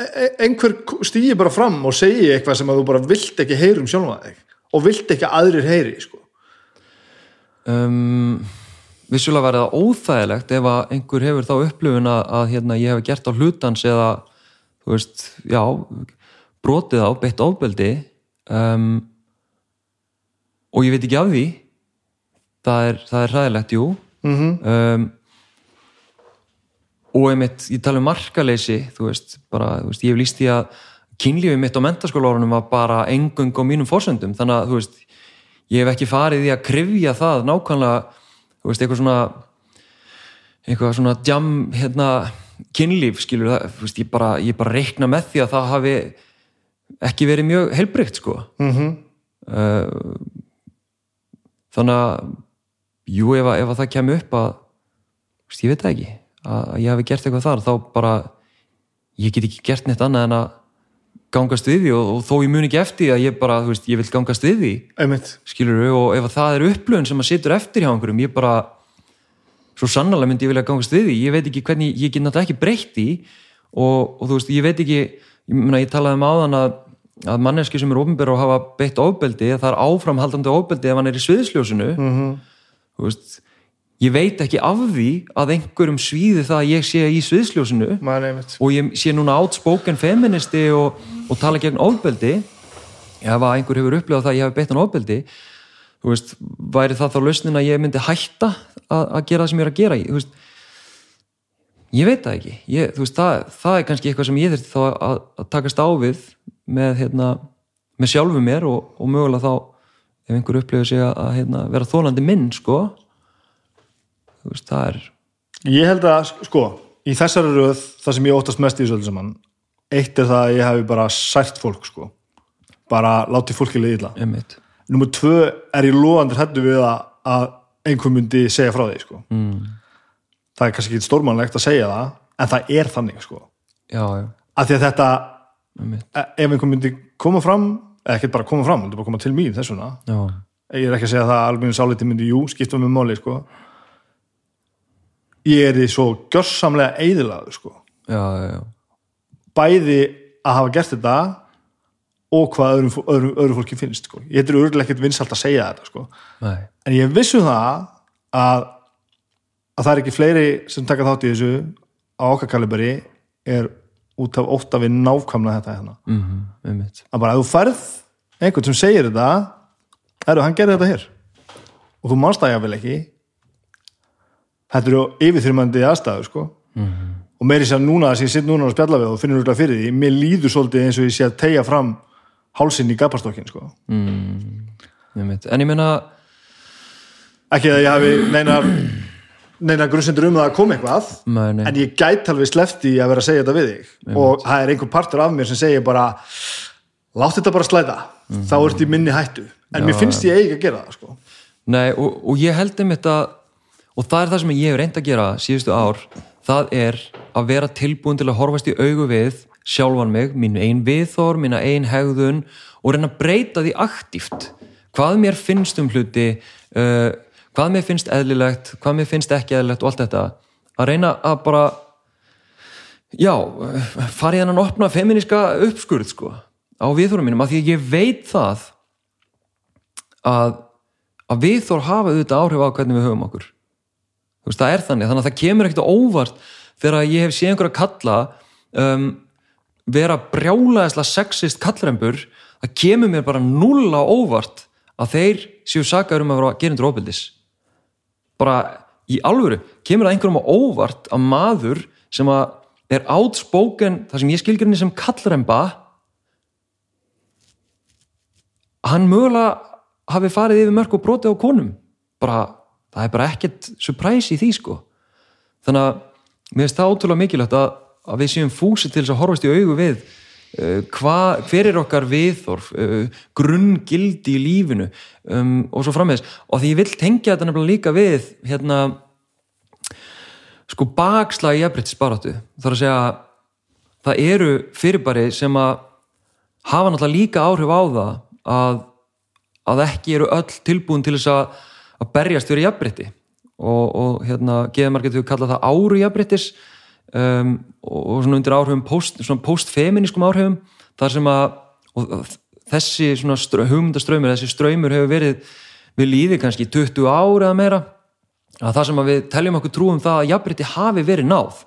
e- e- einhver stýji bara fram og segi eitthvað sem að þú bara vilt ekki heyra um sjálfa þig og vilt ekki að aðrir heyri sko. Um, vissulega verið það óþægilegt ef að einhver hefur þá upplifun að, að hérna, ég hef gert á hlutans eða þú veist, já brotið á, beitt ofbeldi. Um, og ég veit ekki af því. Það er, það er hræðilegt, jú. Mm um, og einmitt, ég tala um markaleysi þú veist, bara, þú veist, ég hef líst því að kynlífið mitt á mentaskólaórunum var bara engung á mínum fórsöndum þannig að, þú veist, ég hef ekki farið í að krifja það nákvæmlega þú veist, eitthvað svona eitthvað svona jam, hérna kynlíf, skilur það, þú veist, ég bara ég bara reikna með því að það hafi ekki verið mjög heilbrygt, sko -hmm. uh, þannig að jú, ef, að, ef að það kemur upp að veist, ég veit ekki að ég hafi gert eitthvað þar þá bara ég get ekki gert neitt annað en að gangast við því og, og þó ég mun ekki eftir að ég bara, þú veist, ég vil gangast við því. Einmitt. Skilur við og ef að það er upplöfun sem að situr eftir hjá einhverjum, ég bara svo sannlega myndi ég vilja gangast við því. Ég veit ekki hvernig, ég get náttúrulega ekki breytt í og, og þú veist, ég veit ekki ég, ég talaði um áðan að, að manneski sem er ofnbæra og hafa beitt ofbeldi það er áframhaldandi ofbeldi ef hann er í sviðsljósinu. -hmm. þú veist ég veit ekki af því að einhverjum svíði það að ég sé í sviðsljósinu og ég sé núna outspoken feministi og, og tala gegn ofbeldi. Ef að einhver hefur upplegað það að ég hef beitt hann ofbeldi þú veist, væri það þá lausnin að ég myndi hætta að, að gera það sem ég er að gera? Þú veist, ég veit það ekki. Ég, veist, það, það er kannski eitthvað sem ég þurfti þá að, að takast á við með, hérna, með sjálfu mér og, og mögulega þá ef einhver upplegað sig að, hérna, vera þólandi minn, sko veist, það er ég held að, sko, í þessari röð það sem ég óttast mest í þessu öllu saman eitt er það að ég hef bara sært fólk sko, bara látið fólki einmitt Númer tvö er ég loðandur hættu við að, að einhver myndi segja frá því sko. mm. það er kannski ekki stórmannlegt að segja það en það er þannig sko. já, já, af því að þetta, e- ef einhver myndi koma fram eða ekki bara koma fram, myndi bara koma til mín þessuna já, ég er ekki að segja það að alveg sáliti myndi jú, skipta með máli sko. Ég er því svo gjörsamlega eðilaður sko. já, já, bæði að hafa gert þetta og hvað öðru, öðru, öðru fólki finnst sko. ég heitir örgulega ekkert vinsalt að segja þetta sko. En ég vissu það að, að það er ekki fleiri sem taka þátt í þessu á okkar kalibari er út af ótta við nákvæmna þetta hérna. Mm -hmm. að bara að þú færð einhvern sem segir þetta eru, hann gerði þetta hér og þú manst það jáfnvel ekki þetta eru yfirþyrmandi aðstæður sko mm og meiri sér núna að ég sitt núna að spjalla við og finnur úrlega fyrir því, mér líður svolítið eins og ég sé að tegja fram hálsinn í gapastokkin sko. mm. en ég meina ekki að ég hafi neinar neina grunnsendur um að koma eitthvað nei, nei. en ég gæti alveg slefti að vera að segja þetta við þig og það er einhver partur af mér sem segir bara látt þetta bara slæta þá ert í minni hættu en mér finnst ég eigi að gera það sko. Nei, og, og ég held um þetta og það er það sem ég hef reynd að gera síðustu ár, það er að vera tilbúin til að horfast í augu við sjálfan mig, mín ein viðþór mína ein hegðun og reyna að breyta því aktíft. Hvað mér finnst um hluti uh, hvað mér finnst eðlilegt hvað mér finnst ekki eðlilegt og allt þetta. Að reyna að bara já, fara í þennan opna feminíska uppskurð sko á viðþórum mínum, af því að ég veit það að að við þór hafa auðvitað áhrif á hvernig við höfum okkur veist, það er þannig, þannig að það kemur ekkert óvart þegar ég hef séð einhverja kalla um, vera brjálaðislega sexist kallrembur. Það kemur mér bara null á óvart að þeir séu sakaður um að vera gerindur óbyldis bara í alvöru kemur það einhverjum á óvart að maður sem að er átspoken það sem ég skilgjörni sem kallremba hann mögulega hafi farið yfir mörg og brotið á konum. Bara, það er bara ekkert surprise í því sko. Þannig að mér finnst það ótrúlega mikilvægt að, að við séum fúsi til þess að horfast í augu við uh, hva, hver er okkar viðþorf uh, grunngildi í lífinu um, og svo frammeðis og því ég vil tengja þetta nefnilega líka við hérna sko bakslag í jafnbryttisbaratu þar að segja það eru fyrirbæri sem að hafa náttúrulega líka áhrif á það að, að ekki eru öll tilbúin til þess að, að berjast fyrir jafnbrytti og, og hérna geðmar getur við kallað það áru jafnbryttis um, og, og svona undir áhrifum post, svona postfeminískum áhrifum þar sem að og, þessi svona strö, hugmyndaströymur þessi ströymur hefur verið við líði kannski 20 ára eða meira að það sem að við teljum okkur trúum það að jafnbrytti hafi verið náð.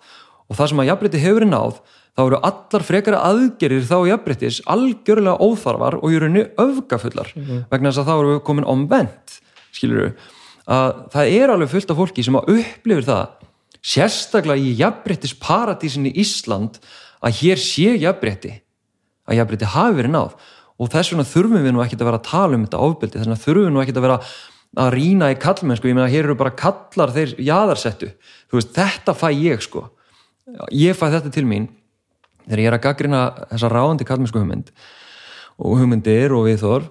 Og það sem að jafnbrytti hefur verið náð þá eru allar frekara aðgerir þá jafnbryttis algjörlega óþarfar og rauninni öfgafullar. Mm -hmm. vegna þess að þá eru við komin omvend skilur við, að það er alveg fullt af fólki sem að upplifir það sérstaklega í jafnbryttis paradísin í Ísland að hér sé jafnbrytti að jafnbrytti hafi verið náð. Og þess vegna þurfum við nú ekki að vera að tala um þetta ofbeldi, þess vegna þurfum við nú ekki að vera að rína í kallmennsku, ég meina hér eru bara kallar þeir jaðarsettu, þú veist þetta fæ ég sko, ég fæ þetta til mín þegar ég er að gaggrina þessa ráðandi kallmennsku hugmynd og hugmyndir og viðþór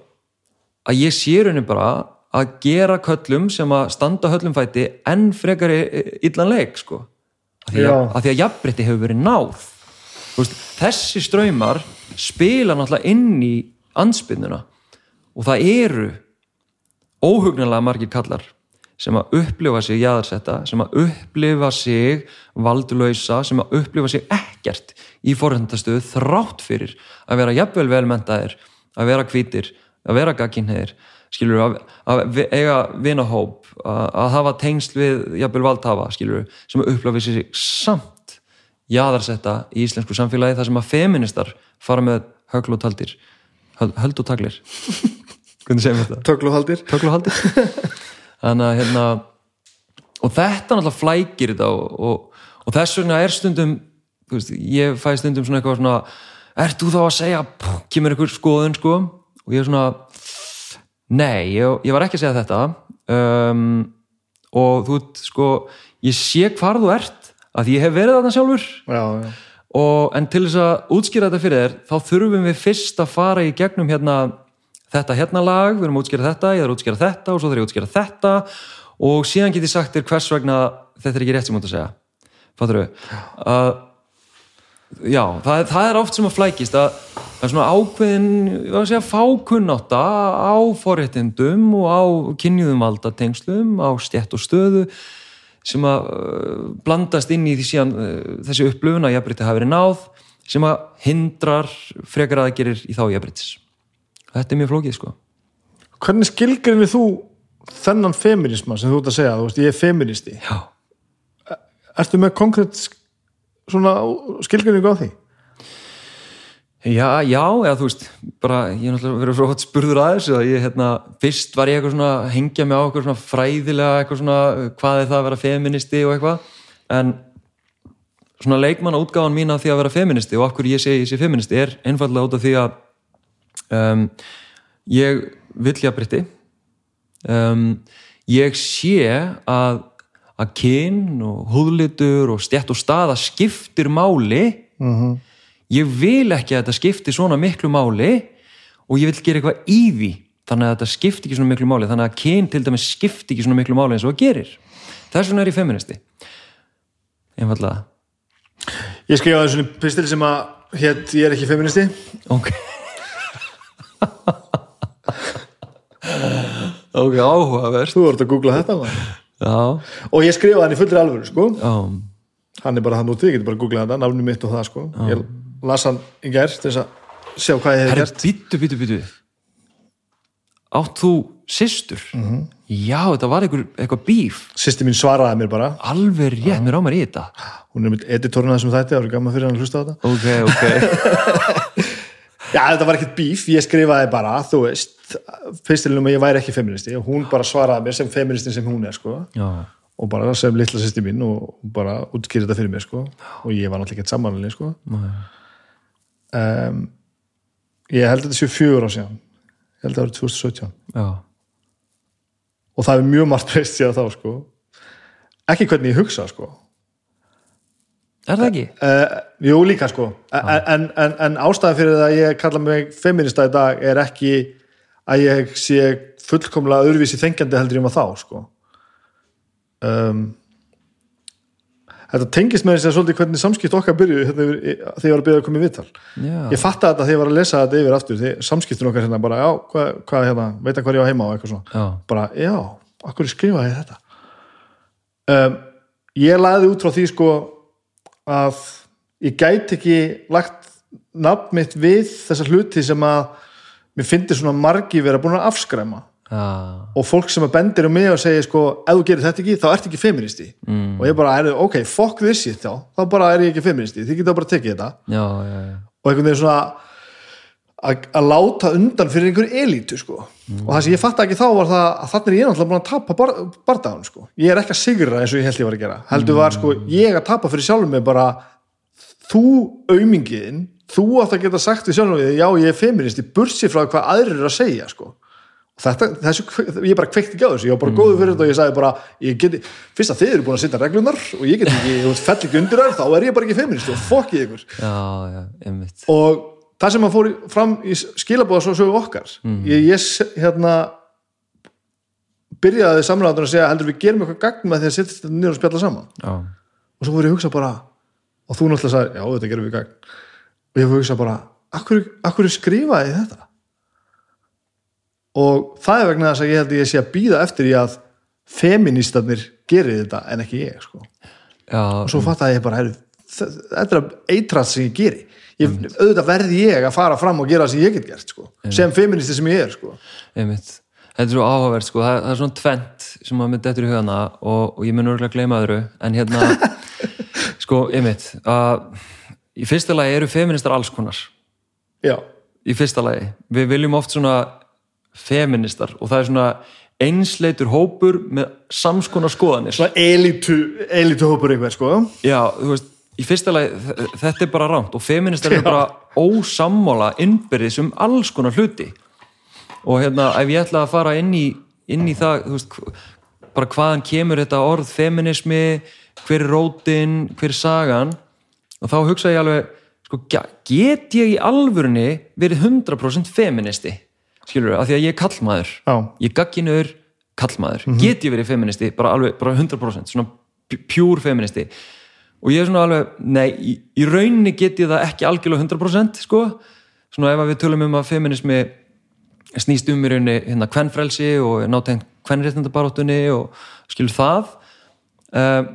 að ég sé raunin bara að gera köllum sem að standa höllum fæti enn frekar illanleik sko. Að því að, að, að jafnbrytti hefur verið náð. Veist, þessi ströymar spila náttúrulega inn í ansbynnuna og það eru óhugnarlega margir kallar sem að upplifa sig jæðarsetta, sem að upplifa sig valdulöysa, sem að upplifa sig ekkert í forhundastöðu þrátt fyrir að vera jafnvel velmentaðir, að vera kvítir, að vera gagginheðir, skilur að, að eiga vinahóp, að, að hafa tengsl við jafnvel valdhafa, skilur sem upplifa sig samt jæðarsetta í íslensku samfélagi þar sem að feministar fara með högl og taldir, höld og taglir. Hvernig segjum við þetta? Tökluhaldir. Tökluhaldir. þannig að hérna og þetta náttúrulega flækir þetta og, og, og þess vegna er stundum veist, ég fæ stundum svona eitthvað svona ert þú þá að segja, kemur einhver skoðun sko, og ég er svona nei, ég, ég var ekki að segja þetta. Um, og þú veit, sko ég sé hvar þú ert, að ég hef verið þarna sjálfur. Já, já. og en til þess að útskýra þetta fyrir þér þá þurfum við fyrst að fara í gegnum hérna þetta hérna lag, við erum að útskýra þetta, ég er að útskýra þetta og svo þarf ég að útskýra þetta. Og síðan get ég sagt þér hvers vegna þetta er ekki rétt sem ég mútt að segja. Fattur þau? Uh, já, það, það er oft sem að flækist að það er svona ákveðin segja fákunnáta á forréttindum og á kynjuðum valdatengslum, á stjætt og stöðu sem að uh, blandast inn í því síðan uh, þessi upplöfun að jafnbrytti hafi verið náð sem að hindrar frekar aðgerir í þá jafnbryttis þetta er mjög flókið sko. Hvernig skilgrinni þú þennan feminisma sem þú ert að segja, þú veist, ég er feministi já, Ertu með konkrétt svona skilgrinningu á því? já, já, eða þú veist bara, ég er náttúrulega verið svo hot spurður að þessu að ég, hérna, fyrst var ég eitthvað svona að hengja mig á eitthvað svona fræðilega eitthvað svona, hvað er það að vera feministi og eitthvað, en svona leikmanna útgáfan mín af því að vera feministi og hverju ég segi ég sé feministi er einfallega út af því að um, ég vill jafnbrytti um, ég sé að að kyn og húðlitur og stjætt og staða skiptir máli. Mm ég vil ekki að þetta skipti svona miklu máli og ég vil gera eitthvað í því þannig að þetta skipti ekki svona miklu máli þannig að kyn til dæmis skipti ekki svona miklu máli eins og það gerir. Þess vegna er ég feministi einfallega Ég skrifaði svona pistil sem að hétt ég er ekki feministi ok. Ok, áhugaverst Þú ert að googla þetta maður. Já, og ég skrifaði hann í fullri alvöru sko. hann er bara hann úti, ég getur bara að googla þetta nafnum mitt og það sko. ég las hann í gær til þess að sjá hvað ég hef herri, gert. býtu, býtu, býtu átt þú systur? Mhm. já, þetta var einhver, eitthvað bíf. Sýsti mín svaraði mér bara. Alveg rétt, mér á mér í þetta. Hún er mitt editorinn að þessum þætti, það var gaman fyrir hann að hlusta á þetta. Ok, ok, Já, þetta var ekkert bíf, ég skrifaði bara, þú veist, fyrstilum að ég væri ekki feministi og hún bara svaraði mér sem feministin sem hún er, sko, já, og bara sem litla sýsti mín og bara útskýrði þetta fyrir mér, sko, og ég var náttúrulega ekkert samanlega, sko. Um, ég held að þetta séu fjögur á síðan, ég held að það var 2017 já og það er mjög margt breyst síðan þá, sko. Ekki hvernig ég hugsa, sko. er það ekki? Uh, jú, líka, sko. En, en, en, en ástæðan fyrir það að ég kalla mig feminista í dag er ekki að ég sé fullkomlega öðruvísi þengjandi heldur ég maður þá, sko. Um, þetta tengist með þess að svolítið hvernig samskipt okkar byrjuðu hérna, þegar ég var að byrja að koma í viðtal. já, Ég fattaði þetta þegar ég var að lesa þetta yfir aftur, þegar samskiptin okkar hérna bara, já, hvað, hvað hérna, veit að hvað ég á heima? og eitthvað svona. Já, bara, já, akkur skrifaði ég þetta? Um, ég lagði út frá því sko að ég gæti ekki lagt nafn mitt við þessa hluti sem að mér fyndi svona margi vera búin að afskræma. Já, og fólk sem að bendir um mig og segir sko, ef þú gerir þetta ekki, þá ert ekki feministi mm. og ég bara, er, ok, fuck this shit þá, þá bara er ég ekki feministi, þið geta bara tekið þetta. Já, já, já. og einhvern veginn svona að, að láta undan fyrir einhverju elítu sko. og það sem ég fatt ekki þá var það að þannig er ég náttúrulega búin að tapa bar, bardagun sko. ég er ekki að sigra eins og ég held ég var að gera. Heldur var sko, ég að tapa fyrir sjálfum mig bara þú aumingiðin þú átt að geta sagt sjálfum við já ég er feminist, ég bursi frá hvað aðrir eru að segja sko. Þetta, þessu, ég bara kveikt ekki á þessu, ég var bara góður fyrir þetta og ég sagði bara, ég geti, fyrst að þið eru búin að setja reglunar og ég get ekki, þú fell ekki undir þær þá er ég bara ekki feminist og fokkið ykkur. Já, já, einmitt. Og það sem að fór fram í skilabóða svo sögu okkar ég, ég s- hérna byrjaði samræðan að segja heldur við gerum eitthvað gagn með því að setja þetta niður og spjalla saman? Já, og svo fór ég að hugsa bara og þú náttúrulega sagði, já þetta gerum við gagn og ég að hugsa bara, akkur, akkur skrifaði þetta? Og það er vegna þess að ég held að ég sé að býða eftir í að feministarnir gerir þetta en ekki ég sko. Já, og svo fattaði ég bara þetta er eitrast sem ég geri. Ég, auðvitað verði ég að fara fram og gera það sem ég get gert sko. sem feministi sem ég er sko. einmitt. Þetta er svo áhugavert sko, það, það er svona tvent sem maður myndi eftir í hugana og, og ég mun örgulega gleyma öðru en hérna sko, einmitt að í fyrsta lagi eru feministar alls konar. Já, í fyrsta lagi, við viljum oft svona feministar og það er svona einsleitur hópur með samskonar skoðanir. Svona elitu elitu hópur einhver sko. Já, þú veist, í fyrsta lagi þetta er bara rámt og feministar eru bara ósammála innbyrðis um alls konar hluti. Og hérna, ef ég ætla að fara inn í, inn í það, þú veist bara hvaðan kemur þetta orð feminismi, hver er rótin hver er sagan og þá hugsa ég alveg, sko, ge- get ég í alvörunni verið 100% feministi, skilur af því að ég er kallmaður. Já. ég gagginur kallmaður, get ég verið feministi? Bara alveg, bara 100%, svona pjúr feministi. Og ég er svona alveg nei, í, í rauninni get ég það ekki algjörlega 100% sko, svona ef við tölum um að feminismi snýst um í rauninni hérna kvennfrelsi og nátengt kvennréttandabaráttunni og skilur það. Um,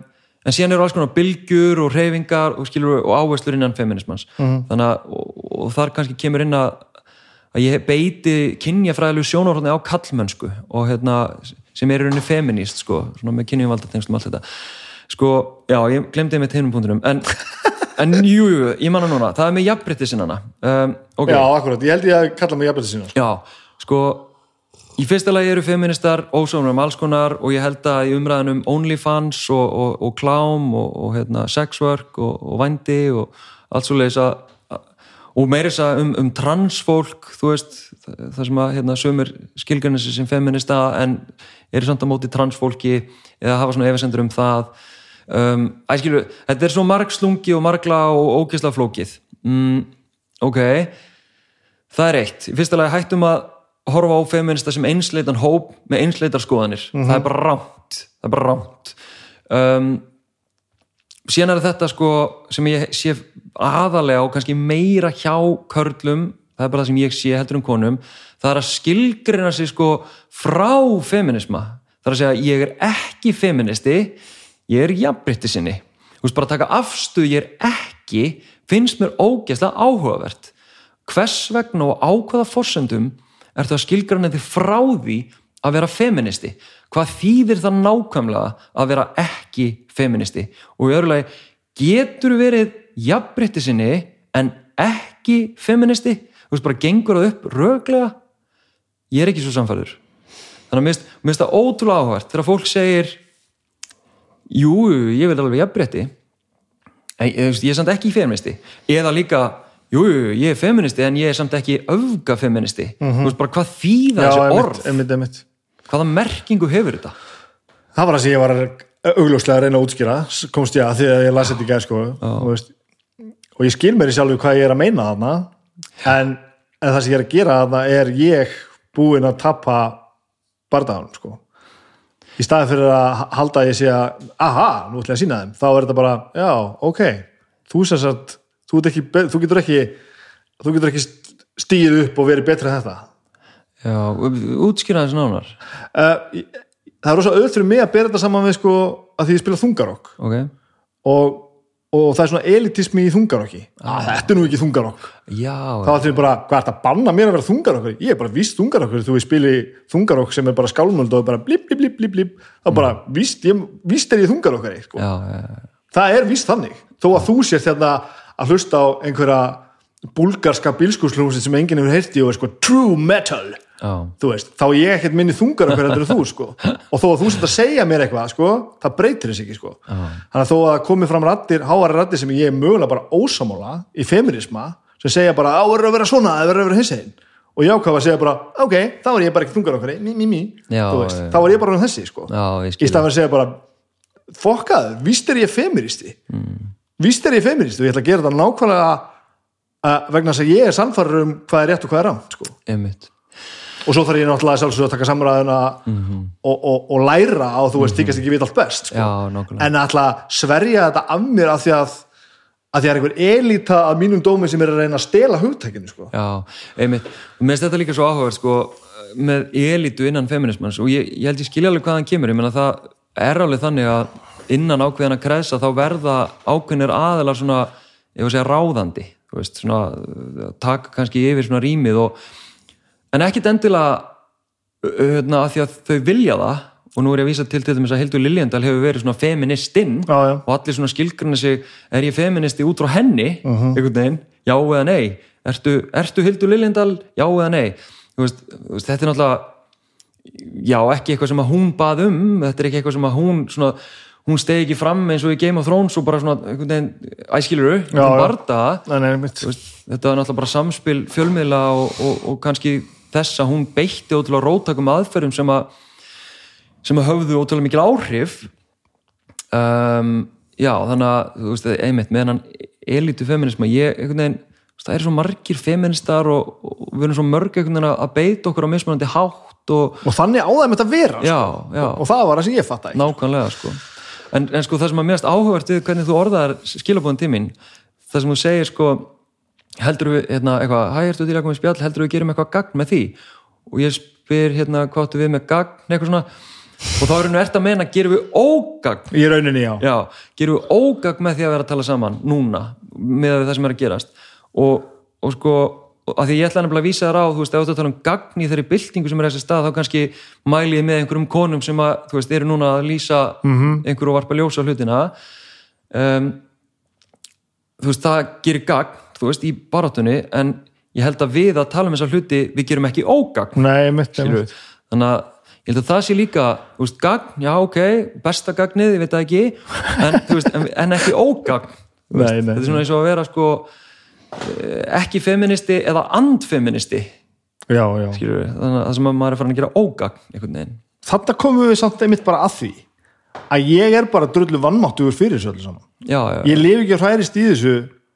en síðan eru alls konar bylgjur og reyfingar og og áherslur innan feminismans þannig að og, og þar kannski kemur inn að að ég beiti kynjafræðilegu sjónarhóðni á kallmönsku og hérna sem er í rauninni feminist sko, svona með kynjavaldatengstum allt þetta. Sko, já, ég glemdi með teinum punktunum en, en jú, jú, ég manna núna. Það er með jafnbrytti sinnana um, ok, já, akkurat, ég held ég að kalla jafnvægt sína sko. Já, sko í fyrsta lagi eru feministar ósámur um alls konar og ég held að í umræðanum OnlyFans og, og, og klám og, og hérna, sexwork og, vændi og allt svo leiðis að og meira þess að um, um transfólk þú veist, það sem að hérna, sömur skilgjörnir sem feminista en eru samt að móti transfólki eða hafa svona efasendur um það. Um, æskilu, þetta er svo margslungi og margla og ógeðsla flókið. Mm, ok. Það er eitt, í fyrsta lagi hættum að horfa á feminista sem einsleitan hóp með einsleitar skoðanir, það er bara rámt það er bara rámt um, síðan er þetta sko sem ég sé aðalega og kannski meira hjá körlum það er bara það sem ég sé heldur um konum það er að skilgrina sig sko frá feminisma það er að segja ég er ekki feministi ég er jafnbrytti sinni. Þú veist bara taka afstuð ég er ekki finnst mér ógeðslega áhugavert. Hvers vegna og á hvaða forsendum ertu að skilgrana þig frá því að vera feministi? Hvað þýðir það nákvæmlega að vera ekki feministi? Og í öðru lagi, getur verið jafnbrytti sinni en ekki feministi? Þú veist bara gengur það upp röglega ég er ekki svo samfæður þannig að mér finnst- það ótrúlega áhvert þegar fólk segir jú, ég vil alveg jafnbrytti ég er samt ekki feministi. Eða líka, jú, jú, ég er feministi en ég er samt ekki öfga feministi þú veist bara hvað þýða já, þessi orð? einmitt, einmitt. hvaða merkingu hefur þetta? Það var það sem ég var augljóslega að reyna að útskýra komst ég að því að ég lasi þetta í gæð sko, og, og ég skil mér í sjálfu hvað ég er að meina þarna en, en það sem ég er að gera þarna er ég búinn að tappa bardaðan sko. Í staði fyrir að halda að ég sé að aha, nú ætla ég að sína þeim þá er þetta bara, já, ok þú sem sagt, þú, ekki, þú getur ekki þú getur ekki stíð upp og verið betri en þetta. Já, útskýra þessi nánar. Uh, það er rosa auðvitað fyrir mig að bera þetta saman við sko að því ég spila þungarokk. Ok, og, og það er svona elitismi í þungarokki. Ah. þetta er nú ekki þungarokk. Já, þá ætlum við bara, hvað er þetta að banna mér að vera þungarokkur? Ég er bara víst þungarokkur, þú ég spili þungarokk sem er bara skálmöld og bara blip, blip, blip, blip, blip. Þá bara, víst, ég, víst er ég þungarokkari sko. það er víst þannig. Þó að þú sér þetta að hlusta á einhverja búlgarska bílskúslúsin sem enginn hefur heyrti og er sko true metal. Þú veist, þá er ég ekkert minni þungar heldur en þú sko, og þó að þú sett að segja mér eitthvað sko, það breytir þess ekki sko. Þannig að þó að komi fram rattir, háari rattir sem ég er mögulega bara ósamála í feminisma, sem segja bara, á, verður að vera svona það verður að vera hins einn, og ég ákvað að segja bara ok, þá er ég bara ekki þungar okkur mí, mí, mí, já. þá er ég bara um þessi sko, já, ég í skil. stað að segja bara fokkaðu, víst er ég feministi mm. Víst er ég feministi og ég ætla að gera þetta nákvæmlega uh, vegna þess að ég er sannfæður um hvað er rétt og hvað er rámt sko. Og svo þarf ég náttúrulega sjálfsög að taka samræðuna og, og, og læra á þú veist, þykast ekki vita allt best sko. já, en að sverja þetta af mér af því að að því að er einhver elita af mínum dómi sem er að reyna að stela hugtækinu sko. Já, einmitt, mér finnst þetta líka svo áhugavert sko, með elitu innan feminismans og ég, ég held ég skilja alveg hvað hann kemur. Ég menna það er alveg þannig að innan ákveðina kreðsa þá verða ákveðinir aðelar svona, ég var að segja ráðandi, þú veist, svona uh, taka kannski yfir svona rýmið og, en ekkit endilega uh, hérna, að því að þau vilja það og nú er ég að vísa til til þess að Hildur Liljendal hefur verið svona feministinn Já, já. og allir svona skilgrunni sig er ég feministi út frá henni einhvern veginn, já eða nei? Ertu, ertu Hildur Liljendal, já eða nei? Þú veist, þú veist, þetta er náttúrulega já, ekki eitthvað sem að hún bað um þetta er ekki eitthvað sem að hún svona, hún stegi ekki fram eins og í Game of Thrones og bara svona, æskiluru Já, já. þetta var náttúrulega bara samspil fjölmiðla og, og, og kannski þess að hún beitti ótrúlega róttakum aðferðum sem að sem að höfðu ótrúlega mikil áhrif um, já, þannig að þú veist, einmitt, með hennan elitu feminisma, ég, einhvern veginn það eru svo margir feministar og, og við erum svo mörg einhvern veginn að beita okkur á mismunandi hátt og og þannig á þeim þetta að vera sko. já, já, og það var það sem ég fatt ekki nákvæmlega sko. En, en sko það sem að mérst áhugavert við hvernig þú orðaðar skilabóðin tímin það sem þú segir sko heldur við, hérna, eitthvað, hæ, ertu til að koma í spjall? Heldur við gerum eitthvað gagn með því? Og ég spyr, hérna, hvað áttu við með gagn? Eitthvað svona, og þá er henni ert að meina gerum við ógagn? Í rauninni, já, já, gerum við ógagn með því að vera að tala saman núna, með það sem er að gerast? Og, og sko og að því ég ætla nefnilega að vísa þér á, þú veist, ef þú tala um gagn í þeirri byltingu sem er þessi stað, þá kannski mælið með einhverjum konum sem að, þú veist, eru núna að lýsa einhverju og varpa ljósa hlutina. Um, þú veist, það gerir gagn, þú veist, í barátunni, en ég held að við að tala um þessa hluti, við gerum ekki ógagn. Nei, mitt, skilurðu. þannig að ég held að það sé líka þú veist, gagn, já ok, besta gagnið ég veit það ekki, en, veist, en, en ekki ógagn. Þetta er svona eins og að vera sko ekki feministi eða andfeministi. Já, já. Skilur þannig að það sem að maður er farin að gera ógagn þarna komum við samt einmitt bara að því að ég er bara drullu vannmáttugur fyrir þessu öllu saman. Já, já, ég lifi ekki að hræðist í þessu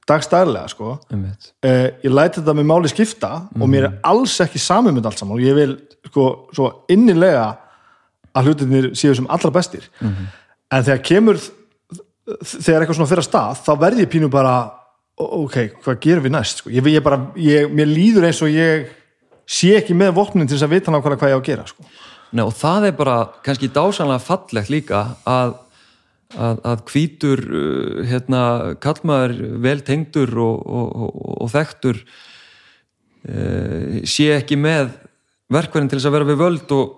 dagstæðlega sko. Uh, ég læti þetta með máli skipta og mér er alls ekki samið með allt saman. Og ég vil sko svo innilega að hlutinir séu sem allra bestir. En þegar kemur þegar eitthvað svona fyrir að stað þá verð ég pínu bara "Ó- ok, hvað gerum við næst sko? ég, ég bara, ég, mér líður eins og ég sé ekki með vopnin til þess að vita nákvæmlega hvað ég á að gera sko. Nei, og það er bara kannski dásanlega fallegt líka að að, að hvítur uh, hérna, kallmaður vel tengdur og, og, og, og þekktur uh, sé ekki með verkverðin til þess að vera við völd og,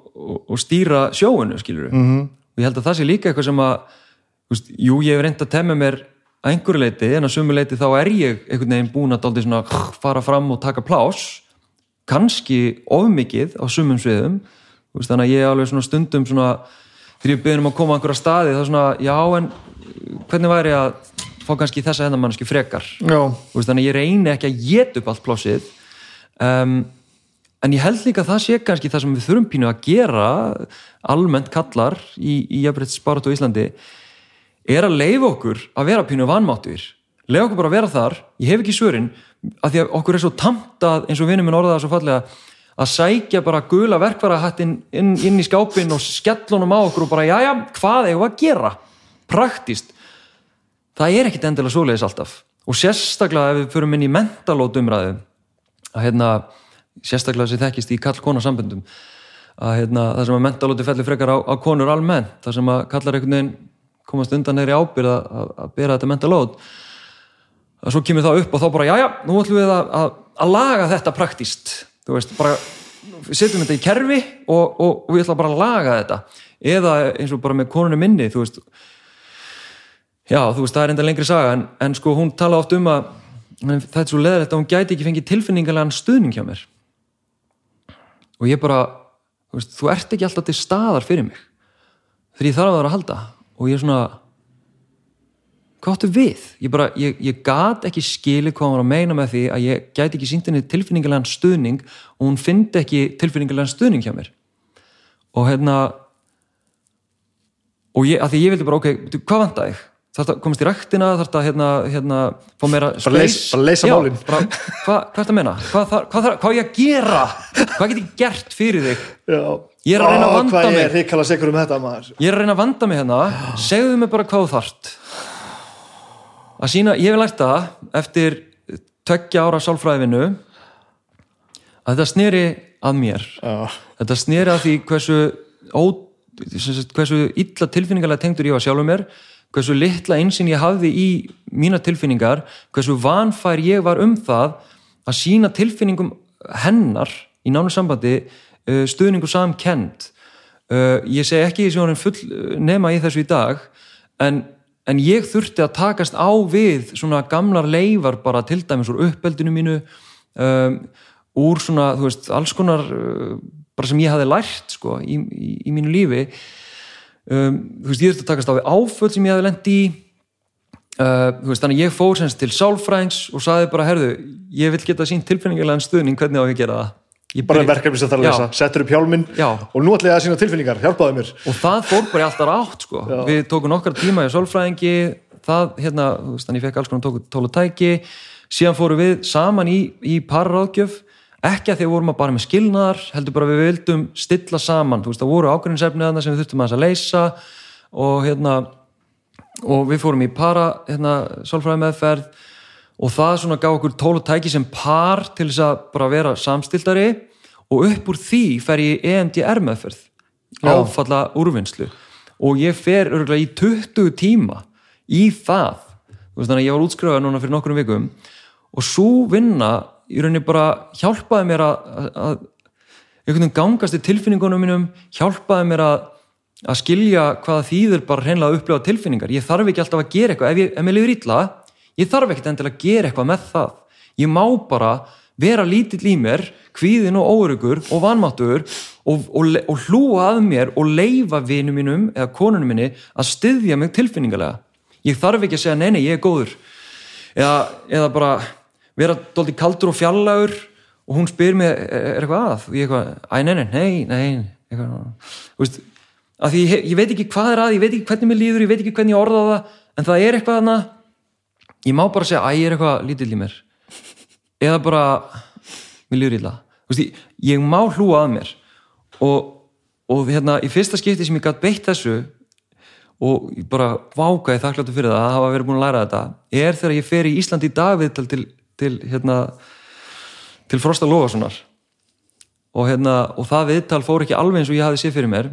stýra sjóinu skilur við -hmm. og ég held að það sé líka eitthvað sem að veist, jú ég hef reynd að temja mér að einhverju leiti en að sumu leiti þá er ég einhvern veginn búin að daldi svona fara fram og taka plás kannski ofmikið á sumum sviðum. Veist, þannig að ég alveg svona stundum svona þegar ég byrðum um að koma á einhverja staði þá svona, já en hvernig væri að fá kannski þessa hennamanniski frekar? Veist, þannig að ég reyni ekki að geta upp allt plásið um, en ég held líka að það sé kannski það sem við þurfum pínu að gera almennt kallar í, í jafnbreytt spárat á Íslandi er að leifa okkur að vera pínu vanmáttur leifa okkur bara að vera þar, ég hef ekki svörin að því að okkur er svo tamtað eins og vinur minn orðaða svo fallega að sækja bara gula verkvarahattin inn, inn í skápin og skellunum á okkur og bara, jæja, hvað eigum að gera? Praktist það er ekkit endilega svoleiðis alltaf. Og sérstaklega ef við förum inn í mentalót umræðu að hérna, sérstaklega sem þekkist í kall-kona samböndum að hérna, það sem að mentalóti fellir frekar á, á konur almennt, það sem að kallar einhvern veginn komast undan þeirri ábyrð að, að, bera þetta mentalót að svo kemur það upp og þá bara, jájá, nú ætlum við að, að, að laga þetta praktist þú veist, bara setjum þetta í kerfi og, og, og við ætlum bara að laga þetta. Eða eins og bara með konunni minni, þú veist Já, þú veist, það er enda lengri saga en, en sko hún tala oft um að þetta er svo leðilegt að hún gæti ekki fengið tilfinningarlegan stuðning hjá mér. Og ég bara þú, veist, þú ert ekki alltaf til staðar fyrir mig. Þegar ég þarf að vera að halda og ég er svona hvað áttu við? Ég bara, ég, ég gat ekki skilið hvað hann var að meina með því að ég gæti ekki sínt henni tilfinningarlegan stuðning og hún fyndi ekki tilfinningarlegan stuðning hjá mér og hérna og ég, að því ég vildi bara, ok, þú, hvað vant að ég? þarf það komast í ræktina, þarf það hérna, hérna, fá meira Bara leys- bara leysa Já, málin. bara, hvað, hvað er það að meina? Hvað, hvað, þarf- hvað á ég að gera? Hvað get ég gert fyrir þig? já Ég er að reyna að vanda mig. ég er um þetta maður. Ég er að reyna að vanda mig hérna. Segðu mig bara hvað þart að sína, ég hef lært það eftir tveggja ára sálfræðivinu að þetta sneri að mér. Já, þetta sneri að því hversu ó, hversu illa tilfinningarlega tengdur ég var sjálfur mér hversu litla einsinn ég hafði í mína tilfinningar, hversu vanfær ég var um það að sína tilfinningum hennar í nánu sambandi stuðningu samkend uh, ég segi ekki því sem full uh, nema í þessu í dag en, en ég þurfti að takast á við svona gamlar leifar bara til dæmis úr uppeldinu mínu um, úr svona, þú veist, alls konar bara sem ég hafði lært sko, í, í, í mínu lífi. Um, þú veist, ég þurfti að takast á við áföll sem ég hafði lent í. Uh, veist, þannig að ég fór semst til sálfræðings og saði bara, herðu, ég vil geta sínt tilfinningarlegan stuðning, hvernig á ég að gera það bara verkefni sem það að Já. lesa. Settur upp hjálminn Já. og nú ætla ég að sína tilfinningar. Hjálpaðu mér. Og það fór bara alltaf rátt sko. við tókum nokkar tíma í sálfræðingi. Það, hérna, þú veist, þannig ég fekk alls konar tóku tóla tæki, síðan fórum við saman í, í parráðgjöf ekki að því að við vorum að bara með skilnaðar heldur bara að við vildum stilla saman. Þú veist, það voru ákveðinsefnið þarna sem við þurftum aðeins að leysa. Og hérna og við fórum í para hérna, og það svona gaf okkur tóla tæki sem par til þess að bara vera samstildari og upp úr því fer ég EMDR meðferð áfalla úrvinnslu. Og ég fer örgulega í 20 tíma í það. Veist, þannig að ég var útskrifaður núna fyrir nokkrum vikum. Og svo vinna í rauninni bara hjálpaði mér að, að, einhvern veginn gangast í tilfinningunum mínum hjálpaði mér að, að skilja hvaða þýðir bara hreinlega að upplifa tilfinningar. Ég þarf ekki alltaf að gera eitthvað. Ef, ég, ef mér liður illa, ég þarf ekkert endilega að gera eitthvað með það, ég má bara vera lítill í mér kvíðin og óörugur og vanmáttur og, og, og hlúa að mér og leifa vinum mínum eða konunum minni að styðja mig tilfinningalega. Ég þarf ekki að segja nei, nei, ég er góður. Eða, eða bara vera dólti kaldur og fjallagur og hún spyr mig, er eitthvað að? og ég eitthvað, æ, nei, nei, nei, eitthvað, þú veist að því ég, ég veit ekki hvað er að, ég veit ekki hvernig mér líður ég veit ekki hvernig ég orða það, en það er eitthvað hana, ég má bara segja, æ, ég er eitthvað lítill í mér. Eða bara, mér líður illa. Ég, ég má hlúa að mér. Og, og hérna, í fyrsta skipti sem ég gætt beitt þessu og ég bara vákaði þakkláttu fyrir það að hafa verið búin að læra þetta er þegar ég fer í Ísland í dag viðtal til, til hérna til Frosta Lófasonar og hérna, og það viðtal fór ekki alveg eins og ég hafði séð fyrir mér.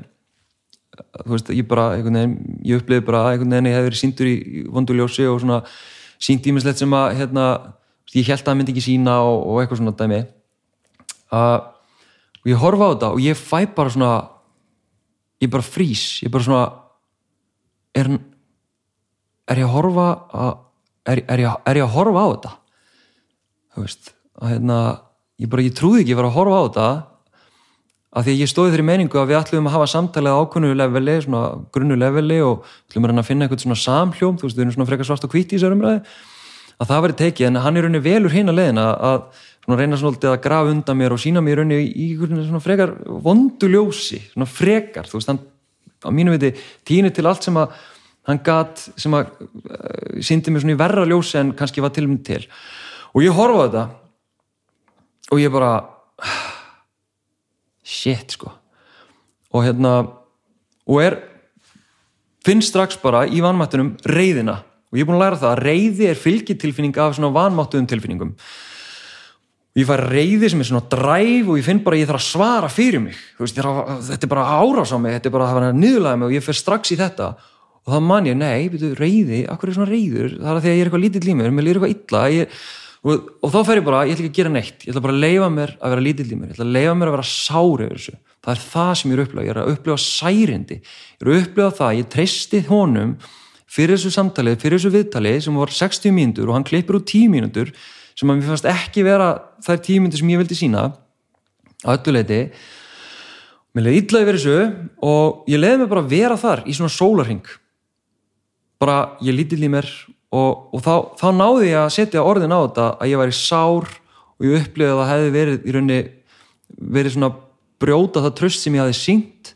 Þú veist, ég bara, veginn ég uppliði bara, einhvern veginn, ég hef verið síndur í í vondu ljósi og svona sínt ímislegt sem að, hérna, ég held að það myndi ekki sína og, og eitthvað svona dæmi. Og og ég horfa á þetta og ég fæ bara svona ég bara frýs ég bara svona er, er ég að horfa að, er, er, ég, er ég að horfa á þetta? Þú veist að hérna, ég bara, ég trúði ekki að vera að horfa á þetta af því að ég stóði þeirri meiningu að við ætlum að hafa samtalið á ákvönu leveli, svona grunnu leveli og ætlum að finna eitthvað svona samhljóm, þú veist, við erum svona frekar svart og hvíti í þessar umræði, að það verið tekið. En hann er rauninni velur hinn að leiðina að svona reyna svona að grafa undan mér og sína mér rauninni í svona frekar vonduljósi, svona frekar þú veist, hann á mínu viti tínu til allt sem að hann gat sem að uh, síndi mér svona í verra ljósi en kannski var til. Og ég horfa á þetta og ég bara shit sko. Og hérna og er finn strax bara í vanmættunum reyðina og ég er búin að læra það að reyði er fylgitilfinning af svona vanmáttuðum tilfinningum. Og ég fær reyði sem er svona dræf og ég finn bara að ég þarf að svara fyrir mig. Veist, að, þetta er bara árás á mig þetta er bara að hafa niðurlega mig og ég fer strax í þetta. Og þá man ég, nei, reyði akkur er svona reyður, það er að því að ég er eitthvað lítið límur mér er eitthvað illa ég, og, og þá fer ég bara, ég ætla ekki að gera neitt. Ég ætla bara að leifa mér að vera lítið límur ég ætla að leifa mér að vera sár yfir þessu. Það er það sem ég er að upplega, ég er að upplega særindi. Ég er að upplega það, ég treysti honum fyrir þessu samtalið, fyrir þessu viðtalið sem var 60 mínútur og hann klippur út 10 mínútur sem að mér fannst ekki vera þær 10 mínútur sem ég vildi sína á öllu leiti mér leiði illa yfir þessu og ég leiði mig bara vera þar í svona sólarhing bara ég lítill í mér og, og þá, þá náði ég að setja orðin á þetta að ég væri sár og ég upplifði að það hefði verið í rauninni verið svona brjóta það tröst sem ég hafi syngt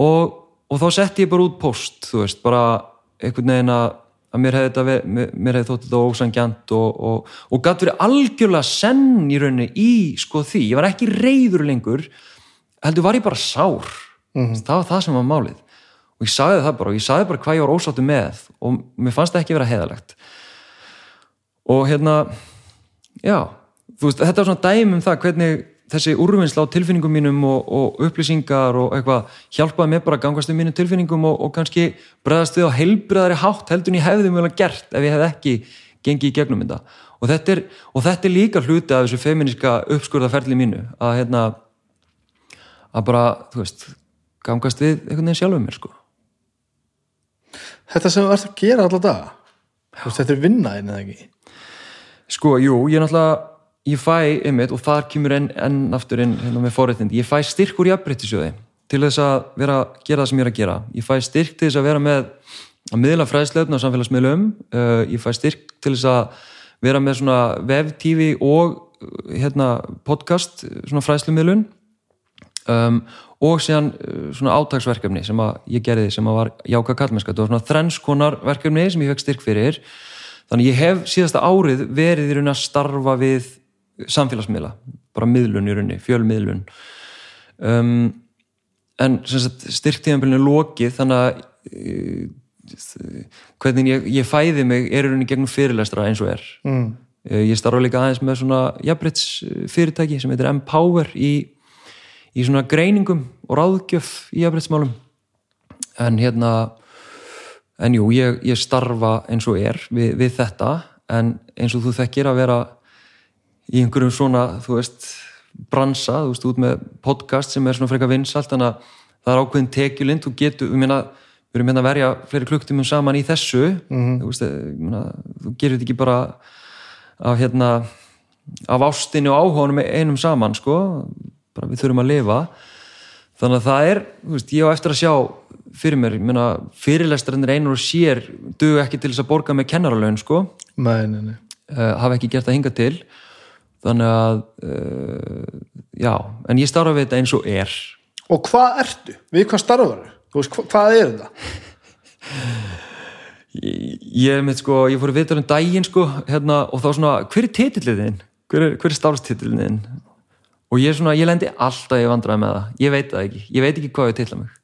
og, og þá setti ég bara út post þú veist, bara einhvern veginn að að mér hefði, þetta, mér, mér hefði þótt þetta ósangjant og, og, og gæti verið algjörlega senn í rauninni í sko því, ég var ekki reyður lengur heldur var ég bara sár. Mm -hmm. það var það sem var málið og ég sagði það bara og ég sagði bara hvað ég var ósáttu með og mér fannst það ekki vera heðalegt og hérna já, veist, þetta er svona dæmum það hvernig þessi úrvinnsla á tilfinningum mínum og, og upplýsingar og eitthvað hjálpaði mér bara að gangast um mínum tilfinningum og, og kannski bregðast við á heilbriðari hátt heldur en ég hefði mjög gert ef ég hef ekki gengið í gegnum þetta. Og þetta er, og þetta er líka hluti af þessu feministka uppskurðaferli mínu að hérna að bara, þú veist, gangast við einhvern veginn sjálfum mér sko Þetta sem þú ert að gera alltaf dag veist, þetta er vinnaðin eða ekki? Sko, jú, ég er náttúrulega ég fæ ymmit og þar kemur enn en aftur inn hérna með forrættindi, ég fæ styrk úr jafnbryttisjóði til þess að vera að gera það sem ég er að gera. Ég fæ styrk til þess að vera með að miðla fræðslefn á samfélagsmiðlum uh, ég fæ styrk til þess að vera með svona tv og hérna podcast svona fræðslumiðlun um, og síðan uh, svona átagsverkefni sem að ég gerði sem að var jáka kallmennska, þetta var svona þrennskonar verkefni sem ég fekk styrk fyrir. Þannig ég hef síðasta árið verið í raun að starfa við samfélagsmiðla, bara miðlun í raunni fjölmiðlun. Um, en styrktíðanbylunni lokið þannig að uh, hvernig ég, ég fæði mig er í rauninni gegnum fyrirlestra eins og er. Mm. uh, ég starfa líka aðeins með svona jafnbrytts fyrirtæki sem heitir M-Power í í svona greiningum og ráðgjöf í afbreytsmálum en hérna en jú, ég, ég starfa eins og er við, við þetta. En eins og þú þekkir að vera í einhverjum svona, þú veist bransa, þú veist, út með podcast sem er svona frekar vinsalt, þannig að það er ákveðin tekjulind, þú getur, við meina við erum hérna að verja fleiri klukktumum saman í þessu. Mm -hmm. þú veist, meina, þú gerir þetta ekki bara af hérna af ástinni og áhónum einum saman, sko bara við þurfum að lifa þannig að það er, veist, ég á eftir að sjá fyrir mér, menna, fyrirlestarinnir einur og sér duð ekki til þess að borga með kennaralögn sko nei, nei, nei. Uh, hafa ekki gert það hinga til þannig að uh, já, en ég starfa við þetta eins og er og hvað ertu? Við hvað starfar þú? Veist, hvað er þetta? ég, ég með sko, ég fór að vita um daginn sko hérna, og þá svona, hver er titillin? hver er, er starfstitillin? Og ég, svona, ég lendi alltaf í vandraði með það. Ég veit það ekki, ég veit ekki hvað ég tilla mig.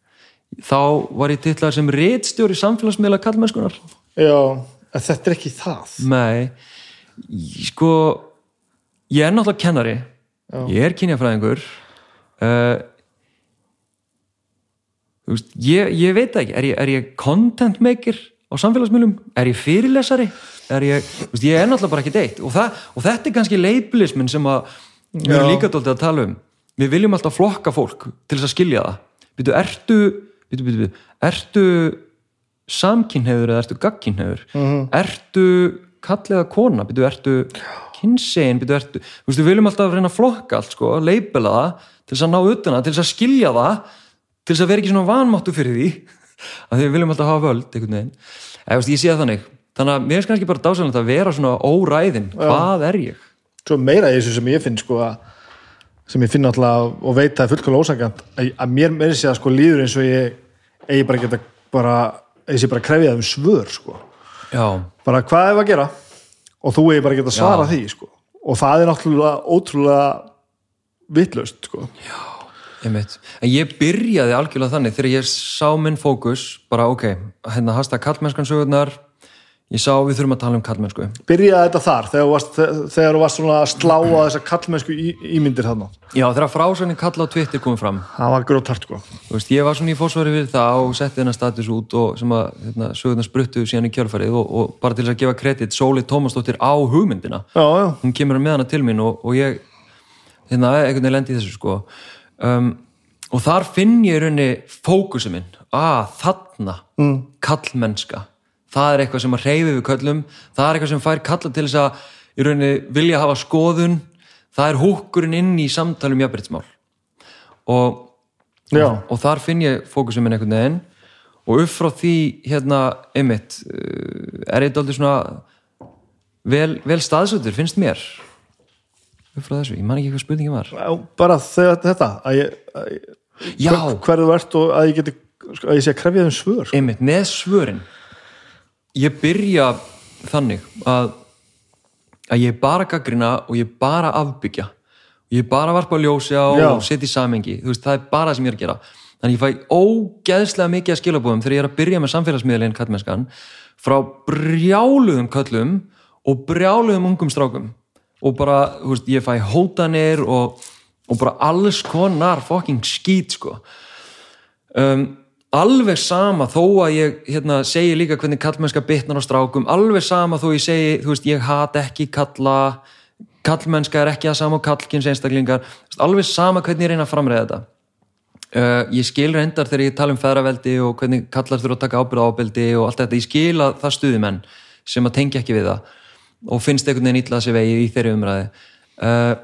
Þá var ég tillað sem réttstjóri samfélagsmiðla kallmennskunar Já, en þetta er ekki það. Nei, sko ég er náttúrulega kennari. Já. ég er kynjafræðingur. Uh, þú veist ég, ég veit ekki, er ég, er ég content maker á samfélagsmiðlum, er ég fyrirlesari? Er ég, þú veist, ég er náttúrulega bara ekki deitt og, það, og þetta er kannski leibilismin sem að við erum líka doldið að tala um við viljum alltaf flokka fólk til þess að skilja það. Býtu, ertu, býtu, býtu, ertu samkynhefur eða ertu gagkynhefur ertu kalliða kona? Býtu, ertu kynsegin? Býtu, ertu, þú veist, við viljum alltaf reyna að flokka allt sko, leipela það til þess að ná utan það, til þess að skilja það til þess að vera ekki svona vanmáttu fyrir því að því við viljum alltaf hafa völd einhvern veginn, eða, ég sé það þannig. Þannig að mér er kannski bara dásalegt að vera svona óræðin, hvað er ég svo meira í þessu sem ég finn sko að sem ég finn alltaf og veit að það er fullkomlega ósangant að, mér meiri sé að sko líður eins og ég eigi bara geta bara eigi sé bara að krefja það um svör sko. Já, bara hvað er að gera? Og þú eigi bara geta svara Já. því sko. Og það er náttúrulega ótrúlega vitlaust sko. Einmitt. En ég byrjaði algjörlega þannig þegar ég sá minn fókus bara ok, hérna hasta kallmennskan sögurnar ég sá við þurfum að tala um kallmennsku byrjaði þetta þar þegar þú varst, svona að slá að þessa kallmennsku ímyndir þarna? Já, þegar frásagnin kalla á Twitter komið fram. Það var grótart sko. Þú veist, ég var svona í fórsvari við það og setti þennan status út og sem að hérna, sögurnar spruttu síðan í kjölfarið og, og bara til þess að gefa kredit Sóli Tómasdóttir á hugmyndina. Já, já, hún kemur með hana til mín og, og ég hérna, einhvern veginn lendi í þessu sko. Um, og þar finn ég í rauninni fókusum minn. Að þarna, mm. kallmennska það er eitthvað sem að reyfi við köllum. Það er eitthvað sem fær kalla til þess að í rauninni vilja hafa skoðun. Það er húkurinn inn í samtalum jafnbrytismál og já. og þar finn ég fókusum minn einhvern veginn. Og upp frá því hérna einmitt uh, er ég dálítið svona vel, vel staðsöldur, finnst mér. Upp frá þessu, ég man ekki hvað spurningin var. Bara þetta að ég, að ég, hver, hver þú ert og að ég geti að ég sé að krefja þeim svör. Sko. einmitt, með svörin ég byrja þannig að að ég bara gaggrina og ég bara afbyggja. Ég bara varpa að ljósa Já. og setja í samengi, þú veist, það er bara það sem ég er að gera. Þannig ég fæ ógeðslega mikið að skilabóðum þegar ég er að byrja með samfélagsmiðlinn kallmennskan frá brjáluðum köllum og brjáluðum ungum strákum. Og bara, þú veist, ég fæ hótanir og, og bara alls konar fucking skít, sko. Um, alveg sama þó að ég hérna, segi líka hvernig kallmennska bitnar á strákum, alveg sama þó ég segi, þú veist, ég hat ekki kalla kallmennska er ekki að sama og kallkins einstaklingar, alveg sama hvernig ég reyna að framreiða þetta. Uh, ég skil reyndar þegar ég tala um feðraveldi og hvernig kallar þurfa að taka ábyrða ábyrði og allt þetta, ég skil að það stuði menn sem að tengja ekki við það og finnst einhvern veginn að sér vegi í þeirri umræði uh,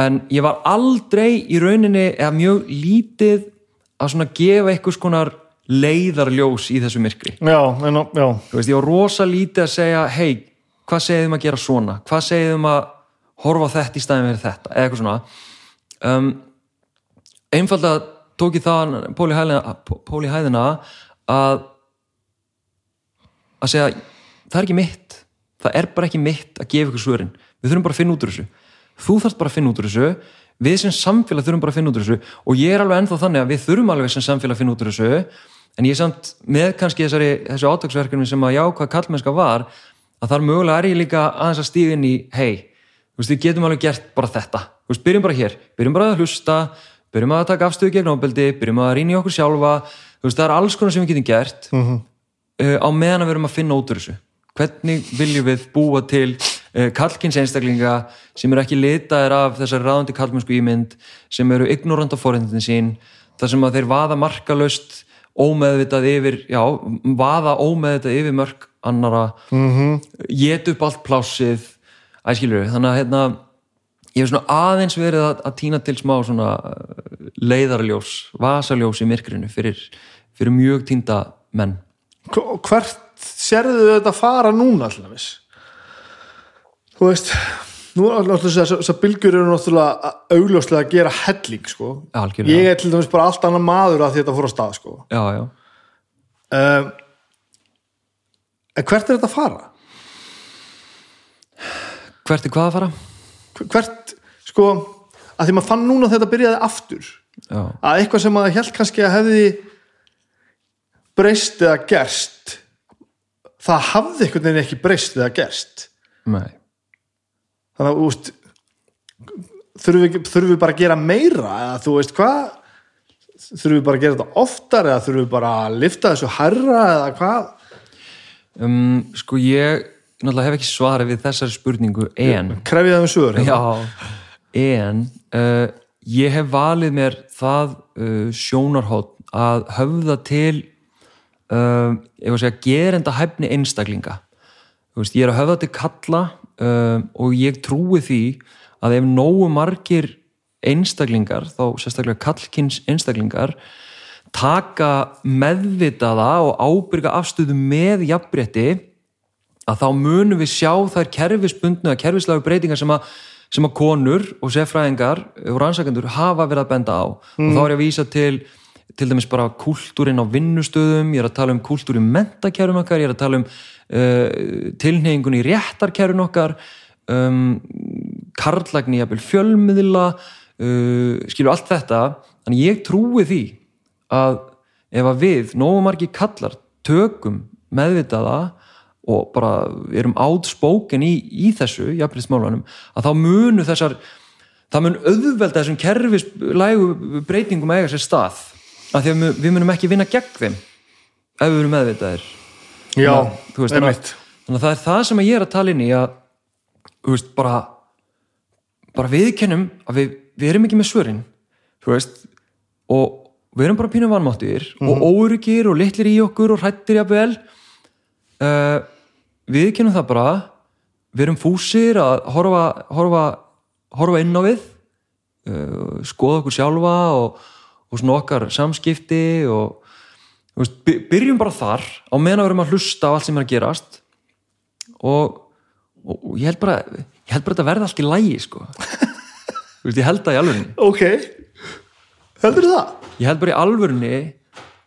en ég var aldrei í rauninni eða mjög lítið að svona gefa einhvers konar leiðarljós í þessu myrkri. Já, en, já, Þú veist, ég var rosa lítið að segja hei, hvað segið um að gera svona? Hvað segið um að horfa þetta í staðin fyrir þetta, eða eitthvað svona. Um, einfalda tók ég það Póli Hæðina, Póli Hæðina að að segja, það er ekki mitt. Það er bara ekki mitt að gefa ykkur svörin. Við þurfum bara að finna út úr þessu. Þú þarfst bara að finna út úr þessu við sem samfélag þurfum bara að finna út úr þessu. Og ég er alveg ennþá þannig að við þurfum alveg sem samfélag að finna út úr þessu. En ég er samt með kannski þessari, þessu átagsverkefni sem að já hvað kallmennska var að þar mögulega er ég líka aðeins að stíða inn í hei, þú veist við getum alveg gert bara þetta, þú veist byrjum bara hér. Byrjum bara að hlusta, byrjum að taka afstöðu gegn ofbeldi, byrjum að rýna í okkur sjálfa. Þú veist það er alls konar sem við getum gert uh, á meðan að við erum að finna út úr þessu. Hvernig viljum við búa til uh, kallkins einstaklinga sem eru ekki litaðir af þessari ráðandi kallmennsku ímynd sem eru ignorant á forhendin sín þar sem að þeir vaða markalöst ómeðvitað yfir, já, vaða ómeðvitað yfir mörg annara mm -hmm. get upp allt plásið æskilur þannig að hérna ég hef svona aðeins verið að, að týna til smá svona uh, leiðarljós vasaljós í myrkrinu fyrir, fyrir mjög týnda menn. Hv- hvert sérðu þetta fara núna alltaf þú veist nú er alltaf þess að bylgjur eru náttúrulega augljóslega að gera helling sko. Ég er til dæmis bara allt annar maður að þetta fór á stað sko. já, já, um, en hvert er þetta að fara? hvert er hvað að fara? hvert, sko að því maður fann núna að þetta byrjaði aftur já, að eitthvað sem maður held kannski að hefði breyst eða gerst það hafði einhvern veginn ekki breyst eða gerst nei þannig að úst, þurfum, þurfum við bara að gera meira? Eða þú veist hvað? Þurfum við bara að gera þetta oftar? Eða þurfum við bara að lifta þessu herra eða hvað? Um, sko ég náttúrulega hef ekki svarið við þessari spurningu en krefið það um sögur hérna. já, en uh, ég hef valið mér það uh, sjónarhótt að höfða til uh, segja gerenda hæfni einstaklinga. Veist, ég er að höfða til kalla uh, og ég trúi því að ef nógu margir einstaklingar, þá sérstaklega kallkins einstaklingar taka meðvitaða og ábyrga afstöðu með jafnbretti að þá munum við sjá þær kerfisbundnu að kerfislagur breytingar sem að, sem að konur og seffræðingar og rannsakendur hafa verið að benda á. Og þá er ég að vísa til til dæmis bara kúltúrin á vinnustöðum ég er að tala um kúltúrin mentakerfum okkar ég er að tala um uh, tilneyingun í réttarkerfum okkar um, karlagni fjölmiðla uh, skilur allt þetta. Þannig ég trúi því að ef að við, nógu margi kallar tökum meðvitaða og bara erum átspóken í, í þessu, jafnveitsmálunum að þá munu þessar það mun auðvelda þessum kerfislægu breytingum að eiga sér stað. Af því að við- munum ekki vinna gegn þeim ef við erum meðvitaðir Já, veist, þannig, þannig að það er það sem ég er að tala inn í að þú veist, bara bara viðkennum að við, við erum ekki með svörin þú veist og við erum bara pínum vanmáttir og óryggir og litlir í okkur og hrættir jafnvel. Uh, viðkennum það bara við erum fúsir að horfa, horfa, horfa inn á við uh, skoða okkur sjálfa og, og svona okkar samskipti og veist, by- byrjum bara þar á meðan við erum að hlusta á allt sem er að gerast og, og, og ég held bara ég held bara að þetta verði allt í lægi sko. Veist, ég held það í alvörunni Ok, heldur það? ég held bara í alvörunni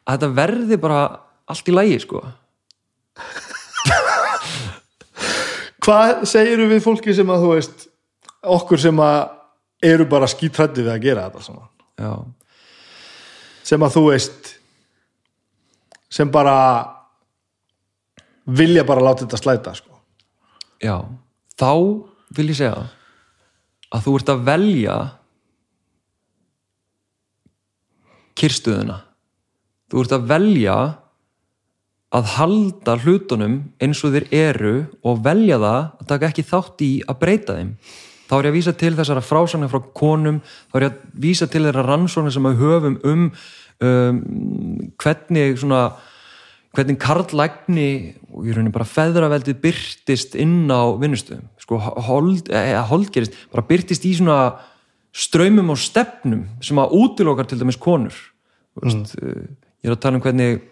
að þetta verði bara allt í lægi sko. Hvað segiru við fólki sem að þú veist okkur sem að eru bara skítrættið við að gera þetta sem að þú veist sem bara vilja bara láta þetta slæta sko. já þá vil ég segja að þú ert að velja kyrstuðuna þú ert að velja að halda hlutunum eins og þeir eru og velja það að taka ekki þátt í að breyta þeim þá er ég að vísa til þessara frásagnar frá konum þá er ég að vísa til þeirra rannsóknar sem við höfum um, um hvernig svona hvernig karlægni og ég raunin bara feðraveldið byrtist inn á vinnustöðum? Sko hold, eða holdgerist bara byrtist í svona ströymum og stefnum sem að útilokar til dæmis konur. Mm. uh, ég er að tala um hvernig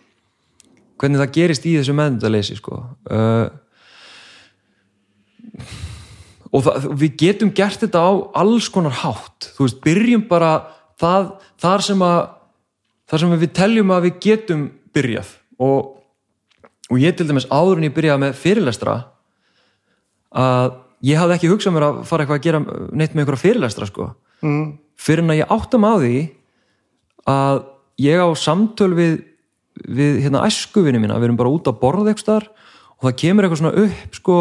hvernig það gerist í þessu meðndaleysi sko. Uh, og það, við getum gert þetta á alls konar hátt. Þú veist, byrjum bara það, þar sem að þar sem við teljum að við getum byrjað. Og, og ég til dæmis áður en ég byrjaði með fyrirlestra að ég hafði ekki hugsað mér að fara eitthvað að gera neitt með einhverja fyrirlestra sko. Mm. fyrir en að ég áttam á því að ég á samtöl við, við hérna æskuvinni mína, við erum bara út að borða eitthvað þar og það kemur eitthvað svona upp sko,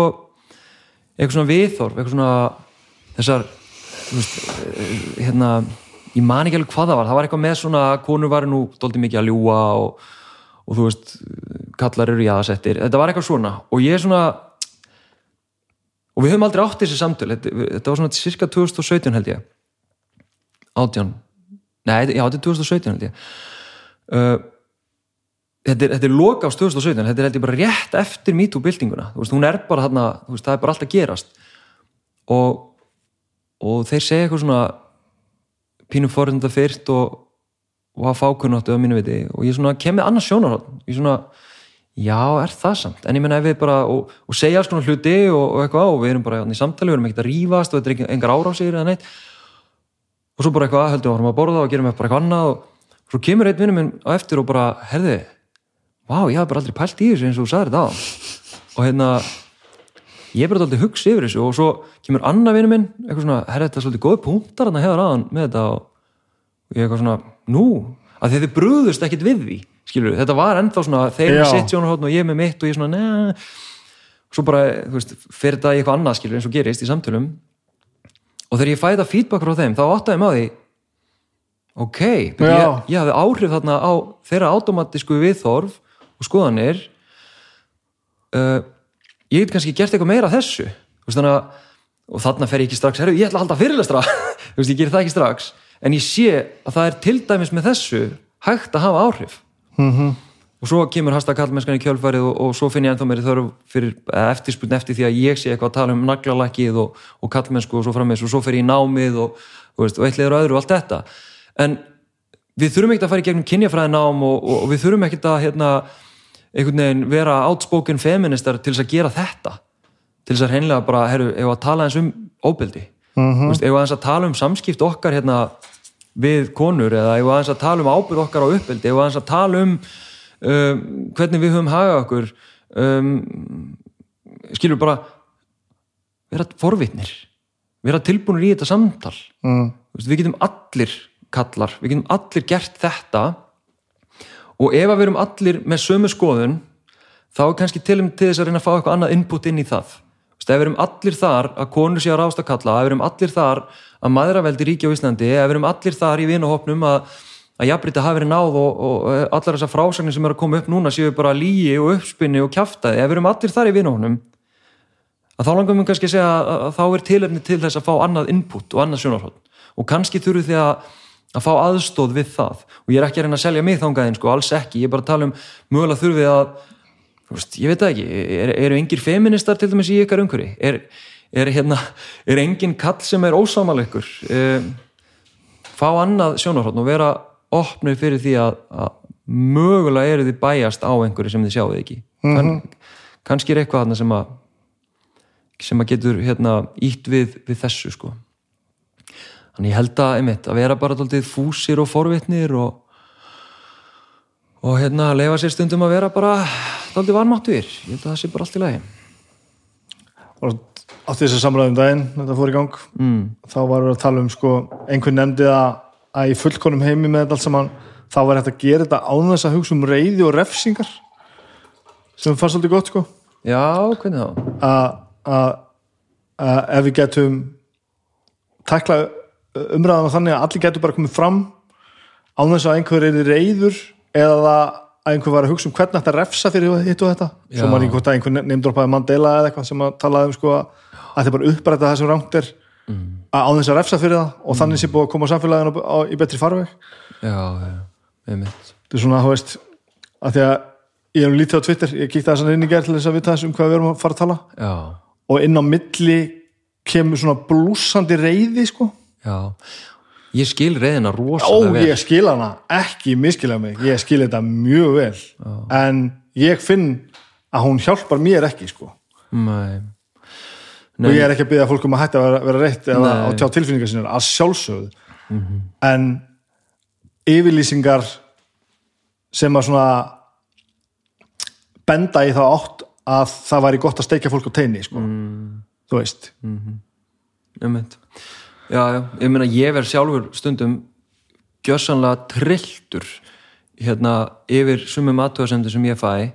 eitthvað svona viðþorf eitthvað svona þessar þú veist, eh, hérna ég man ekki alveg hvað það var, það var eitthvað með svona konur var nú dóldi mikið að ljúa og, og þú veist, kallar eru jáðasettir, þetta var eitthvað svona. Og ég er svona og við höfum aldrei átt þessi samtöl. Þetta, þetta var svona cirka 2017 held ég. Átján. Nei, já, þetta er 2017 held ég. Uh, þetta er, er loka ás 2017, þetta er held ég bara rétt eftir MeToo-byltinguna, þú veist, hún er bara þarna, þú veist, það er bara allt að gerast. Og og þeir segja eitthvað svona pínum forðunda fyrst og, og hafa fákunnáttu á mínu viti. Og ég svona kem með annars sjónarhótt ég svona, já, er það samt? En ég menna ef við bara, og, og segja alls konar hluti og, og eitthvað, og við erum bara hérna í samtali við erum ekkert að rífast og þetta er engar árásir eða neitt. Og svo bara eitthvað, höldum við að horfum að borða og gerum eitthvað eitthvað annað og svo kemur einn vinnum minn á eftir og bara, herði vá, ég haf bara aldrei pælt í þessu eins og þú sagðir þetta á. Og hérna ég er bara aldrei hugsa yfir þessu og svo kemur annað vinnu minn, eitthvað svona, herri þetta er svolítið góð punktar hann að hefða aðan með þetta og ég eitthvað svona, nú? Að þið brúðust ekkit við því skilur, þetta var ennþá svona, þeir með sitt sjónarhóttn og ég með mitt og ég svona, neða svo bara, þú veist, fer þetta í eitthvað annað skilur eins og gerist í samtölum. Og þegar ég fæða feedback frá þeim, þá áttaði maður því ok, ég, ég hafði áhrif þarna á þeirra automatísku viðþorf og skoðanir uh, ég get kannski gert eitthvað meira af þessu. Þannig að og þarna fer ég ekki strax, herru, ég ætla að halda fyrirlestra. Þú veist, ég gerir það ekki strax. En ég sé að það er til dæmis með þessu hægt að hafa áhrif. -hmm. og svo kemur hasta kallmennskan í kjölfarið og, og svo finn ég ennþá mér þörf fyrir eftirspunni eftir því að ég sé eitthvað að tala um naglalakið og, og kallmennsku og svo frammeins og svo fyrir ég námið og, og, eitthvað og öðru og allt þetta. En við þurfum ekkert að fara í gegnum kynjafræðinám og við þurfum ekkert að hérna, einhvern veginn vera outspoken feministar til þess að gera þetta. Til þess að hreinlega bara, herru, ef að tala eins um óbyldi, mm -hmm. ef að eins að tala um samskipt okkar hérna við konur eða ef að eins að tala um ábyrð okkar á uppbyldi, ef að eins að tala um um, hvernig við höfum hagað okkur? Um, skilur bara vera forvitnir. Vera tilbúinir í þetta samtal. Mm. við getum allir kallar, við getum allir gert þetta og ef við erum allir með sömu skoðun þá er kannski til um til þess að reyna að fá eitthvað annað input inn í það. Ef við erum allir þar að konur sé að rásta kalla ef við erum allir þar að maðuraveldi ríkja á Íslandi ef við erum allir þar í vinuhopnum að, að jafnbrita hafi verið náð og, og allar þessar frásagnir sem er að koma upp núna séu bara líi og uppspinni og kjaftaði ef við erum allir þar í vinuhopnum að þá langum við kannski að segja að, að þá er tilefni til þess að fá annað input og annað sjónarhótt og kannski þurfu því að að fá aðstóð við það. Og ég er ekki að reyna að selja mig þángaðin sko, alls ekki, ég er bara að tala um mögulega þurfið að, veist, ég veit ekki eru er engir feministar til dæmis í ykkar umhverfi? Er, er, hérna, er engin kall sem er ósámaleikur um, fá annað sjónarhótt og vera opnið fyrir því að, að mögulega eru þið bæjast á einhverju sem þið sjáðu ekki. Mm -hmm. Kann, kannski er eitthvað sem að sem að getur hérna, ítt við, við þessu sko þannig ég held að, einmitt, að vera bara alltaf fúsir og forvitnir og og hérna að leifa sér stundum að vera bara alltaf varmáttuðir, ég held að það sé bara allt í lagi og á þessu samræðum daginn, þetta fór í gang mm. þá varum við að tala um sko einhvern nefndi að, að í fullkonum heimi með þetta allt saman, þá var þetta að gera þetta án þess að hugsa um reyði og refsingar sem fannst alltaf gott sko já, hvernig þá? að ef við getum takla umræðan þannig að allir getur bara komið fram á þess að einhver er reyður eða að einhver var að hugsa um hvernig þetta refsa fyrir hitt og þetta Já. svo maður ekki hvort að einhver nefndrópaði Mandela eða eitthvað sem að talaði um sko að þetta er bara upprætt að þessum rántir mm. að á þess að refsa fyrir það og mm. þannig sé búið að koma samfélaginu á, á, í betri farveg Já, já, einmitt Þetta er svona, þú veist, að því að ég hef lítið á Twitter, ég kíkti þess að inn í gerð til þess að vita þess um hvað við erum að fara að tala já. og inn á milli kemur svona blúsandi reyði sko Já, ég skil reyðina rosalega vel. Ó, ég skil hana ekki miskilega mig, ég skil þetta mjög vel Já. en ég finn að hún hjálpar mér ekki sko. Nei. Nei. Og ég er ekki að byggja fólk um að hætta að vera, vera reitt eða á tjá tilfinningar sinna að sjálfsögðu mm -hmm. en yfirlýsingar sem að svona benda í þá átt að það væri gott að steikja fólk á teini sko. mm. þú veist mm -hmm. um þetta Já, já, ég meina ég verð sjálfur stundum gjössanlega trilltur hérna yfir sumum aðtöðasendur sem ég fæ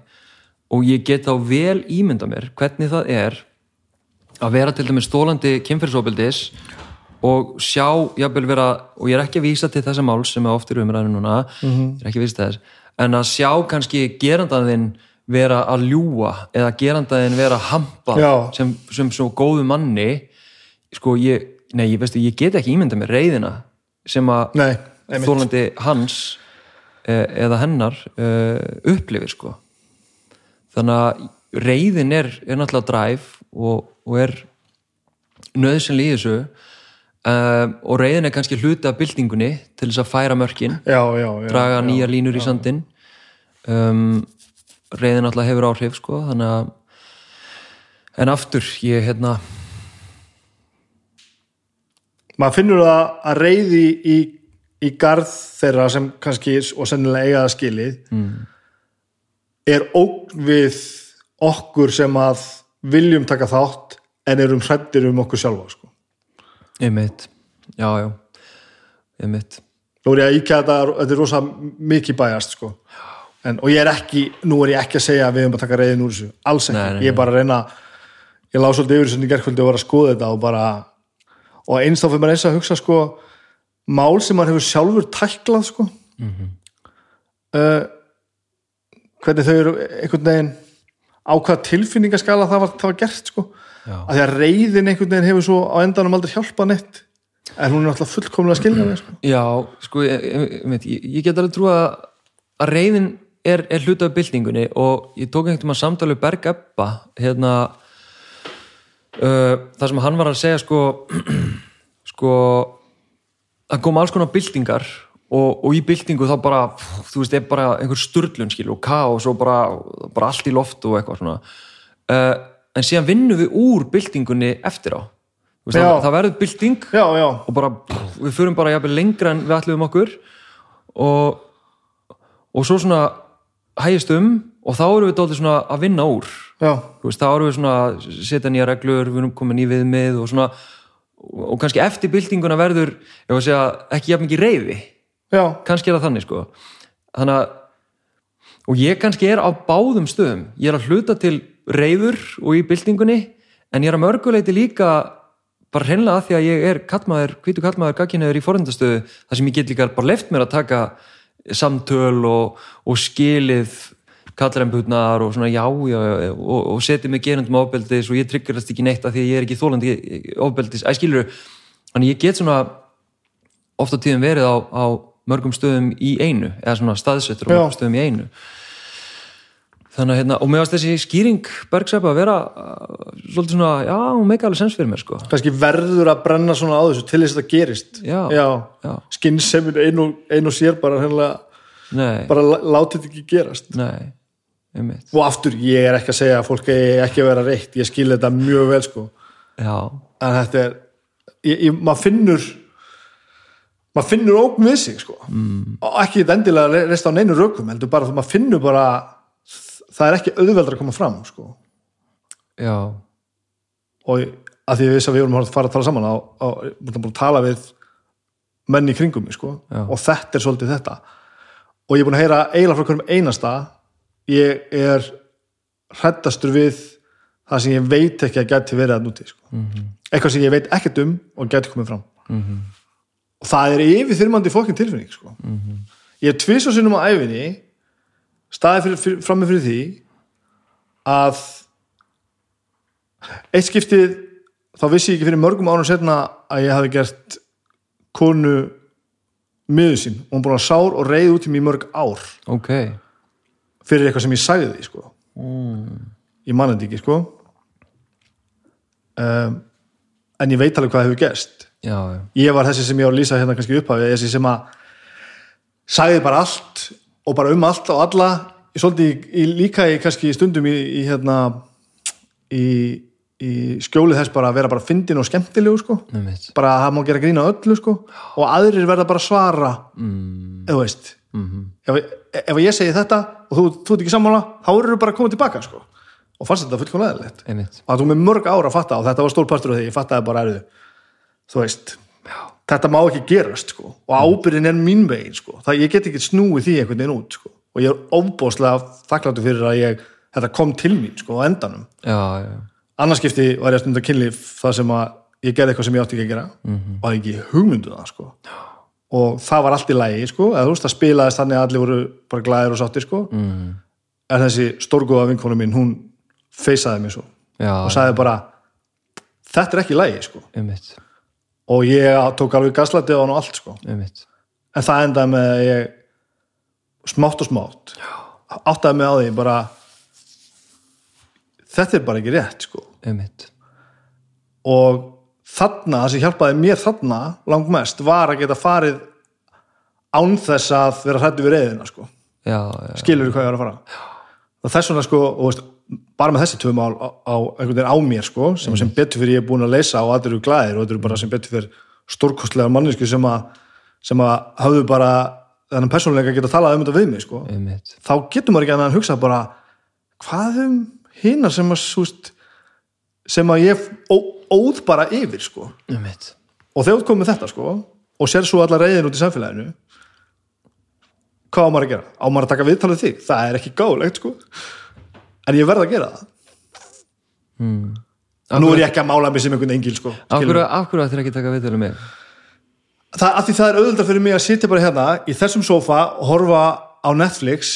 og ég get þá vel ímynda mér hvernig það er að vera til dæmis stólandi kynferðsóbildis og sjá, jábel vera og ég er ekki að vísa til þessa mál sem er oftir umræðinu núna, mm -hmm. ég er ekki að vísa til þess en að sjá kannski gerandaðinn vera að ljúa eða gerandaðinn vera að hampa sem, sem svo góðu manni sko ég nei, ég, veistu, ég get ekki ímynda með reyðina sem að þólandi hans eh, eða hennar eh, upplifir sko. Þannig að reyðin er, er náttúrulega dræf og, og er nöðsynlega í þessu um, og reyðin er kannski hluti af byltingunni til þess að færa mörkin já, já, já, draga nýja línur í sandin um, reyðin náttúrulega hefur áhrif sko þannig að en aftur, ég hérna maður finnur það að reyði í, í garð þeirra sem kannski og sennilega eigaða skilið mm. er ógn við okkur sem að viljum taka þátt en erum hrættir um okkur sjálfa sko. ég mitt, já já. Ég mitt nú er ég að íkja þetta, þetta er rosa mikið bæjast sko. En, og ég er ekki, nú er ég ekki að segja að við erum að taka reyðin úr þessu, alls ekki, nei, nei, ég er bara að reyna ég lág svolítið yfir þessu gerðkvöldi og var að skoða þetta og bara og eins þá fyrir maður eins að hugsa sko mál sem maður hefur sjálfur tæklað sko mm -hmm. uh, hvernig þau eru einhvern veginn á hvaða tilfinningaskala það var, það var gert sko Já. að því að reyðin einhvern veginn hefur svo á endanum aldrei hjálpað neitt en hún er náttúrulega fullkomlega skiljanlega sko. Já, sko, ég, ég, ég, ég, get alveg trú að að reyðin er, er hluta af byltingunni og ég tók einhvern veginn samtali Berg Ebba hérna það sem hann var að segja sko sko það kom alls konar byltingar og, og í byltingu þá bara þú veist, er bara einhver sturlun skil og kaos og bara, bara allt í loft og eitthvað svona. Uh, en síðan vinnum við úr byltingunni eftir á. Veist, það, það verður bylting já, já, og bara, við förum bara jafnvel lengra en við ætlum okkur. Og, og svo svona hægist um og þá erum við dálítið svona að vinna úr veist, þá erum við svona að setja nýja reglur við erum komin í viðmið og svona og kannski eftir byltinguna verður ég var að segja, ekki jafn mikið reyði já, kannski er það þannig sko. Þannig að og ég kannski er á báðum stöðum. Ég er að hluta til reyður og í byltingunni en ég er að mörguleiti líka bara hreinlega að því að ég er kallmaður, hvítu kallmaður gagginniður í forendastöðu þar sem ég get líka bara left mér að taka samtöl og, og skilið kallremputnar og svona já, já, já og, og setja mig gerundum ofbeldis og ég tryggjast ekki neitt að því að ég er ekki þólandi ofbeldis, æ skilur þannig ég get svona oft á tíðum verið á, á mörgum stöðum í einu eða svona staðsettur á mörgum stöðum í einu. Þannig að hérna og mér varst þessi skýring Bergsæpa að vera uh, svolítið svona, já, hún meika alveg sens fyrir mér sko. Kannski verður að brenna svona á þessu til þess að þetta gerist. Já, já. já. skynnsemin ein og, ein og sér bara hennilega, nei, bara lá- látið ekki gerast. Nei, einmitt. Og aftur, ég er ekki að segja að fólk eigi ekki að vera reitt, ég skil þetta mjög vel sko, já, en þetta er ég, ég, maður finnur maður finnur ógn við sig sko. Mm. og ekki þetta endilega reist á neinu rökum heldur bara þú maður finnur bara það er ekki auðveldar að koma fram sko. Já. Og að því að við vissi að við vorum að fara að tala saman á, búin að tala við menn í kringum mig sko. Já. og þetta er svolítið þetta. Og ég er búin að heyra eiginlega frá hverjum einasta ég er hrættastur við það sem ég veit ekki að gæti verið að núti sko. -hmm. eitthvað sem ég veit ekkert um og gæti komið fram -hmm. og það er yfirþyrmandi fokkin tilfinning sko. -hmm. ég er tvis og sinnum á æfinni staðið fyrir, frammi fyrir því að eitt skiptið þá vissi ég ekki fyrir mörgum ánum setna að ég hafi gert konu miður sín og hún búin að sár og reyð út í í mörg ár ok, fyrir eitthvað sem ég sagði því sko. mm. ég manna þetta ekki sko. um, en ég veit alveg hvað hefur já, ég var þessi sem ég var að lýsa hérna kannski upphafi þessi sem að sagði bara allt og bara um allt og alla ég svolítið í, líka í kannski stundum í, í hérna í, í skjólið þess bara að vera bara fyndin og skemmtilegu sko einmitt bara að það má gera grína öllu sko og aðrir verða bara að svara mm. eða veist Mhm. ef, ef ég segi þetta og þú, þú ert ekki sammála þá eru bara að koma tilbaka sko og fannst þetta fullkomlega einmitt, og það tók mig mörg ára að fatta og þetta var stór partur af því ég fattaði bara erðu þú veist, þetta má ekki gerast sko. og ábyrðin er mín vegin sko. það, ég get ekki snúið því einhvern veginn út sko. og ég er óbóðslega þakkláttu fyrir að ég, þetta kom til mín sko, á endanum já, já annarskipti var ég að stunda kynlíf það sem að ég gerði eitthvað sem ég átti ekki að gera Mhm. og hafði ekki hugmyndu það sko. Og það var allt í lægi sko. eða þú veist, það spilaðist þannig að allir voru bara glæðir og sáttir sko. mm. en þessi stórgóða vinkonu mín hún feysaði mér svo já, og sagði bara þetta er ekki lægi sko. einmitt, og ég tók alveg gaslæti á hann og allt sko. einmitt en það endaði með að ég smátt og smátt áttaði mig á því bara þetta er bara ekki rétt sko. einmitt, og þarna, það sem hjálpaði mér þarna langmest var að geta farið án þess að vera hrættu við reyðina sko. skilur hvað ég var að fara? Og þess vegna sko, og veist, bara með þessi tvö mál á, á einhvern veginn á mér sko, sem, sem betur fyrir ég er búin að leysa og allir eru glæðir og þetta eru bara sem betur fyrir stórkostlega mannesku sem að sem að hafðu bara þennan persónuleika að geta talað um þetta við mig sko. einmitt. Þá getur maður ekki að hugsa bara hvað um hinnar sem að sem að ég ó, óð bara yfir sko. einmitt, og þegar þú komið þetta sko, og sér svo alla reyðin út í samfélaginu hvað á maður að gera? á maður að taka viðtalið þig? það er ekki gáðlegt sko. en ég verð að gera það nú er ég ekki að mála mig sem einhvern engil sko, af skilurðu. hverju, af hverju ættir ekki að taka viðtölu mig það, að því það er auðvitað fyrir mig að sitja bara hérna í þessum sofa og horfa á Netflix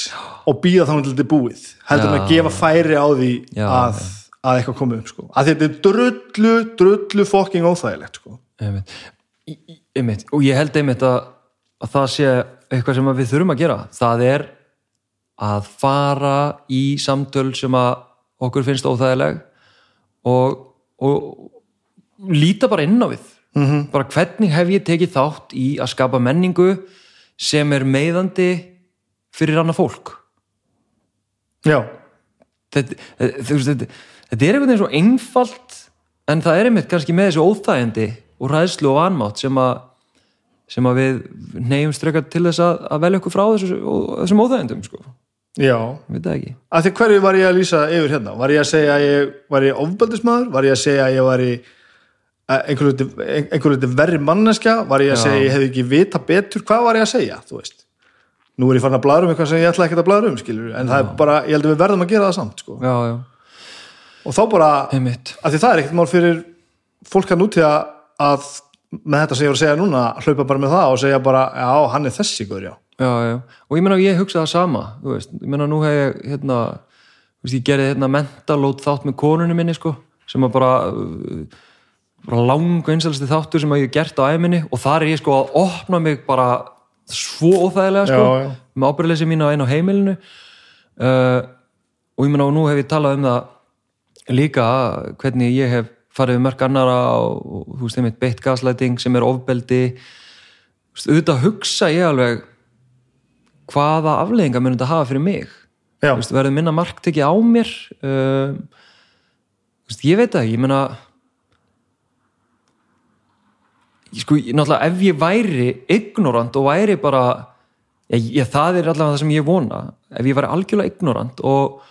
og býða þá er búið heldur en að gefa færi á því Já, að, að eitthvað komi upp sko. að þetta er drullu, drullu fokking óþægilegt sko. einmitt, í- einmitt, og ég held einmitt að, að það sé eitthvað sem við þurfum að gera það er að fara í samtöl sem að okkur finnst óþægileg og, og líta bara inn á við -hmm. bara hvernig hef ég tekið þátt í að skapa menningu sem er meiðandi fyrir annað fólk já, þetta, þetta, þetta, þetta er einhvern veginn svo einfalt en það er einmitt kannski með þessu óþægindi og ræðslu og vanmátt sem að sem að við neyjum ströka til þess að, að velja okkur frá þessu, þessum óþægindum sko, já. Ég veit það ekki. Að því hverju var ég að lýsa yfir hérna? Var ég að segja að ég var ég ofbeldismæður var ég að segja að ég var í einhver hluti, einhver hluti verri manneska var ég að Já. segja að ég hefði ekki vita betur? Hvað var ég að segja, þú veist? Nú er ég fann að blæra um eitthvað sem ég ætla ekkert að blæra um skilur, en það er bara, ég held að við verðum að gera það samt sko. já, já, og þá bara, einmitt. Að því það er ekkert mál fyrir fólk að nútíða að með þetta sem ég var að segja núna hlaupa bara með það og segja bara, já, hann er þessi guður, já. Já, já. og ég meina ég hugsa það sama þú veist, ég meina nú hef ég hérna, þú veist, ég gerði hérna mentalót þátt með konunni minni sko, sem að bara uh, bara lang einselsti þáttur sem að ég hef gert á æminni og þar er ég sko að opna mig bara svo óþægilega sko, Já, já. með ábyrðleysi mín á einu á heimilinu. Uh, og ég meina og nú hef ég talað um það líka hvernig ég hef farið við mörg annara og, þú veist, einmitt beitt gaslæting sem er ofbeldi. Auðvitað hugsa ég alveg hvaða afleðingar mun þetta hafa fyrir mig? Veist, verður minna mark tekið á mér? Uh, veist, ég veit það ekki, ég meina ég sko, náttúrulega ef ég væri ignorant og væri bara ég, ég, það er allavega það sem ég vona. Ef ég væri algjörlega ignorant og,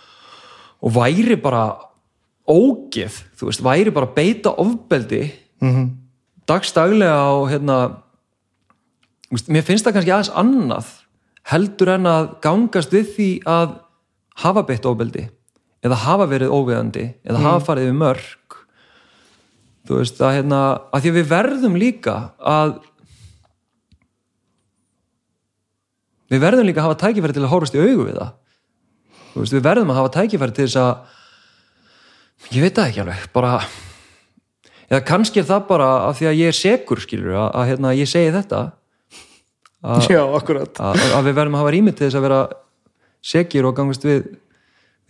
og væri bara ógeð, þú veist, væri bara beita ofbeldi mm dagstaglega og hérna veist, mér finnst það kannski aðeins annað heldur en að gangast við því að hafa beitt ofbeldi eða hafa verið óviðandi eða hafa farið við mörg þú veist að hérna að því að við verðum líka að við verðum líka að hafa tækifæri til að horfast í augu við það. Veist við verðum að hafa tækifæri til þess að ég veit það ekki alveg bara eða kannski er það bara af því að ég er segur skilur að, að hérna, ég segi þetta. Að, já, akkurat að, að við verðum að hafa rými til þess að vera segir og gangast við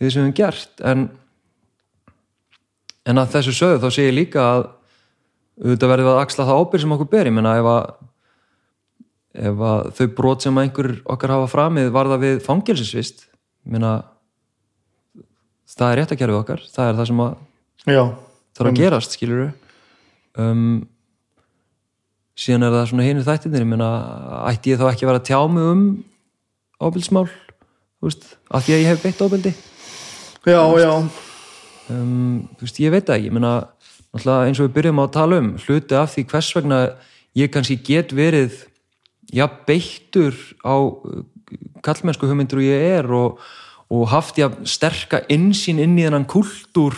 við þessum við höfum gert. En, en að þessu sögðu þá ég líka að auðvitað verðum að axla það ábyrg sem okkur ber. Ég menna ef að ef að þau brot sem einhver okkar hafa framið varða við fangilsisvist menna það er rétt að kerfið okkar það er það sem að já, þarf að gerast skilur um, síðan er það svona hinir þættinir ég meina, ætti ég þá ekki að vera að tjá mig um ábyldsmál af því að ég hef beitt ábyldi já, já. Um, þú veist, ég veit það ekki náttúrulega eins og við byrjum á að tala um hluti af því hvers vegna ég kannski get verið já, beittur á uh, kallmennsku hugmyndur og ég er og, og haft já, sterka insýn inn í þennan kultúr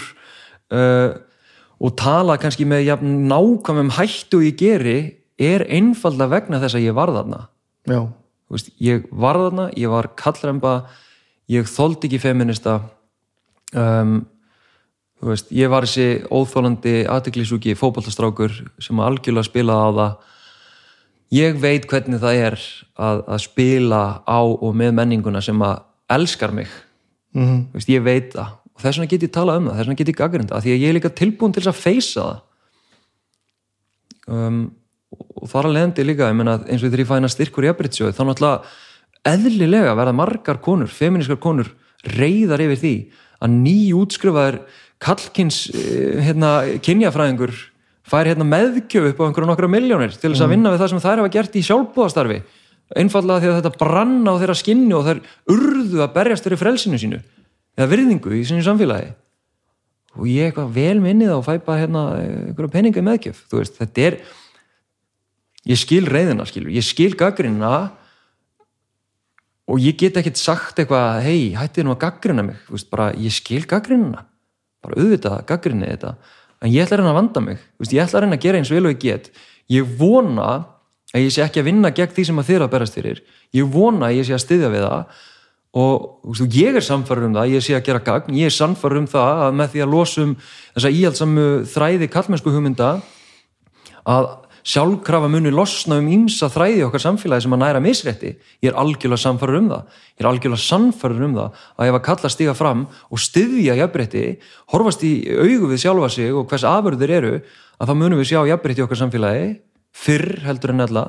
uh, og tala kannski með já, nákvæmum hættu ég geri er einfalda vegna þess að ég var þarna. Veist, ég var þarna, ég var kallremba ég þoldi ekki feminista um, þú veist, ég var þessi óþólandi aðteklisúki fótballtastrákur sem algjörlega spilaði á það. Ég veit hvernig það er að, að spila á og með menninguna sem að elskar mig. Mm Þú veist, ég veit það. Og þess vegna get ég talað um það, þess vegna get ég gaggrinda því að ég er líka tilbúin til þess að feysa það. Um, og þar að leiðandi líka meina, eins og þegar ég fæna styrkur í Abritsjóð þá náttúrulega eðlilega verða margar konur, feminískar konur reyðar yfir því að nýjútskrifaður kallkins eh, hérna, kynjafræðingur fær hérna meðgjöf upp á einhverjum nokkra miljónir til þess að vinna við það sem þær hafa gert í sjálfbúðastarfi einfallega því að þetta branna á þeirra skinni og þær urðu að berjast þeirri frelsinu sínu eða virðingu í sínu samfélagi. Og ég eitthvað vel minnið og fæ bara hérna einhverja peninga meðgjöf þú veist, þetta er ég skil reyðina, skilur, ég skil gaggrina og ég get ekkert sagt eitthvað hei, hættið nú að gaggrina mig. Þú veist, bara, ég skil gaggrina bara auðvitað gaggrinni þetta en ég ætla að reyna að vanda mig, þú veist, ég ætla að reyna að gera eins vel og ég get. Ég vona að ég sé ekki að vinna gegn því sem að er að berast fyrir. Ég vona að ég sé að styðja við það. Og veist, ég er samfærður um það ég sé að gera gagn, ég er samfærður um það að með því að losum þessa íhaldsamu þræði kallmennsku hugmynda að sjálfkrafa muni losna um ímsa þræði okkar samfélagi sem að næra misrétti. Ég er algjörlega samfærður um það. Ég er algjörlega samfærður um það að ef að kalla stiga fram og styðja jafnrétti horfast í augu við sjálfa sig og hvers afurður eru að þá munum við sjá jafnrétti í okkar samfélagi fyrr heldur en ella.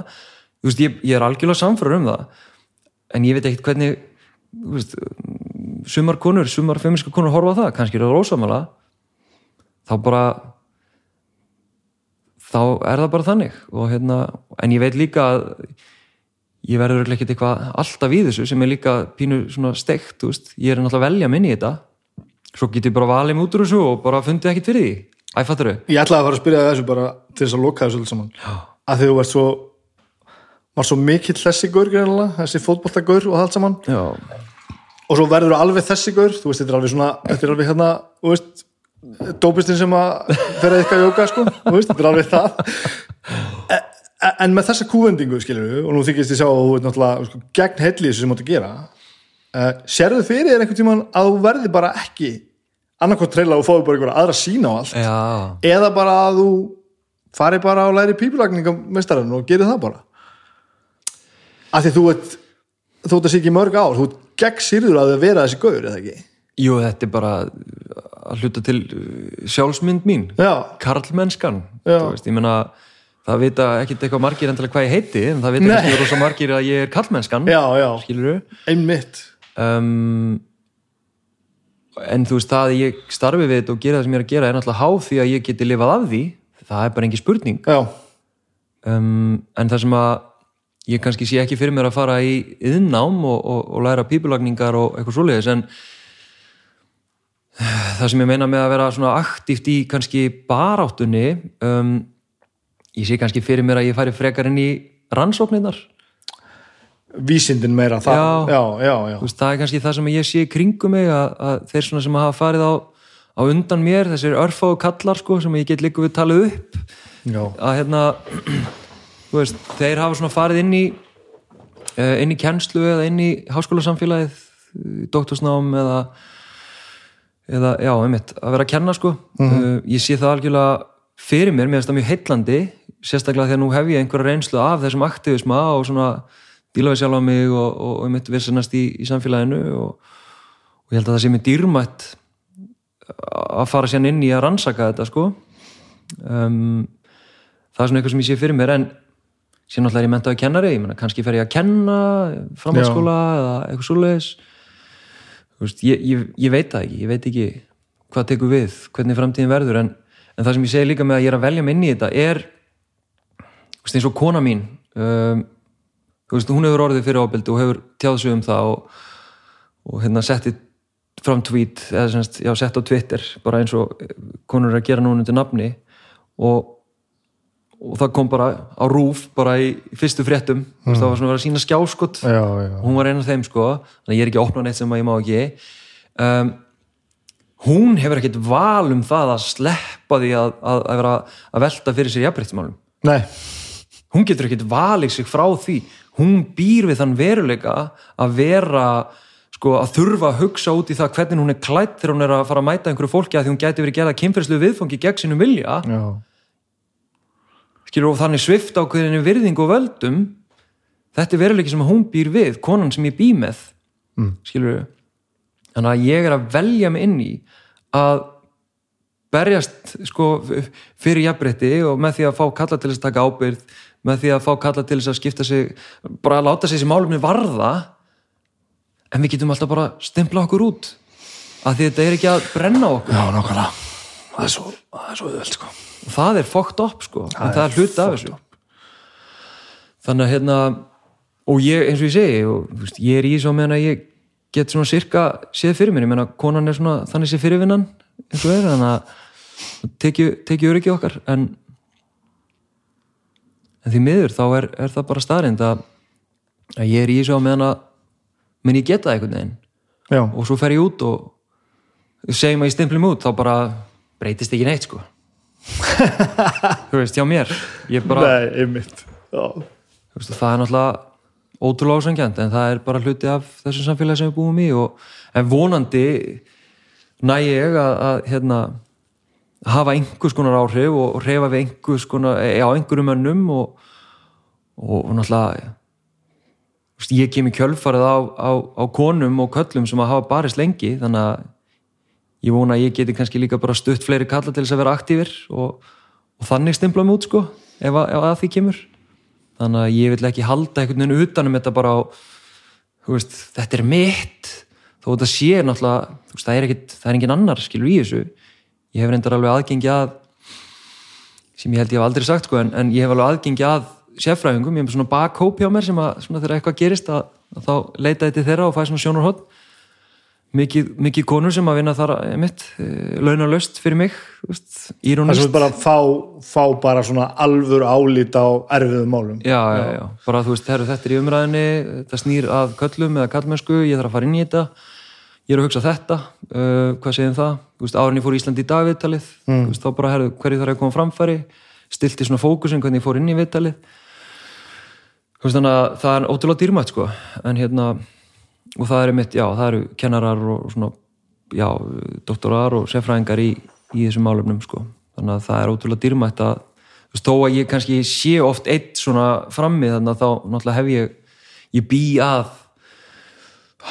Þú veist, ég, ég er algjörlega samfærður um það en ég veit ekkert hvernig veist, sumar konur, sumar feminska konur horfa það, kannski eru það rósamala þá bara þá er það bara þannig. Og hérna, en ég veit líka að ég verður ekkert eitthvað alltaf í þessu sem er líka pínu svona steikt, þú veist, ég er náttúrulega að velja minni í þetta, svo get ég bara valið mig út úr þessu og bara fundið ekkert fyrir því. Æfattur þau? Ég ætlaði að fara að spyrja þessu bara til þess að loka þessu öll saman. Já. Að þú ert svo var svo mikill þessi gaur þessi fótbollagaur og allt saman. Já, og svo verður þú alveg þessi gaur þú veist, þetta er alveg svona, þetta er alveg hérna þú veist, dópistinn sem að fer eitthvað að jóka, sko, þú veist, þetta er alveg það. E- e- en með þessa kúvendingu, skilur við, og nú þykist ég sjá að þú ert náttúrulega sko, gegn heilli þessu sem þú átt að gera uh, sérðu fyrir þér einhvern tímann að þú verði bara ekki annarkvæmt treyla og fáið bara einhverja aðra sína á allt? Já, eða bara að þú fari bara og læri pípulagningamestarinn og gerir það bara. Af því þú ert þú ert að sé ekki mörg ár, þú ert gegn sýrður að vera þessi gaur, eða ekki? jú, þetta er bara að hluta til uh, sjálfsmynd mín Já, karlmennskan, veist, ég meina það vita ekkit eitthvað margir endilega hvað ég heiti en það vita kannski rosa margir að ég er karlmennskan já, já, skilur einmitt. Um, en þú veist það að ég starfi við þetta og gera það sem ég er að gera er náttúrulega háð því að ég geti lifað af því það er bara engin spurning. Um, en það sem að ég kannski sé ekki fyrir mér að fara í yðnám og, og, og læra pípulagningar og eitthvað svoleiðis en það sem ég meina með að vera svona aktíft í kannski baráttunni um, ég sé kannski fyrir mér að ég færi frekar inn í rannsóknirnar. Vísindin meira það, Já. já, já, veist, það er kannski það sem ég sé kringum mig að, að þeir svona sem hafa farið á, á undan mér, þessir örfáu kallar sko, sem ég get líka við talið upp. Já. að hérna veist, þeir hafa svona farið inn í eh, inn í kennslu eða inn í háskólasamfélagið doktorsnám eða eða, já, einmitt, að vera að kenna sko. Uh, ég sé það algjörlega fyrir mér, mér finnst það mjög heitlandi sérstaklega þegar nú hef ég einhverja reynslu af þessum aktivisma og svona díla við sjálfa mig og, og, og einmitt vissanast í, í samfélaginu og, og ég held að það sé mér dýrmætt að fara sérn inn í að rannsaka þetta sko. Um, það er svona eitthvað sem ég sé fyrir mér en síðan náttúrulega er ég mentaði kennari ég meina kannski fer ég að kenna framhaldsskóla eða eitthvað svoleiðis. Ég, ég, ég veit það ekki, ég veit ekki hvað tekur við, hvernig framtíðin verður en, en það sem ég segi líka með að ég er að velja mig inn í þetta er veist, eins og kona mín um, veist, hún hefur orðið fyrir ábyldi og hefur tjáð sig um það og, og hérna setti fram tweet, eða semst, já, sett á Twitter bara eins og konur eru að gera núna undir nafni og og það kom bara á rúf bara í fyrstu fréttum mm. það var svona að vera sína skjáskott já, já. hún var einn af þeim sko þannig að ég er ekki að opna neitt sem að ég má ekki um, hún hefur ekkert val um það að sleppa því að, að, að vera að velta fyrir sér jafnbreyttsmálum Nei, hún getur ekkert valið sig frá því hún býr við þann veruleika að vera sko að þurfa að hugsa út í það hvernig hún er klætt þegar hún er að fara að mæta einhverju fólki að því hún gæti verið gerða kynferðslu viðfangi gegn sínum vilja. Já, skilur og þannig svift ákveðinni virðing og völdum þetta er veruleiki sem hún býr við konan sem ég bý með. Mm. skilur þannig að ég er að velja mig inn í að berjast sko fyrir jafnrétti og með því að fá kalla til þess að taka ábyrð með því að fá kalla til þess að skipta sig bara að láta sig þessi málumni varða en við getum alltaf bara stimpla okkur út. Að því þetta er ekki að brenna okkur. Já, nokkala það er svo, það er svo auðvelt sko. Og það er fucked up sko. En það er hluti af þessu. þannig að hérna og ég eins og ég segi og, veist, ég er í svo meðan að ég get svona sirka séð fyrir mér, ég meina konan er svona þannig sé fyrirvinnan eins og er þannig að tekju öryggi okkar. En en því miður þá er, er það bara staðrind að, að ég er í svo meðan að menn ég geta það einhvern veginn? Já, og svo fer ég út og segjum að ég stimplum út þá bara breytist ekki neitt sko. Þú veist, hjá mér. Ég bara, nei, veist, það er náttúrulega ótrúlega ásangjant en það er bara hluti af þessu samfélagi sem við búum í og, en vonandi næ ég að, að hérna hafa einhvers konar áhrif og, reyfa við einhvers konar, já, einhverjum mönnum og, og, og náttúrulega ég kem í kjölfarið á, á, á konum og köllum sem að hafa barist lengi þannig að ég vona að ég geti kannski líka bara stutt fleiri kalla til þess að vera aktífir og, og þannig stimpla mig út sko ef að, ef að því kemur. Þannig að ég vil ekki halda einhvern veginn utanum þetta bara á veist, þetta er mitt. Þó þetta sé náttúrulega veist, það er ekkit, það er engin annar skilur í þessu. Ég hef reyndar alveg aðgengi að sem ég held ég hef aldrei sagt sko en, en ég hef alveg aðgengi að sérfræðingum, ég hef svona bakhóp hjá mér sem að svona þegar eitthvað gerist að, að þá leita þetta þeirra og fæ svona sjónarhótt mikið, mikið konur sem að vinna þar mitt, launalöst fyrir mig þú veist, Það sem írónist við bara fá, fá bara svona alvöru álít á erfiðum málum. Já, já, já, bara þú veist, herru, þetta er í umræðinni þetta snýr að köllum eða kallmennsku ég þarf að fara inn í þetta ég er að hugsa þetta, uh, hvað segir það? Þú veist, árin ég fór Íslandi í dag viðtalið mm. veist, þá bara, herru, hverju þarf að koma á framfæri? Stilti svona fókusin hvernig ég fór inn í viðtalið. þú veist, þannig að það er ótrúlega dýrmætt sko, en hérna og það eru mitt, já, það eru kennarar og svona, já, doktorar og sérfræðingar í, í þessum málefnum sko, þannig að það er ótrúlega dýrmætt að, þú veist, þó að ég kannski sé oft eitt svona frammi þannig að þá náttúrulega hef ég ég bý að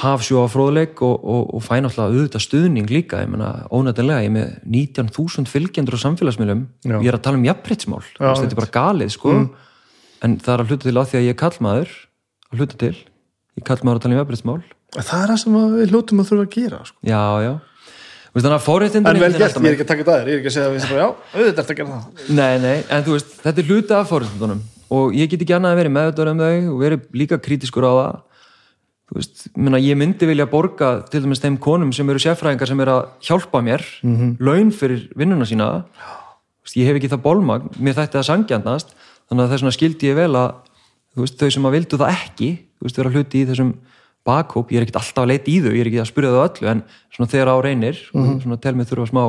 hafsjó á fróðleik og, og, og fæ náttúrulega auðvitað stuðning líka, ég meina ónættilega, ég er með 19.000 fylgjendur á samfélagsmiðlum, ég er að tala um jafnbreytsmál, Já, þetta er bara galið sko, en það er að hluta til á því að ég er kallmaður, að hluta til. Ég kall maður að tala um jafnbreytsmál Það er það sem við hljótum að þurfa að gera sko. já, já, veist, En vel veginn gert, ég er ekki að taka það þér Ég er ekki að segja að við sem bara, já, auðvitað er að gera það. Nei, nei, en þú veist, þetta er hluti af forréttindunum. Og ég get ekki annað að vera meðutur um þau og verið líka krítiskur á það. Þú veist, ég myndi vilja borga til dæmis þeim konum sem eru sérfræðingar sem eru að hjálpa mér laun fyrir vinnuna sína. Veist, ég hef ekki það bólmagn, mér þætti það sangjandast þannig að þess vegna skildi ég vel að veist, þau sem að vildu það ekki þú veist, vera hluti í þessum bakhóp ég er ekkert alltaf að leita í þau, ég er ekki að spyrja þau öllu en svona þegar á reynir svona tel mig þurfa smá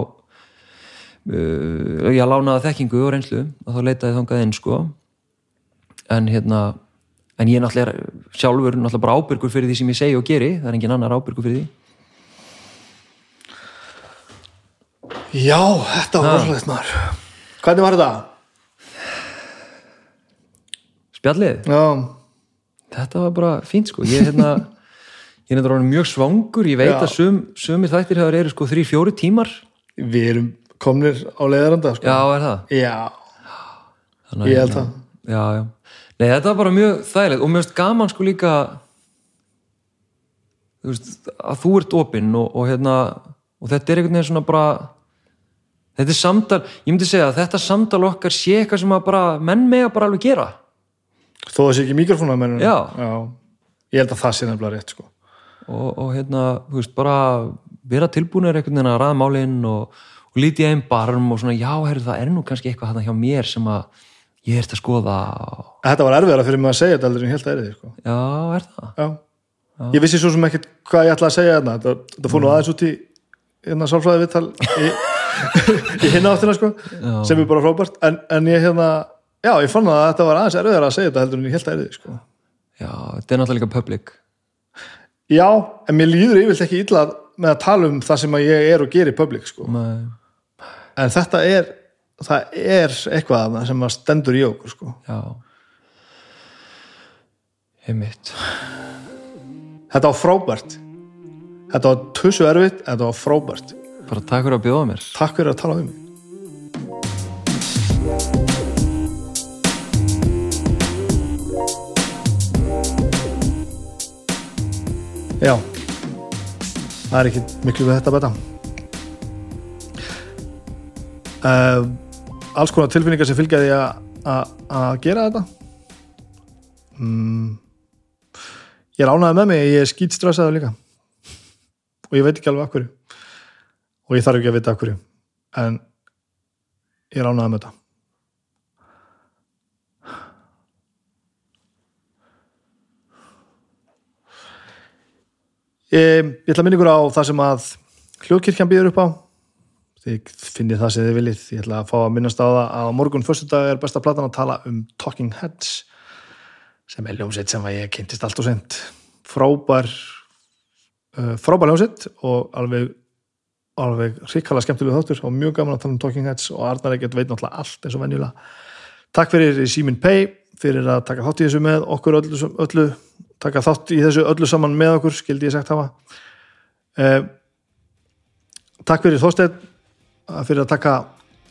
uh, ég lánaði þekkingu og reynslu og þá leitaði þangað inn sko. En hérna en ég er náttúrulega sjálfur náttúrulega bara ábyrgur fyrir því sem ég segi og geri það er engin annar ábyrgur fyrir því. Já, þetta var rosalegt maður. Hvernig var þetta? Spjallið, Já, þetta var bara fínt sko. Ég er hérna ég er hérna mjög svangur, ég veit Já. að sum, sumir þættir hefur eru sko þrý, fjóri tímar. Við erum komnir á leiðaranda sko. já, er það? Já, Þannig, ég held hérna- það. Já, já. Nei, þetta var bara mjög þægilegt og mjög gaman sko líka þú veist, að þú ert opinn og, og hérna og þetta er einhvern veginn svona bara þetta er samtal, ég myndi segja að þetta samtal okkar sé eitthvað sem að bara menn mega bara alveg gera Þó það sé ekki Já. Ég held að það sé nefnilega rétt sko. og, og hérna, þú veist, bara vera tilbúinir einhvern veginn að ræða málinn og, og lítið einn barm og svona, já, herru, það er nú kannski eitthvað hérna hjá mér sem að ég ert að skoða Þetta var erfiðara fyrir mig að segja þetta heldur en ég held að er því sko. já, er það? Já. Ég vissi svo sem ekkert hvað ég ætlaði að segja Þetta, þetta fór nú aðeins út í hérna sálfræði viðtal í, í hinna áttina sko, sem er bara frábært en, en ég hérna, já, ég fann að þetta var aðeins erfiðara að segja þetta heldur en ég held að er því sko. Já, þetta er náttúrulega líka public. Já, en mér líður yfirleitt ekki illa með að tala um það sem ég er og gerir public sko. Nei, en þetta er það er eitthvað þarna sem að stendur í okkur sko. já. Einmitt. Þetta var frábært. Þetta var tussu erfitt, þetta var frábært. Bara takk fyrir að bjóða mér. Takk fyrir að tala um mig já. Það er ekki miklu við þetta betta uh, alls konar tilfinningar sem fylgja því að- gera þetta. Mm, ég er ánægði með mig ég er skýtstressaður líka. Og ég veit ekki alveg af hverju. Og ég þarf ekki að vita af hverju. En ég er ánægði með þetta ég, ætla að minna ykkur á það sem að hljóðkirkjan býður upp á. Þið finnið það sem þið viljið. Ég ætla að fá að minnast á það að morgun föstudag er besta platan að tala um Talking Heads sem er ljómsveit sem að ég kynntist allt og sent frábær uh, frábær ljómsveit og alveg alveg hrikalega skemmtilega þáttur og mjög gaman að tala um Talking Heads og Arnar ekkert veit náttúrulega allt eins og venjulega. Takk fyrir Simin Pay fyrir að taka þátt í þessu með okkur öllu, öllu taka þátt í þessu öllu saman með okkur skildi ég sagt hafa. Eh, takk fyrir Þorsteinn fyrir að taka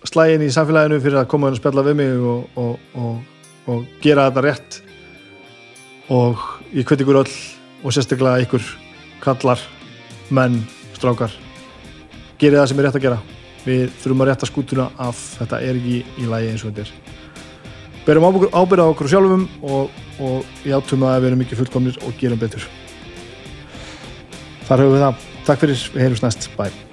slægin í samfélaginu fyrir að koma og spjalla við mig og, og, og, og gera þetta rétt. Og ég hveti ykkur öll og sérstaklega ykkur kallar, menn, strákar. Gerið það sem er rétt að gera. Við þurfum að rétta skútuna af. Þetta er ekki í lægi eins og þetta er berum ábyrða okkur sjálfum og, og játum að við erum ekki fullkomnir og gerum betur. Þar höfum við það. Takk fyrir, við heyrjum næst, bye